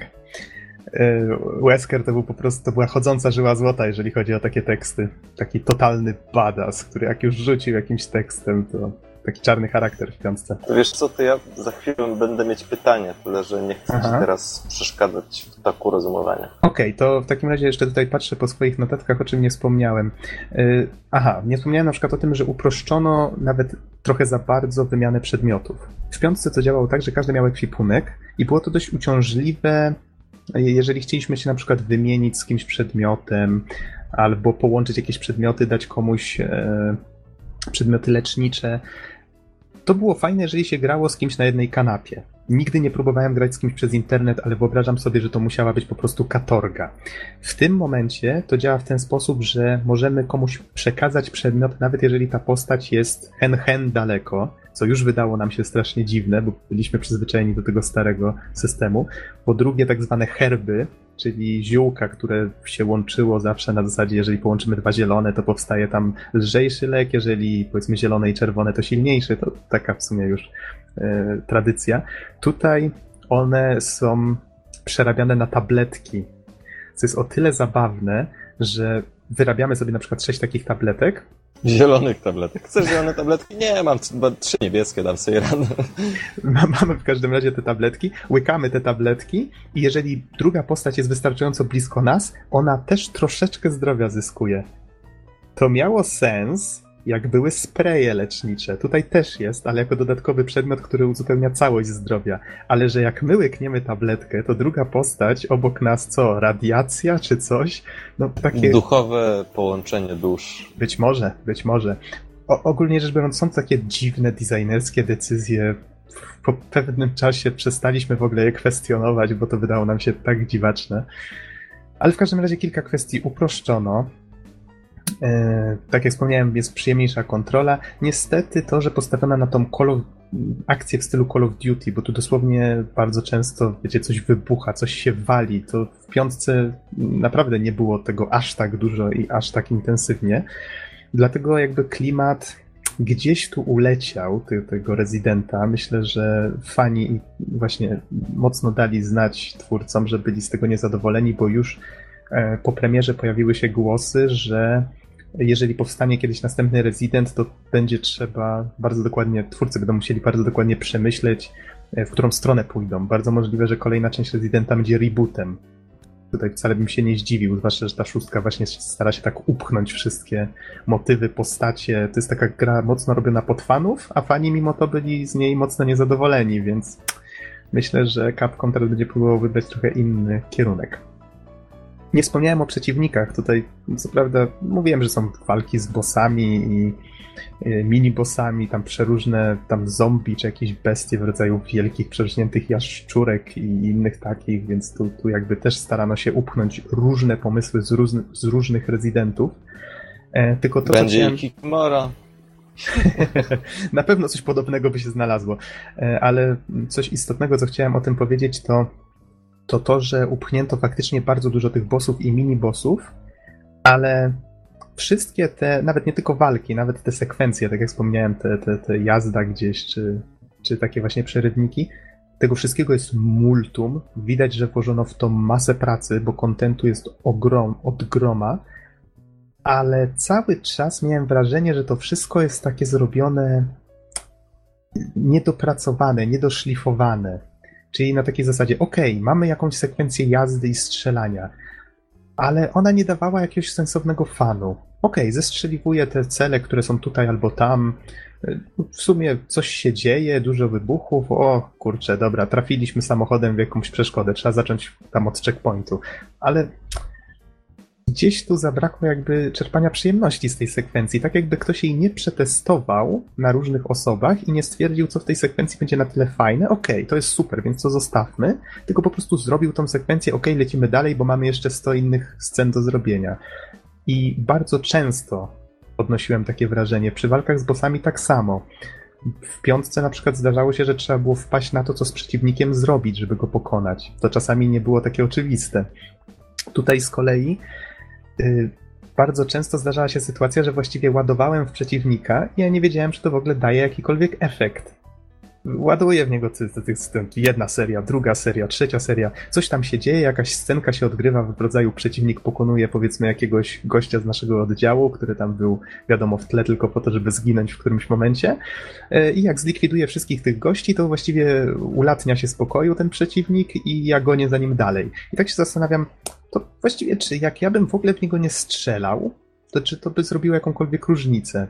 Speaker 2: E, Wesker to był po prostu, to była chodząca żyła złota, jeżeli chodzi o takie teksty. Taki totalny badass, który jak już rzucił jakimś tekstem, to taki czarny charakter w piątce.
Speaker 1: Wiesz co, to ja za chwilę będę mieć pytanie, tyle że nie chcę Aha. ci teraz przeszkadzać w taku rozumowania.
Speaker 2: Okej, okay, to w takim razie jeszcze tutaj patrzę po swoich notatkach, o czym nie wspomniałem. Yy, aha, nie wspomniałem na przykład o tym, że uproszczono nawet trochę za bardzo wymianę przedmiotów. W piątce to działało tak, że każdy miał ekwipunek i było to dość uciążliwe jeżeli chcieliśmy się na przykład wymienić z kimś przedmiotem, albo połączyć jakieś przedmioty, dać komuś e, przedmioty lecznicze, to było fajne, jeżeli się grało z kimś na jednej kanapie. Nigdy nie próbowałem grać z kimś przez internet, ale wyobrażam sobie, że to musiała być po prostu katorga. W tym momencie to działa w ten sposób, że możemy komuś przekazać przedmiot, nawet jeżeli ta postać jest hen hen daleko, co już wydało nam się strasznie dziwne, bo byliśmy przyzwyczajeni do tego starego systemu. Po drugie, tak zwane herby, czyli ziółka, które się łączyło zawsze na zasadzie, jeżeli połączymy dwa zielone, to powstaje tam lżejszy lek, jeżeli powiedzmy zielone i czerwone to silniejszy, to taka w sumie już e, tradycja. Tutaj one są przerabiane na tabletki, co jest o tyle zabawne, że wyrabiamy sobie na przykład sześć takich tabletek,
Speaker 1: Zielonych tabletek. Chcesz zielone tabletki? Nie, mam trzy niebieskie, dam sobie radę.
Speaker 2: Mamy w każdym razie te tabletki, łykamy te tabletki i jeżeli druga postać jest wystarczająco blisko nas, ona też troszeczkę zdrowia zyskuje. To miało sens, jak były spreje lecznicze. Tutaj też jest, ale jako dodatkowy przedmiot, który uzupełnia całość zdrowia. Ale że jak my łykniemy tabletkę, to druga postać obok nas co? Radiacja czy coś?
Speaker 1: No takie... Duchowe połączenie dusz.
Speaker 2: Być może, być może. O, ogólnie rzecz biorąc, są takie dziwne designerskie decyzje. Po pewnym czasie przestaliśmy w ogóle je kwestionować, bo to wydało nam się tak dziwaczne. Ale w każdym razie kilka kwestii uproszczono. E, tak jak wspomniałem, jest przyjemniejsza kontrola. Niestety to, że postawiono na tą Call of, akcję w stylu Call of Duty, bo tu dosłownie bardzo często, wiecie, coś wybucha, coś się wali, to w piątce naprawdę nie było tego aż tak dużo i aż tak intensywnie. Dlatego jakby klimat gdzieś tu uleciał tego rezydenta. Myślę, że fani właśnie mocno dali znać twórcom, że byli z tego niezadowoleni, bo już e, po premierze pojawiły się głosy, że jeżeli powstanie kiedyś następny Resident, to będzie trzeba bardzo dokładnie, twórcy będą musieli bardzo dokładnie przemyśleć, e, w którą stronę pójdą. Bardzo możliwe, że kolejna część Residenta będzie rebootem. Tutaj wcale bym się nie zdziwił, zwłaszcza, że ta szóstka właśnie stara się tak upchnąć wszystkie motywy, postacie. To jest taka gra mocno robiona pod fanów, a fani mimo to byli z niej mocno niezadowoleni, więc myślę, że Capcom teraz będzie próbował wybrać trochę inny kierunek. Nie wspomniałem o przeciwnikach. Tutaj, co prawda, mówiłem, że są walki z bossami i y, mini-bossami, tam przeróżne tam zombie czy jakieś bestie w rodzaju wielkich, przerośniętych jaszczurek i innych takich, więc tu, tu jakby też starano się upchnąć różne pomysły z, różny, z różnych rezydentów.
Speaker 1: E, tylko to, Będzie. Kikmora. *laughs*
Speaker 2: Na pewno coś podobnego by się znalazło, e, ale coś istotnego, co chciałem o tym powiedzieć, to to to, że upchnięto faktycznie bardzo dużo tych bossów i mini-bossów, ale wszystkie te, nawet nie tylko walki, nawet te sekwencje, tak jak wspomniałem, te, te, te jazda gdzieś, czy, czy takie właśnie przerywniki, tego wszystkiego jest multum. Widać, że włożono w to masę pracy, bo kontentu jest ogrom, od groma, ale cały czas miałem wrażenie, że to wszystko jest takie zrobione niedopracowane, niedoszlifowane. Czyli na takiej zasadzie, ok, mamy jakąś sekwencję jazdy i strzelania, ale ona nie dawała jakiegoś sensownego fanu. Ok, zestrzeliwuję te cele, które są tutaj albo tam. W sumie coś się dzieje, dużo wybuchów. O kurczę, dobra, trafiliśmy samochodem w jakąś przeszkodę, trzeba zacząć tam od checkpointu. Ale gdzieś tu zabrakło jakby czerpania przyjemności z tej sekwencji. Tak jakby ktoś jej nie przetestował na różnych osobach i nie stwierdził, co w tej sekwencji będzie na tyle fajne. Okej, okay, to jest super, więc to zostawmy. Tylko po prostu zrobił tą sekwencję, okej, okay, lecimy dalej, bo mamy jeszcze 100 innych scen do zrobienia. I bardzo często odnosiłem takie wrażenie. Przy walkach z bossami tak samo. W piątce na przykład zdarzało się, że trzeba było wpaść na to, co z przeciwnikiem zrobić, żeby go pokonać. To czasami nie było takie oczywiste. Tutaj z kolei bardzo często zdarzała się sytuacja, że właściwie ładowałem w przeciwnika i ja nie wiedziałem, czy to w ogóle daje jakikolwiek efekt. Ładuję w niego tych. Jedna seria, druga seria, trzecia seria. Coś tam się dzieje, jakaś scenka się odgrywa w rodzaju przeciwnik pokonuje powiedzmy jakiegoś gościa z naszego oddziału, który tam był wiadomo w tle tylko po to, żeby zginąć w którymś momencie. Y, I jak zlikwiduje wszystkich tych gości, to właściwie ulatnia się spokoju ten przeciwnik i ja gonię za nim dalej. I tak się zastanawiam, to właściwie czy jak ja bym w ogóle w niego nie strzelał, to czy to by zrobiło jakąkolwiek różnicę?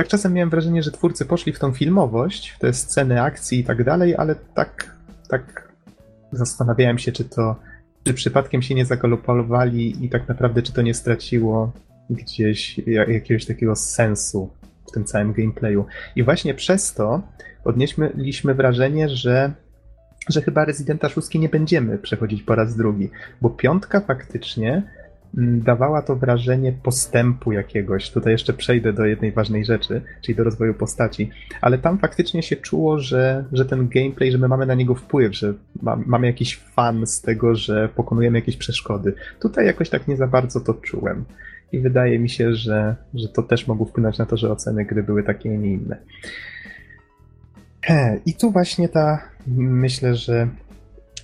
Speaker 2: Tak czasem miałem wrażenie, że twórcy poszli w tą filmowość, w te sceny akcji i tak dalej, ale tak, tak zastanawiałem się, czy to, czy przypadkiem się nie zagalopowali i tak naprawdę, czy to nie straciło gdzieś jakiegoś takiego sensu w tym całym gameplayu. I właśnie przez to odnieśliśmy wrażenie, że że chyba Residenta 6 nie będziemy przechodzić po raz drugi, bo piątka faktycznie dawała to wrażenie postępu jakiegoś. Tutaj jeszcze przejdę do jednej ważnej rzeczy, czyli do rozwoju postaci, ale tam faktycznie się czuło, że, że ten gameplay, że my mamy na niego wpływ, że ma, mamy jakiś fan z tego, że pokonujemy jakieś przeszkody. Tutaj jakoś tak nie za bardzo to czułem. I wydaje mi się, że, że to też mogło wpłynąć na to, że oceny gry były takie, a nie inne. I tu właśnie ta, myślę, że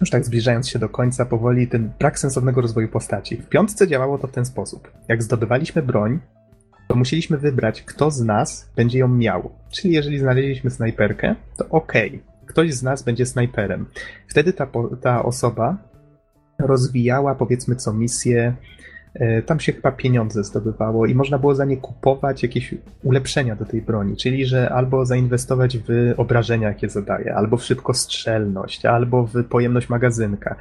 Speaker 2: już tak zbliżając się do końca powoli, ten brak sensownego rozwoju postaci. W piątce działało to w ten sposób. Jak zdobywaliśmy broń, to musieliśmy wybrać, kto z nas będzie ją miał. Czyli jeżeli znaleźliśmy snajperkę, to okej, okay, ktoś z nas będzie snajperem. Wtedy ta, ta osoba rozwijała, powiedzmy, co misję tam się chyba pieniądze zdobywało i można było za nie kupować jakieś ulepszenia do tej broni, czyli że albo zainwestować w obrażenia, jakie zadaje, albo w szybkostrzelność, albo w pojemność magazynka.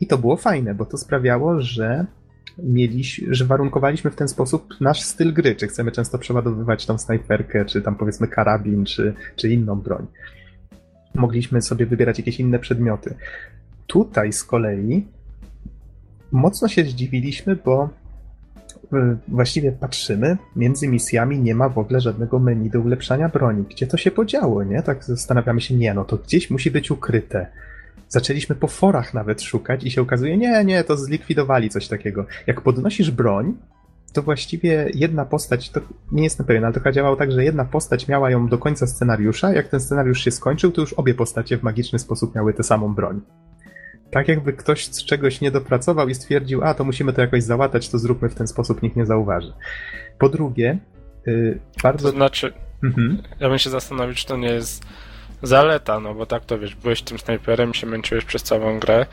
Speaker 2: I to było fajne, bo to sprawiało, że mieliśmy, że warunkowaliśmy w ten sposób nasz styl gry, czy chcemy często przeładowywać tą snajperkę, czy tam powiedzmy karabin, czy, czy inną broń. Mogliśmy sobie wybierać jakieś inne przedmioty. Tutaj z kolei mocno się zdziwiliśmy, bo e, właściwie patrzymy, między misjami nie ma w ogóle żadnego menu do ulepszania broni. Gdzie to się podziało, nie? Tak zastanawiamy się, nie, no to gdzieś musi być ukryte. Zaczęliśmy po forach nawet szukać i się okazuje, nie, nie, to zlikwidowali coś takiego. Jak podnosisz broń, to właściwie jedna postać, to nie jestem pewien, ale to działało tak, że jedna postać miała ją do końca scenariusza, jak ten scenariusz się skończył, to już obie postacie w magiczny sposób miały tę samą broń tak jakby ktoś z czegoś nie dopracował i stwierdził, a to musimy to jakoś załatać, to zróbmy w ten sposób, nikt nie zauważy. Po drugie, yy, bardzo...
Speaker 3: To znaczy, mhm. ja bym się zastanowił, czy to nie jest zaleta, no bo tak to wiesz, byłeś tym snajperem, się męczyłeś przez całą grę,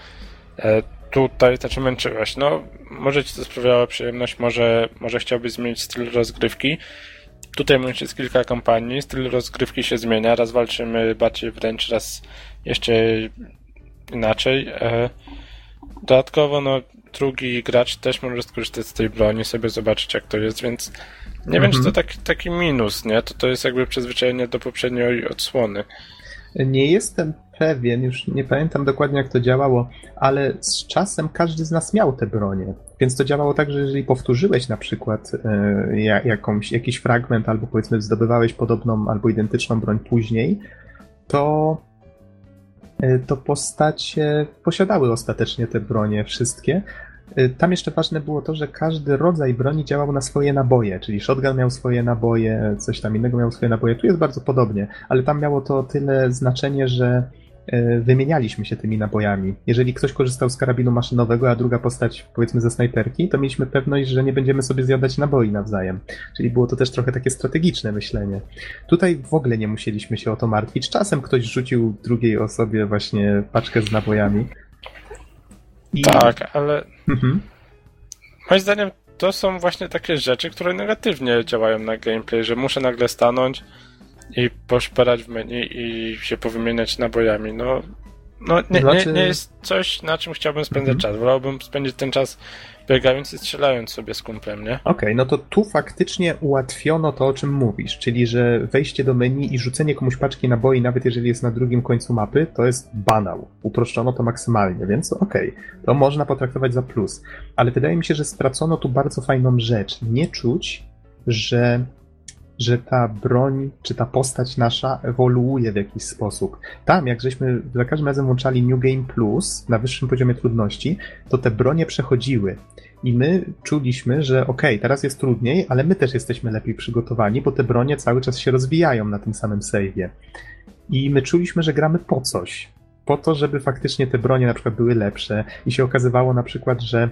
Speaker 3: e, tutaj, znaczy męczyłeś? No, może ci to sprawiało przyjemność, może, może chciałbyś zmienić styl rozgrywki. Tutaj jest kilka kampanii, styl rozgrywki się zmienia, raz walczymy bardziej wręcz, raz jeszcze inaczej. E, dodatkowo, no, drugi gracz też może skorzystać z tej broni, sobie zobaczyć jak to jest, więc nie mhm. wiem, czy to mhm. taki, taki minus, nie? To to jest jakby przyzwyczajenie do poprzedniej odsłony.
Speaker 2: Nie jestem pewien, już nie pamiętam dokładnie jak to działało, ale z czasem każdy z nas miał te bronie. Więc to działało tak, że jeżeli powtórzyłeś na przykład e, jakąś, jakiś fragment, albo powiedzmy zdobywałeś podobną albo identyczną broń później, to, to postacie posiadały ostatecznie te bronie wszystkie, Y, tam jeszcze ważne było to, że każdy rodzaj broni działał na swoje naboje, czyli shotgun miał swoje naboje, coś tam innego miał swoje naboje. Tu jest bardzo podobnie, ale tam miało to tyle znaczenie, że wymienialiśmy się tymi nabojami. Jeżeli ktoś korzystał z karabinu maszynowego, a druga postać powiedzmy ze snajperki, to mieliśmy pewność, że nie będziemy sobie zjadać naboi nawzajem. Czyli było to też trochę takie strategiczne myślenie. Tutaj w ogóle nie musieliśmy się o to martwić. Czasem ktoś rzucił drugiej osobie właśnie paczkę z nabojami.
Speaker 3: I... Tak, ale mhm. moim zdaniem to są właśnie takie rzeczy, które negatywnie działają na gameplay, że muszę nagle stanąć i poszperać w menu i się powymieniać nabojami. No, no nie, znaczy... nie, nie jest coś, na czym chciałbym spędzać mhm. czas. Wolałbym spędzić ten czas biegając i strzelając sobie z kumplem, nie?
Speaker 2: Okej, okay, no to tu faktycznie ułatwiono to, o czym mówisz, czyli że wejście do menu i rzucenie komuś paczki naboi, nawet jeżeli jest na drugim końcu mapy, to jest banał. Uproszczono to maksymalnie, więc okej, okay, to można potraktować za plus. Ale wydaje mi się, że stracono tu bardzo fajną rzecz. Nie czuć, że że ta broń, czy ta postać nasza ewoluuje w jakiś sposób. Tam, jak żeśmy za każdym razem włączali New Game Plus na wyższym poziomie trudności, to te bronie przechodziły. I my czuliśmy, że okej, okay, teraz jest trudniej, ale my też jesteśmy lepiej przygotowani, bo te bronie cały czas się rozwijają na tym samym save'ie. I my czuliśmy, że gramy po coś. Po to, żeby faktycznie te bronie na przykład były lepsze. I się okazywało na przykład, że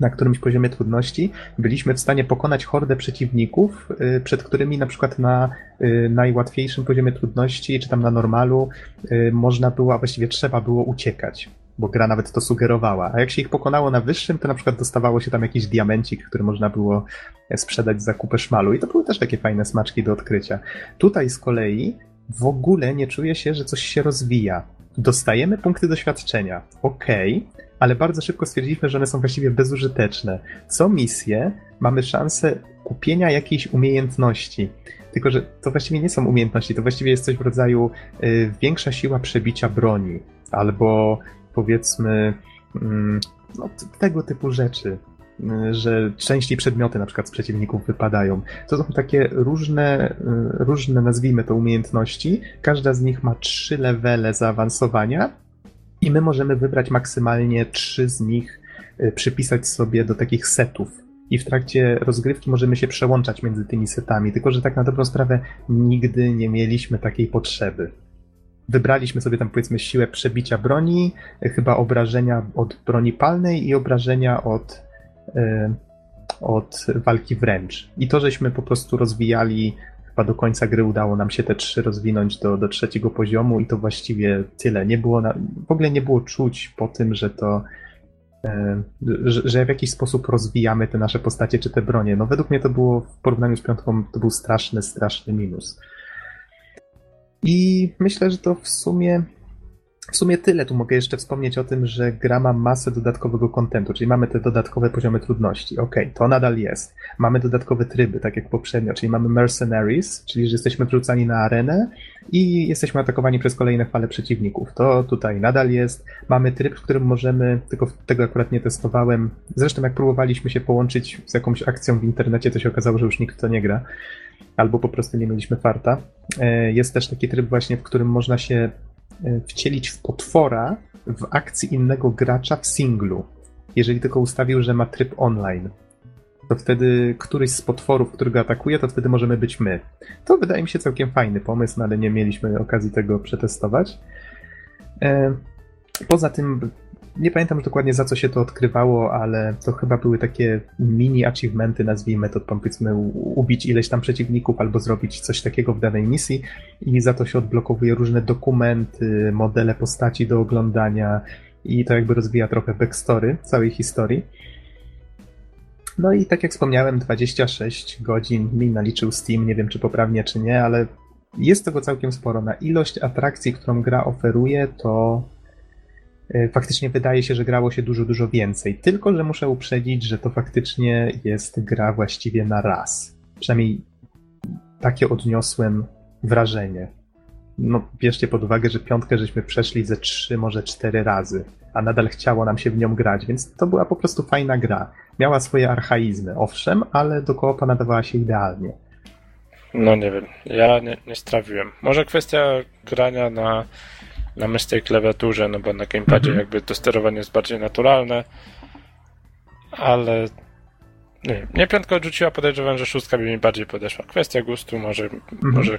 Speaker 2: na którymś poziomie trudności byliśmy w stanie pokonać hordę przeciwników, y, przed którymi na przykład na y, najłatwiejszym poziomie trudności, czy tam na normalu, y, można było, a właściwie trzeba było uciekać bo gra nawet to sugerowała. A jak się ich pokonało na wyższym, to na przykład dostawało się tam jakiś diamencik, który można było sprzedać za kupę szmalu. I to były też takie fajne smaczki do odkrycia. Tutaj z kolei w ogóle nie czuję się, że coś się rozwija. Dostajemy punkty doświadczenia. Okej, okay, ale bardzo szybko stwierdziliśmy, że one są właściwie bezużyteczne. Co misję mamy szansę kupienia jakiejś umiejętności. Tylko, że to właściwie nie są umiejętności, to właściwie jest coś w rodzaju y, większa siła przebicia broni, albo powiedzmy y, no, tego typu rzeczy, y, że częściej przedmioty na przykład z przeciwników wypadają. To są takie różne, y, różne nazwijmy to umiejętności. Każda z nich ma trzy levele zaawansowania i my możemy wybrać maksymalnie trzy z nich, y, przypisać sobie do takich setów. I w trakcie rozgrywki możemy się przełączać między tymi setami, tylko że tak na dobrą sprawę nigdy nie mieliśmy takiej potrzeby. Wybraliśmy sobie tam powiedzmy siłę przebicia broni, y, chyba obrażenia od broni palnej i obrażenia od, yy, od walki wręcz. I to, żeśmy po prostu rozwijali chyba do końca gry udało nam się te trzy rozwinąć do, do trzeciego poziomu i to właściwie tyle. Nie było na, w ogóle nie było czuć po tym, że to e, że, w jakiś sposób rozwijamy te nasze postacie czy te bronie. No według mnie to było w porównaniu z piątką to był straszny, straszny minus. I myślę, że to w sumie w sumie tyle. Tu mogę jeszcze wspomnieć o tym, że gra ma masę dodatkowego kontentu, czyli mamy te dodatkowe poziomy trudności. Ok, to nadal jest. Mamy dodatkowe tryby, tak jak poprzednio, czyli mamy Mercenaries, czyli że jesteśmy wrzucani na arenę i jesteśmy atakowani przez kolejne fale przeciwników. To tutaj nadal jest. Mamy tryb, w którym możemy, tylko tego akurat nie testowałem. Zresztą jak próbowaliśmy się połączyć z jakąś akcją w internecie, to się okazało, że już nikt to nie gra. Albo po prostu nie mieliśmy farta. E, jest też taki tryb właśnie, w którym można się wcielić w potwora w akcji innego gracza w singlu. Jeżeli tylko ustawił, że ma tryb online. To wtedy któryś z potworów, którego atakuje, to wtedy możemy być my. To wydaje mi się całkiem fajny pomysł, no ale nie mieliśmy okazji tego przetestować. E, poza tym nie pamiętam dokładnie za co się to odkrywało, ale to chyba były takie mini achievementy, nazwijmy to, powiedzmy, ubić ileś tam przeciwników albo zrobić coś takiego w danej misji i za to się odblokowuje różne dokumenty, modele postaci do oglądania i to jakby rozwija trochę backstory całej historii. No i tak jak wspomniałem, 26 godzin mi naliczył Steam, nie wiem czy poprawnie czy nie, ale jest tego całkiem sporo. Na ilość atrakcji, którą gra oferuje, to faktycznie wydaje się, że grało się dużo, dużo więcej. Tylko, że muszę uprzedzić, że to faktycznie jest gra właściwie na raz. Przynajmniej takie odniosłem wrażenie. No, bierzcie pod uwagę, że piątkę żeśmy przeszli ze trzy, może cztery razy, a nadal chciało nam się w nią grać, więc to była po prostu fajna gra. Miała swoje archaizmy, owszem, ale do koopa nadawała się idealnie.
Speaker 3: No nie wiem, ja nie, nie strawiłem. Może kwestia grania na, na myszce i klawiaturze, no bo na gamepadzie
Speaker 2: Mhm.
Speaker 3: jakby to sterowanie jest bardziej naturalne, ale nie wiem, mnie piątka odrzuciła, podejrzewam, że szóstka by mi bardziej podeszła. Kwestia gustu, może, może...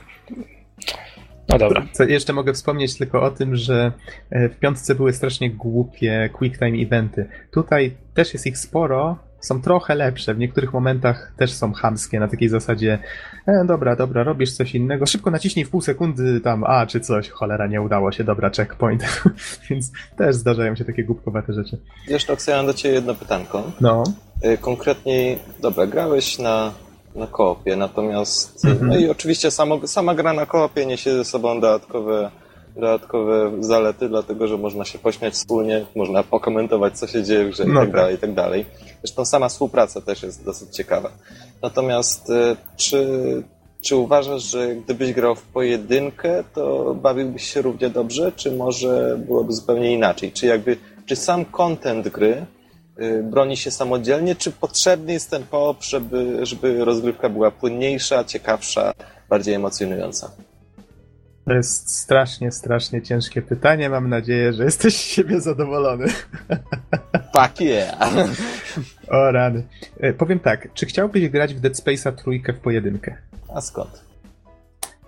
Speaker 3: No dobra.
Speaker 2: Co jeszcze mogę wspomnieć tylko o tym, że e, w piątce były strasznie głupie quick time eventy. Tutaj też jest ich sporo, są trochę lepsze. W niektórych momentach też są chamskie, na takiej zasadzie e, dobra, dobra, robisz coś innego, szybko naciśnij w pół sekundy tam A czy coś, cholera, nie udało się, dobra, checkpoint. *laughs* Więc też zdarzają się takie głupkowate rzeczy.
Speaker 1: Wiesz, Toks, ja mam do Ciebie jedno pytanko.
Speaker 2: No,
Speaker 1: Y, Konkretniej, dobra, grałeś na, na koopie, natomiast, y,
Speaker 2: Mhm.
Speaker 1: no i oczywiście samo, sama gra na koopie niesie ze sobą dodatkowe, dodatkowe zalety, dlatego że można się pośmiać wspólnie, można pokomentować, co się dzieje w grze i
Speaker 2: No
Speaker 1: tak
Speaker 2: tak.
Speaker 1: dalej, i tak dalej. Zresztą sama współpraca też jest dosyć ciekawa. Natomiast y, czy, czy uważasz, że gdybyś grał w pojedynkę, to bawiłbyś się równie dobrze, czy może byłoby zupełnie inaczej? Czy jakby, czy sam content gry y, broni się samodzielnie, czy potrzebny jest ten koop, żeby, żeby rozgrywka była płynniejsza, ciekawsza, bardziej emocjonująca?
Speaker 2: To jest strasznie, strasznie ciężkie pytanie. Mam nadzieję, że jesteś z siebie zadowolony.
Speaker 1: Fuck yeah!
Speaker 2: O rany. E, Powiem tak, czy chciałbyś grać w Dead Space'a trójkę w pojedynkę?
Speaker 1: A skąd?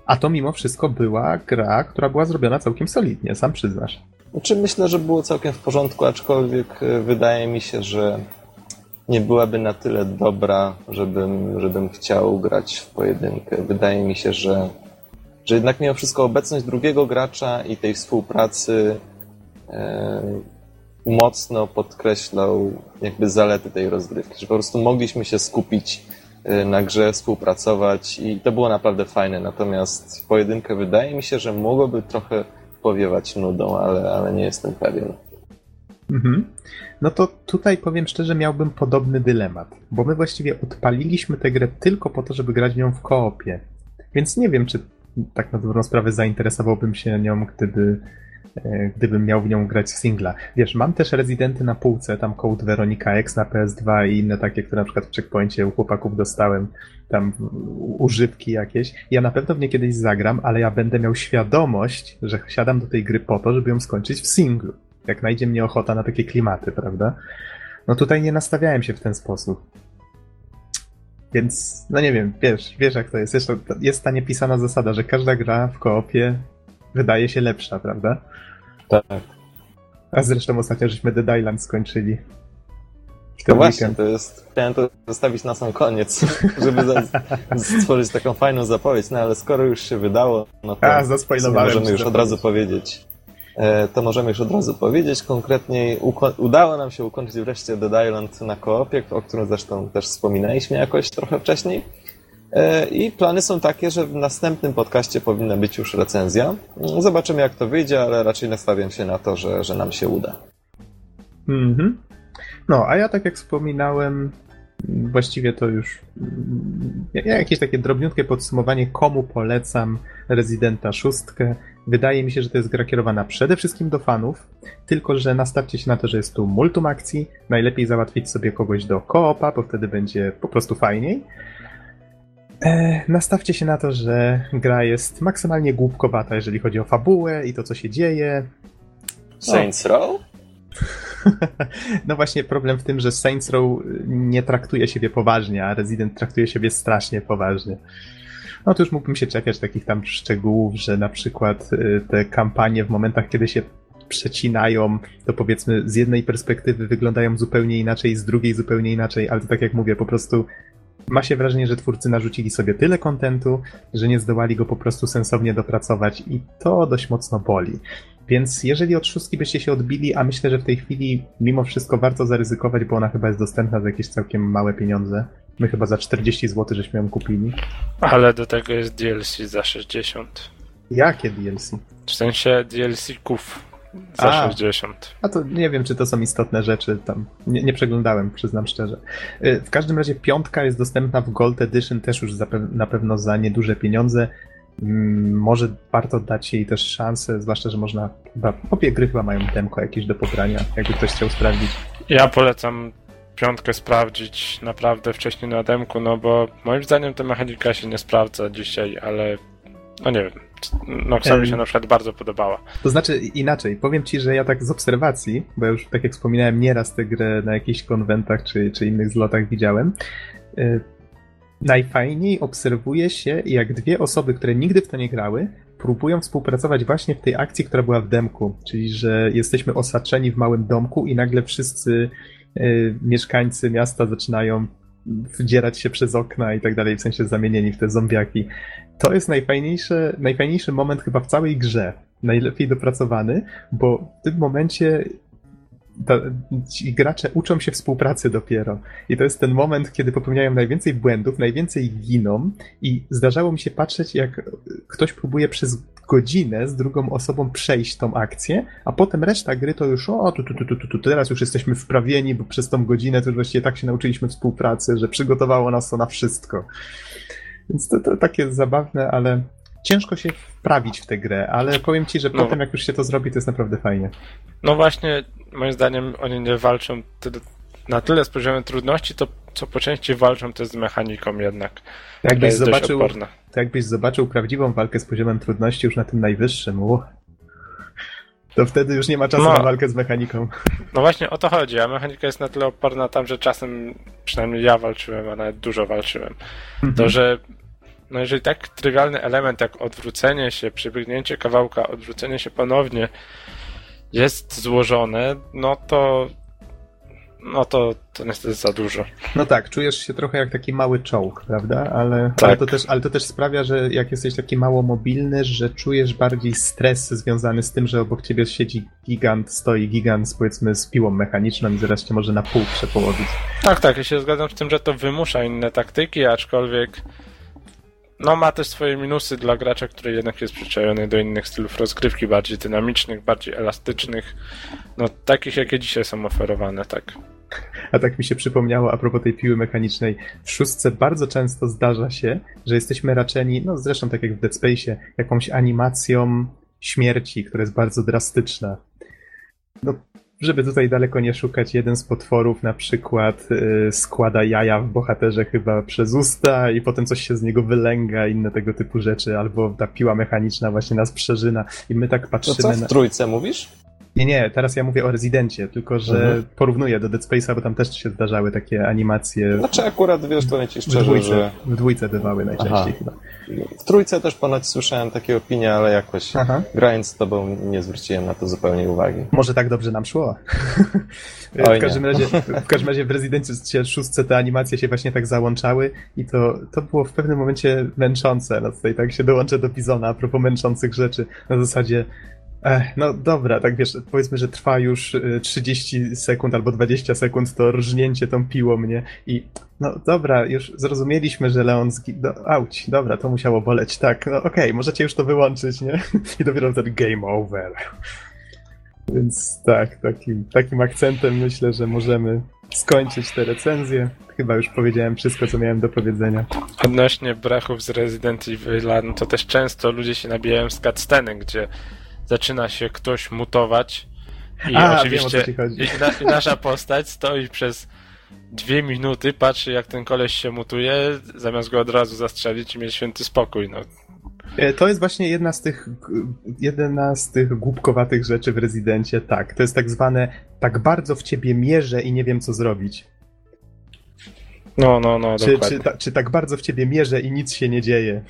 Speaker 2: A to mimo wszystko była gra, która była zrobiona całkiem solidnie, sam przyznasz.
Speaker 1: Znaczy myślę, że było całkiem w porządku, aczkolwiek y, wydaje mi się, że nie byłaby na tyle dobra, żebym, żebym chciał grać w pojedynkę. Wydaje mi się, że, że jednak mimo wszystko obecność drugiego gracza i tej współpracy e, mocno podkreślał jakby zalety tej rozgrywki, że po prostu mogliśmy się skupić e, na grze, współpracować i to było naprawdę fajne. Natomiast pojedynkę wydaje mi się, że mogłoby trochę powiewać nudą, ale, ale nie jestem pewien.
Speaker 2: Mhm. No to tutaj powiem szczerze, miałbym podobny dylemat, bo my właściwie odpaliliśmy tę grę tylko po to, żeby grać w nią w koopie. Więc nie wiem, czy tak na dobrą sprawę zainteresowałbym się nią, gdyby, e, gdybym miał w nią grać w singla. Wiesz, mam też rezydenty na półce, tam Code Veronica X na PS2 i inne takie, które na przykład w checkpoincie u chłopaków dostałem, tam używki jakieś. Ja na pewno w nie kiedyś zagram, ale ja będę miał świadomość, że siadam do tej gry po to, żeby ją skończyć w singlu jak najdzie mnie ochota na takie klimaty, prawda? No tutaj nie nastawiałem się w ten sposób. Więc, no nie wiem, wiesz, wiesz jak to jest. Zresztą jest ta niepisana zasada, że każda gra w koopie wydaje się lepsza, prawda?
Speaker 1: Tak.
Speaker 2: A zresztą ostatnio żeśmy The Island skończyli.
Speaker 1: To
Speaker 2: ten
Speaker 1: właśnie,
Speaker 2: weekend.
Speaker 1: to jest, chciałem to zostawić na sam koniec, *laughs* żeby stworzyć taką fajną zapowiedź, no ale skoro już się wydało, no to
Speaker 2: A,
Speaker 1: możemy już od razu powiedzieć. E, To możemy już od razu powiedzieć. Konkretniej udało nam się ukończyć wreszcie Dead Island na koopie, o którym zresztą też wspominaliśmy jakoś trochę wcześniej. E, I plany są takie, że w następnym podcaście powinna być już recenzja. Zobaczymy jak to wyjdzie, ale raczej nastawiam się na to, że, że nam się uda.
Speaker 2: Mhm. No, a ja tak jak wspominałem, właściwie to już mm, ja- jakieś takie drobniutkie podsumowanie, komu polecam Residenta 6. Wydaje mi się, że to jest gra kierowana przede wszystkim do fanów, tylko że nastawcie się na to, że jest tu multum akcji. Najlepiej załatwić sobie kogoś do koopa, bo wtedy będzie po prostu fajniej. E, nastawcie się na to, że gra jest maksymalnie głupkowata, jeżeli chodzi o fabułę i to, co się dzieje.
Speaker 1: Saints Row? *laughs*
Speaker 2: No właśnie problem w tym, że Saints Row nie traktuje siebie poważnie, a Resident traktuje siebie strasznie poważnie. No to już mógłbym się czepiać takich tam szczegółów, że na przykład y, te kampanie w momentach, kiedy się przecinają, to powiedzmy z jednej perspektywy wyglądają zupełnie inaczej, z drugiej zupełnie inaczej, ale to tak jak mówię, po prostu ma się wrażenie, że twórcy narzucili sobie tyle kontentu, że nie zdołali go po prostu sensownie dopracować i to dość mocno boli. Więc jeżeli od szóstki byście się odbili, a myślę, że w tej chwili mimo wszystko warto zaryzykować, bo ona chyba jest dostępna za jakieś całkiem małe pieniądze. My chyba za 40 zł żeśmy ją kupili.
Speaker 3: Ale do tego jest DLC za 60.
Speaker 2: Jakie DLC?
Speaker 3: W sensie DLC-ków za
Speaker 2: A.
Speaker 3: 60.
Speaker 2: A to nie wiem, czy to są istotne rzeczy tam. Nie, nie przeglądałem, przyznam szczerze. Y, W każdym razie piątka jest dostępna w Gold Edition też już zape- na pewno za nieduże pieniądze. Mm, Może warto dać jej też szansę, zwłaszcza, że można chyba, obie gry chyba mają demko jakieś do pobrania, jakby ktoś chciał sprawdzić.
Speaker 3: Ja polecam piątkę sprawdzić naprawdę wcześniej na demku, no bo moim zdaniem ta mechanika się nie sprawdza dzisiaj, ale no nie wiem. No, mi się na przykład bardzo podobała.
Speaker 2: To znaczy inaczej, powiem ci, że ja tak z obserwacji, bo ja już tak jak wspominałem, nieraz tę grę na jakichś konwentach czy, czy innych zlotach widziałem. Najfajniej obserwuje się, jak dwie osoby, które nigdy w to nie grały, próbują współpracować właśnie w tej akcji, która była w demku. Czyli, że jesteśmy osaczeni w małym domku i nagle wszyscy y, mieszkańcy miasta zaczynają wdzierać się przez okna i tak dalej, w sensie zamienieni w te zombiaki. To jest najfajniejszy, najfajniejszy moment chyba w całej grze. Najlepiej dopracowany, bo w tym momencie ta, ci gracze uczą się współpracy dopiero. I to jest ten moment, kiedy popełniają najwięcej błędów, najwięcej giną i zdarzało mi się patrzeć, jak ktoś próbuje przez godzinę z drugą osobą przejść tą akcję, a potem reszta gry to już o, tu, tu, tu, tu, tu teraz już jesteśmy wprawieni, bo przez tą godzinę to już właściwie tak się nauczyliśmy współpracy, że przygotowało nas to na wszystko. Więc to, to takie zabawne, ale ciężko się wprawić w tę grę, ale powiem ci, że
Speaker 3: No.
Speaker 2: potem jak już się to zrobi, to jest naprawdę fajnie.
Speaker 3: No właśnie, moim zdaniem oni nie walczą tyle, na tyle z poziomem trudności, to co po części walczą to z mechaniką jednak.
Speaker 2: Jakbyś zobaczył, to jakbyś zobaczył prawdziwą walkę z poziomem trudności już na tym najwyższym, u, to wtedy już nie ma czasu
Speaker 3: No.
Speaker 2: na walkę z mechaniką.
Speaker 3: No właśnie o to chodzi, a mechanika jest na tyle oporna tam, że czasem, przynajmniej ja walczyłem, a nawet dużo walczyłem. To, że no jeżeli tak trywialny element jak odwrócenie się, przybiegnięcie kawałka, odwrócenie się ponownie jest złożone, no to no to, to niestety za dużo.
Speaker 2: No tak, czujesz się trochę jak taki mały czołg, prawda? Ale, ale,
Speaker 3: Tak.
Speaker 2: to też, ale to też sprawia, że jak jesteś taki mało mobilny, że czujesz bardziej stres związany z tym, że obok ciebie siedzi gigant, stoi gigant z, powiedzmy z piłą mechaniczną i zaraz cię może na pół przepołowić.
Speaker 3: Tak, tak, ja się zgadzam z tym, że to wymusza inne taktyki, aczkolwiek no ma też swoje minusy dla gracza, który jednak jest przyczajony do innych stylów rozgrywki, bardziej dynamicznych, bardziej elastycznych, no takich jakie dzisiaj są oferowane, tak.
Speaker 2: A tak mi się przypomniało a propos tej piły mechanicznej. W szóstce bardzo często zdarza się, że jesteśmy raczeni, no zresztą tak jak w Dead Space'ie, jakąś animacją śmierci, która jest bardzo drastyczna. No, żeby tutaj daleko nie szukać, jeden z potworów na przykład y, składa jaja w bohaterze chyba przez usta i potem coś się z niego wylęga, inne tego typu rzeczy, albo ta piła mechaniczna właśnie nas przeżyna i my tak
Speaker 1: To
Speaker 2: patrzymy
Speaker 1: co,
Speaker 2: na...
Speaker 1: w trójce mówisz?
Speaker 2: Nie, nie, teraz ja mówię o Rezydencie, tylko że
Speaker 1: Mhm.
Speaker 2: porównuję do Dead Space'a, bo tam też się zdarzały takie animacje.
Speaker 1: Znaczy akurat, wiesz, ci
Speaker 2: W
Speaker 1: szczerze,
Speaker 2: dwójce,
Speaker 1: że
Speaker 2: w dwójce bywały najczęściej
Speaker 1: Aha.
Speaker 2: chyba.
Speaker 1: w trójce też ponoć słyszałem takie opinie, ale jakoś
Speaker 2: Aha.
Speaker 1: grając z tobą nie zwróciłem na to zupełnie uwagi.
Speaker 2: Może tak dobrze nam szło. *laughs* W, każdym razie, *laughs* w każdym razie w Rezydencie 6 te animacje się właśnie tak załączały i to, to było w pewnym momencie męczące. No tutaj tak się dołączę do Bizona a propos męczących rzeczy. Na zasadzie Ech, no dobra, tak wiesz, powiedzmy, że trwa już y, 30 sekund albo 20 sekund to rżnięcie tą piłą mnie i no dobra, już zrozumieliśmy, że Leon zgi... Do, auć, dobra, to musiało boleć, tak, no okej, możecie już to wyłączyć, nie? *laughs* I dopiero wtedy game over. Więc tak, takim, takim akcentem myślę, że możemy skończyć tę recenzję. Chyba już powiedziałem wszystko, co miałem do powiedzenia.
Speaker 3: Odnośnie brachów z Resident Evil, no to też często ludzie się nabijają z cutsceny, gdzie zaczyna się ktoś mutować i
Speaker 2: A,
Speaker 3: oczywiście
Speaker 2: wiem,
Speaker 3: i, na, i nasza postać stoi przez dwie minuty, patrzy jak ten koleś się mutuje, zamiast go od razu zastrzelić i mieć święty spokój. No.
Speaker 2: E, To jest właśnie jedna z tych, jedna z tych głupkowatych rzeczy w Rezydencie, tak. To jest tak zwane, tak bardzo w ciebie mierzę i nie wiem co zrobić.
Speaker 3: No, no, no,
Speaker 2: Czy,
Speaker 3: dokładnie.
Speaker 2: czy, ta, czy tak bardzo w ciebie mierzę i nic się nie dzieje.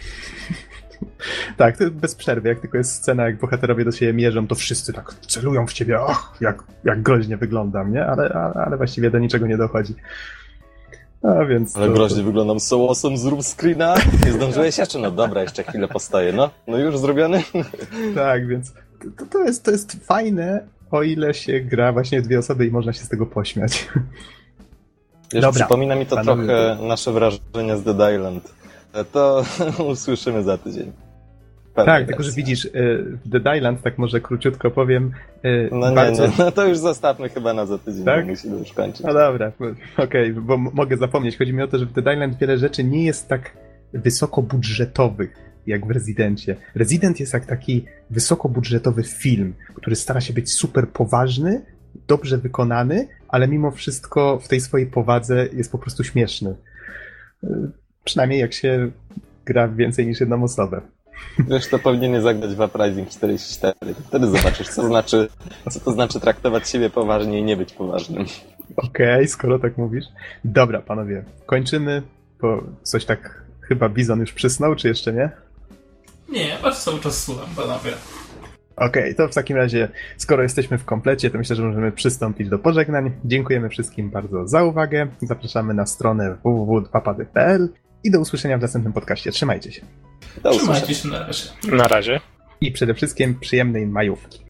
Speaker 2: *laughs* tak, to bez przerwy. Jak tylko jest scena, jak bohaterowie do siebie mierzą, to wszyscy tak celują w ciebie, och, jak, jak groźnie wyglądam, nie? Ale, ale, ale właściwie do niczego nie dochodzi. A więc.
Speaker 1: Ale
Speaker 2: to-
Speaker 1: groźnie wyglądam so awesome, zrób screena. Nie zdążyłeś jeszcze? No dobra, jeszcze chwilę postoję. No, no już zrobiony?
Speaker 2: Tak, więc to, to, jest, to jest fajne, o ile się gra właśnie dwie osoby i można się z tego pośmiać.
Speaker 1: Wiesz,
Speaker 2: Dobra.
Speaker 1: przypomina mi to
Speaker 2: Panowie.
Speaker 1: trochę nasze wrażenia z Dead Island. To *laughs* usłyszymy za tydzień. Pewnie
Speaker 2: Tak, tylko że widzisz, y, w Dead Island, tak może króciutko powiem, y,
Speaker 1: No nie,
Speaker 2: bardzo...
Speaker 1: nie, no to już zostawmy chyba na za tydzień,
Speaker 2: Tak?
Speaker 1: bo musimy już kończyć.
Speaker 2: No dobra, bo- okej, bo m- mogę zapomnieć. Chodzi mi o to, że w Dead Island wiele rzeczy nie jest tak wysokobudżetowych jak w Rezydencie. Resident jest jak taki wysokobudżetowy film, który stara się być super poważny, dobrze wykonany, ale mimo wszystko w tej swojej powadze jest po prostu śmieszny. Przynajmniej jak się gra w więcej niż jedną osobę.
Speaker 1: Wiesz, to powinien zagrać w Uprising 44. Wtedy zobaczysz, co znaczy, co to znaczy traktować siebie poważnie i nie być poważnym.
Speaker 2: Okej, skoro tak mówisz. Dobra, panowie, kończymy, bo coś tak chyba Bizon już przysnął, czy jeszcze nie?
Speaker 4: Nie, was cały czas słucham, panowie.
Speaker 2: Okej, to w takim razie, skoro jesteśmy w komplecie, to myślę, że możemy przystąpić do pożegnań. Dziękujemy wszystkim bardzo za uwagę. Zapraszamy na stronę www.papady.pl i do usłyszenia w następnym podcaście. Trzymajcie się.
Speaker 1: Do usłyszenia.
Speaker 4: Trzymajcie się na razie.
Speaker 3: Na razie.
Speaker 2: I przede wszystkim przyjemnej majówki.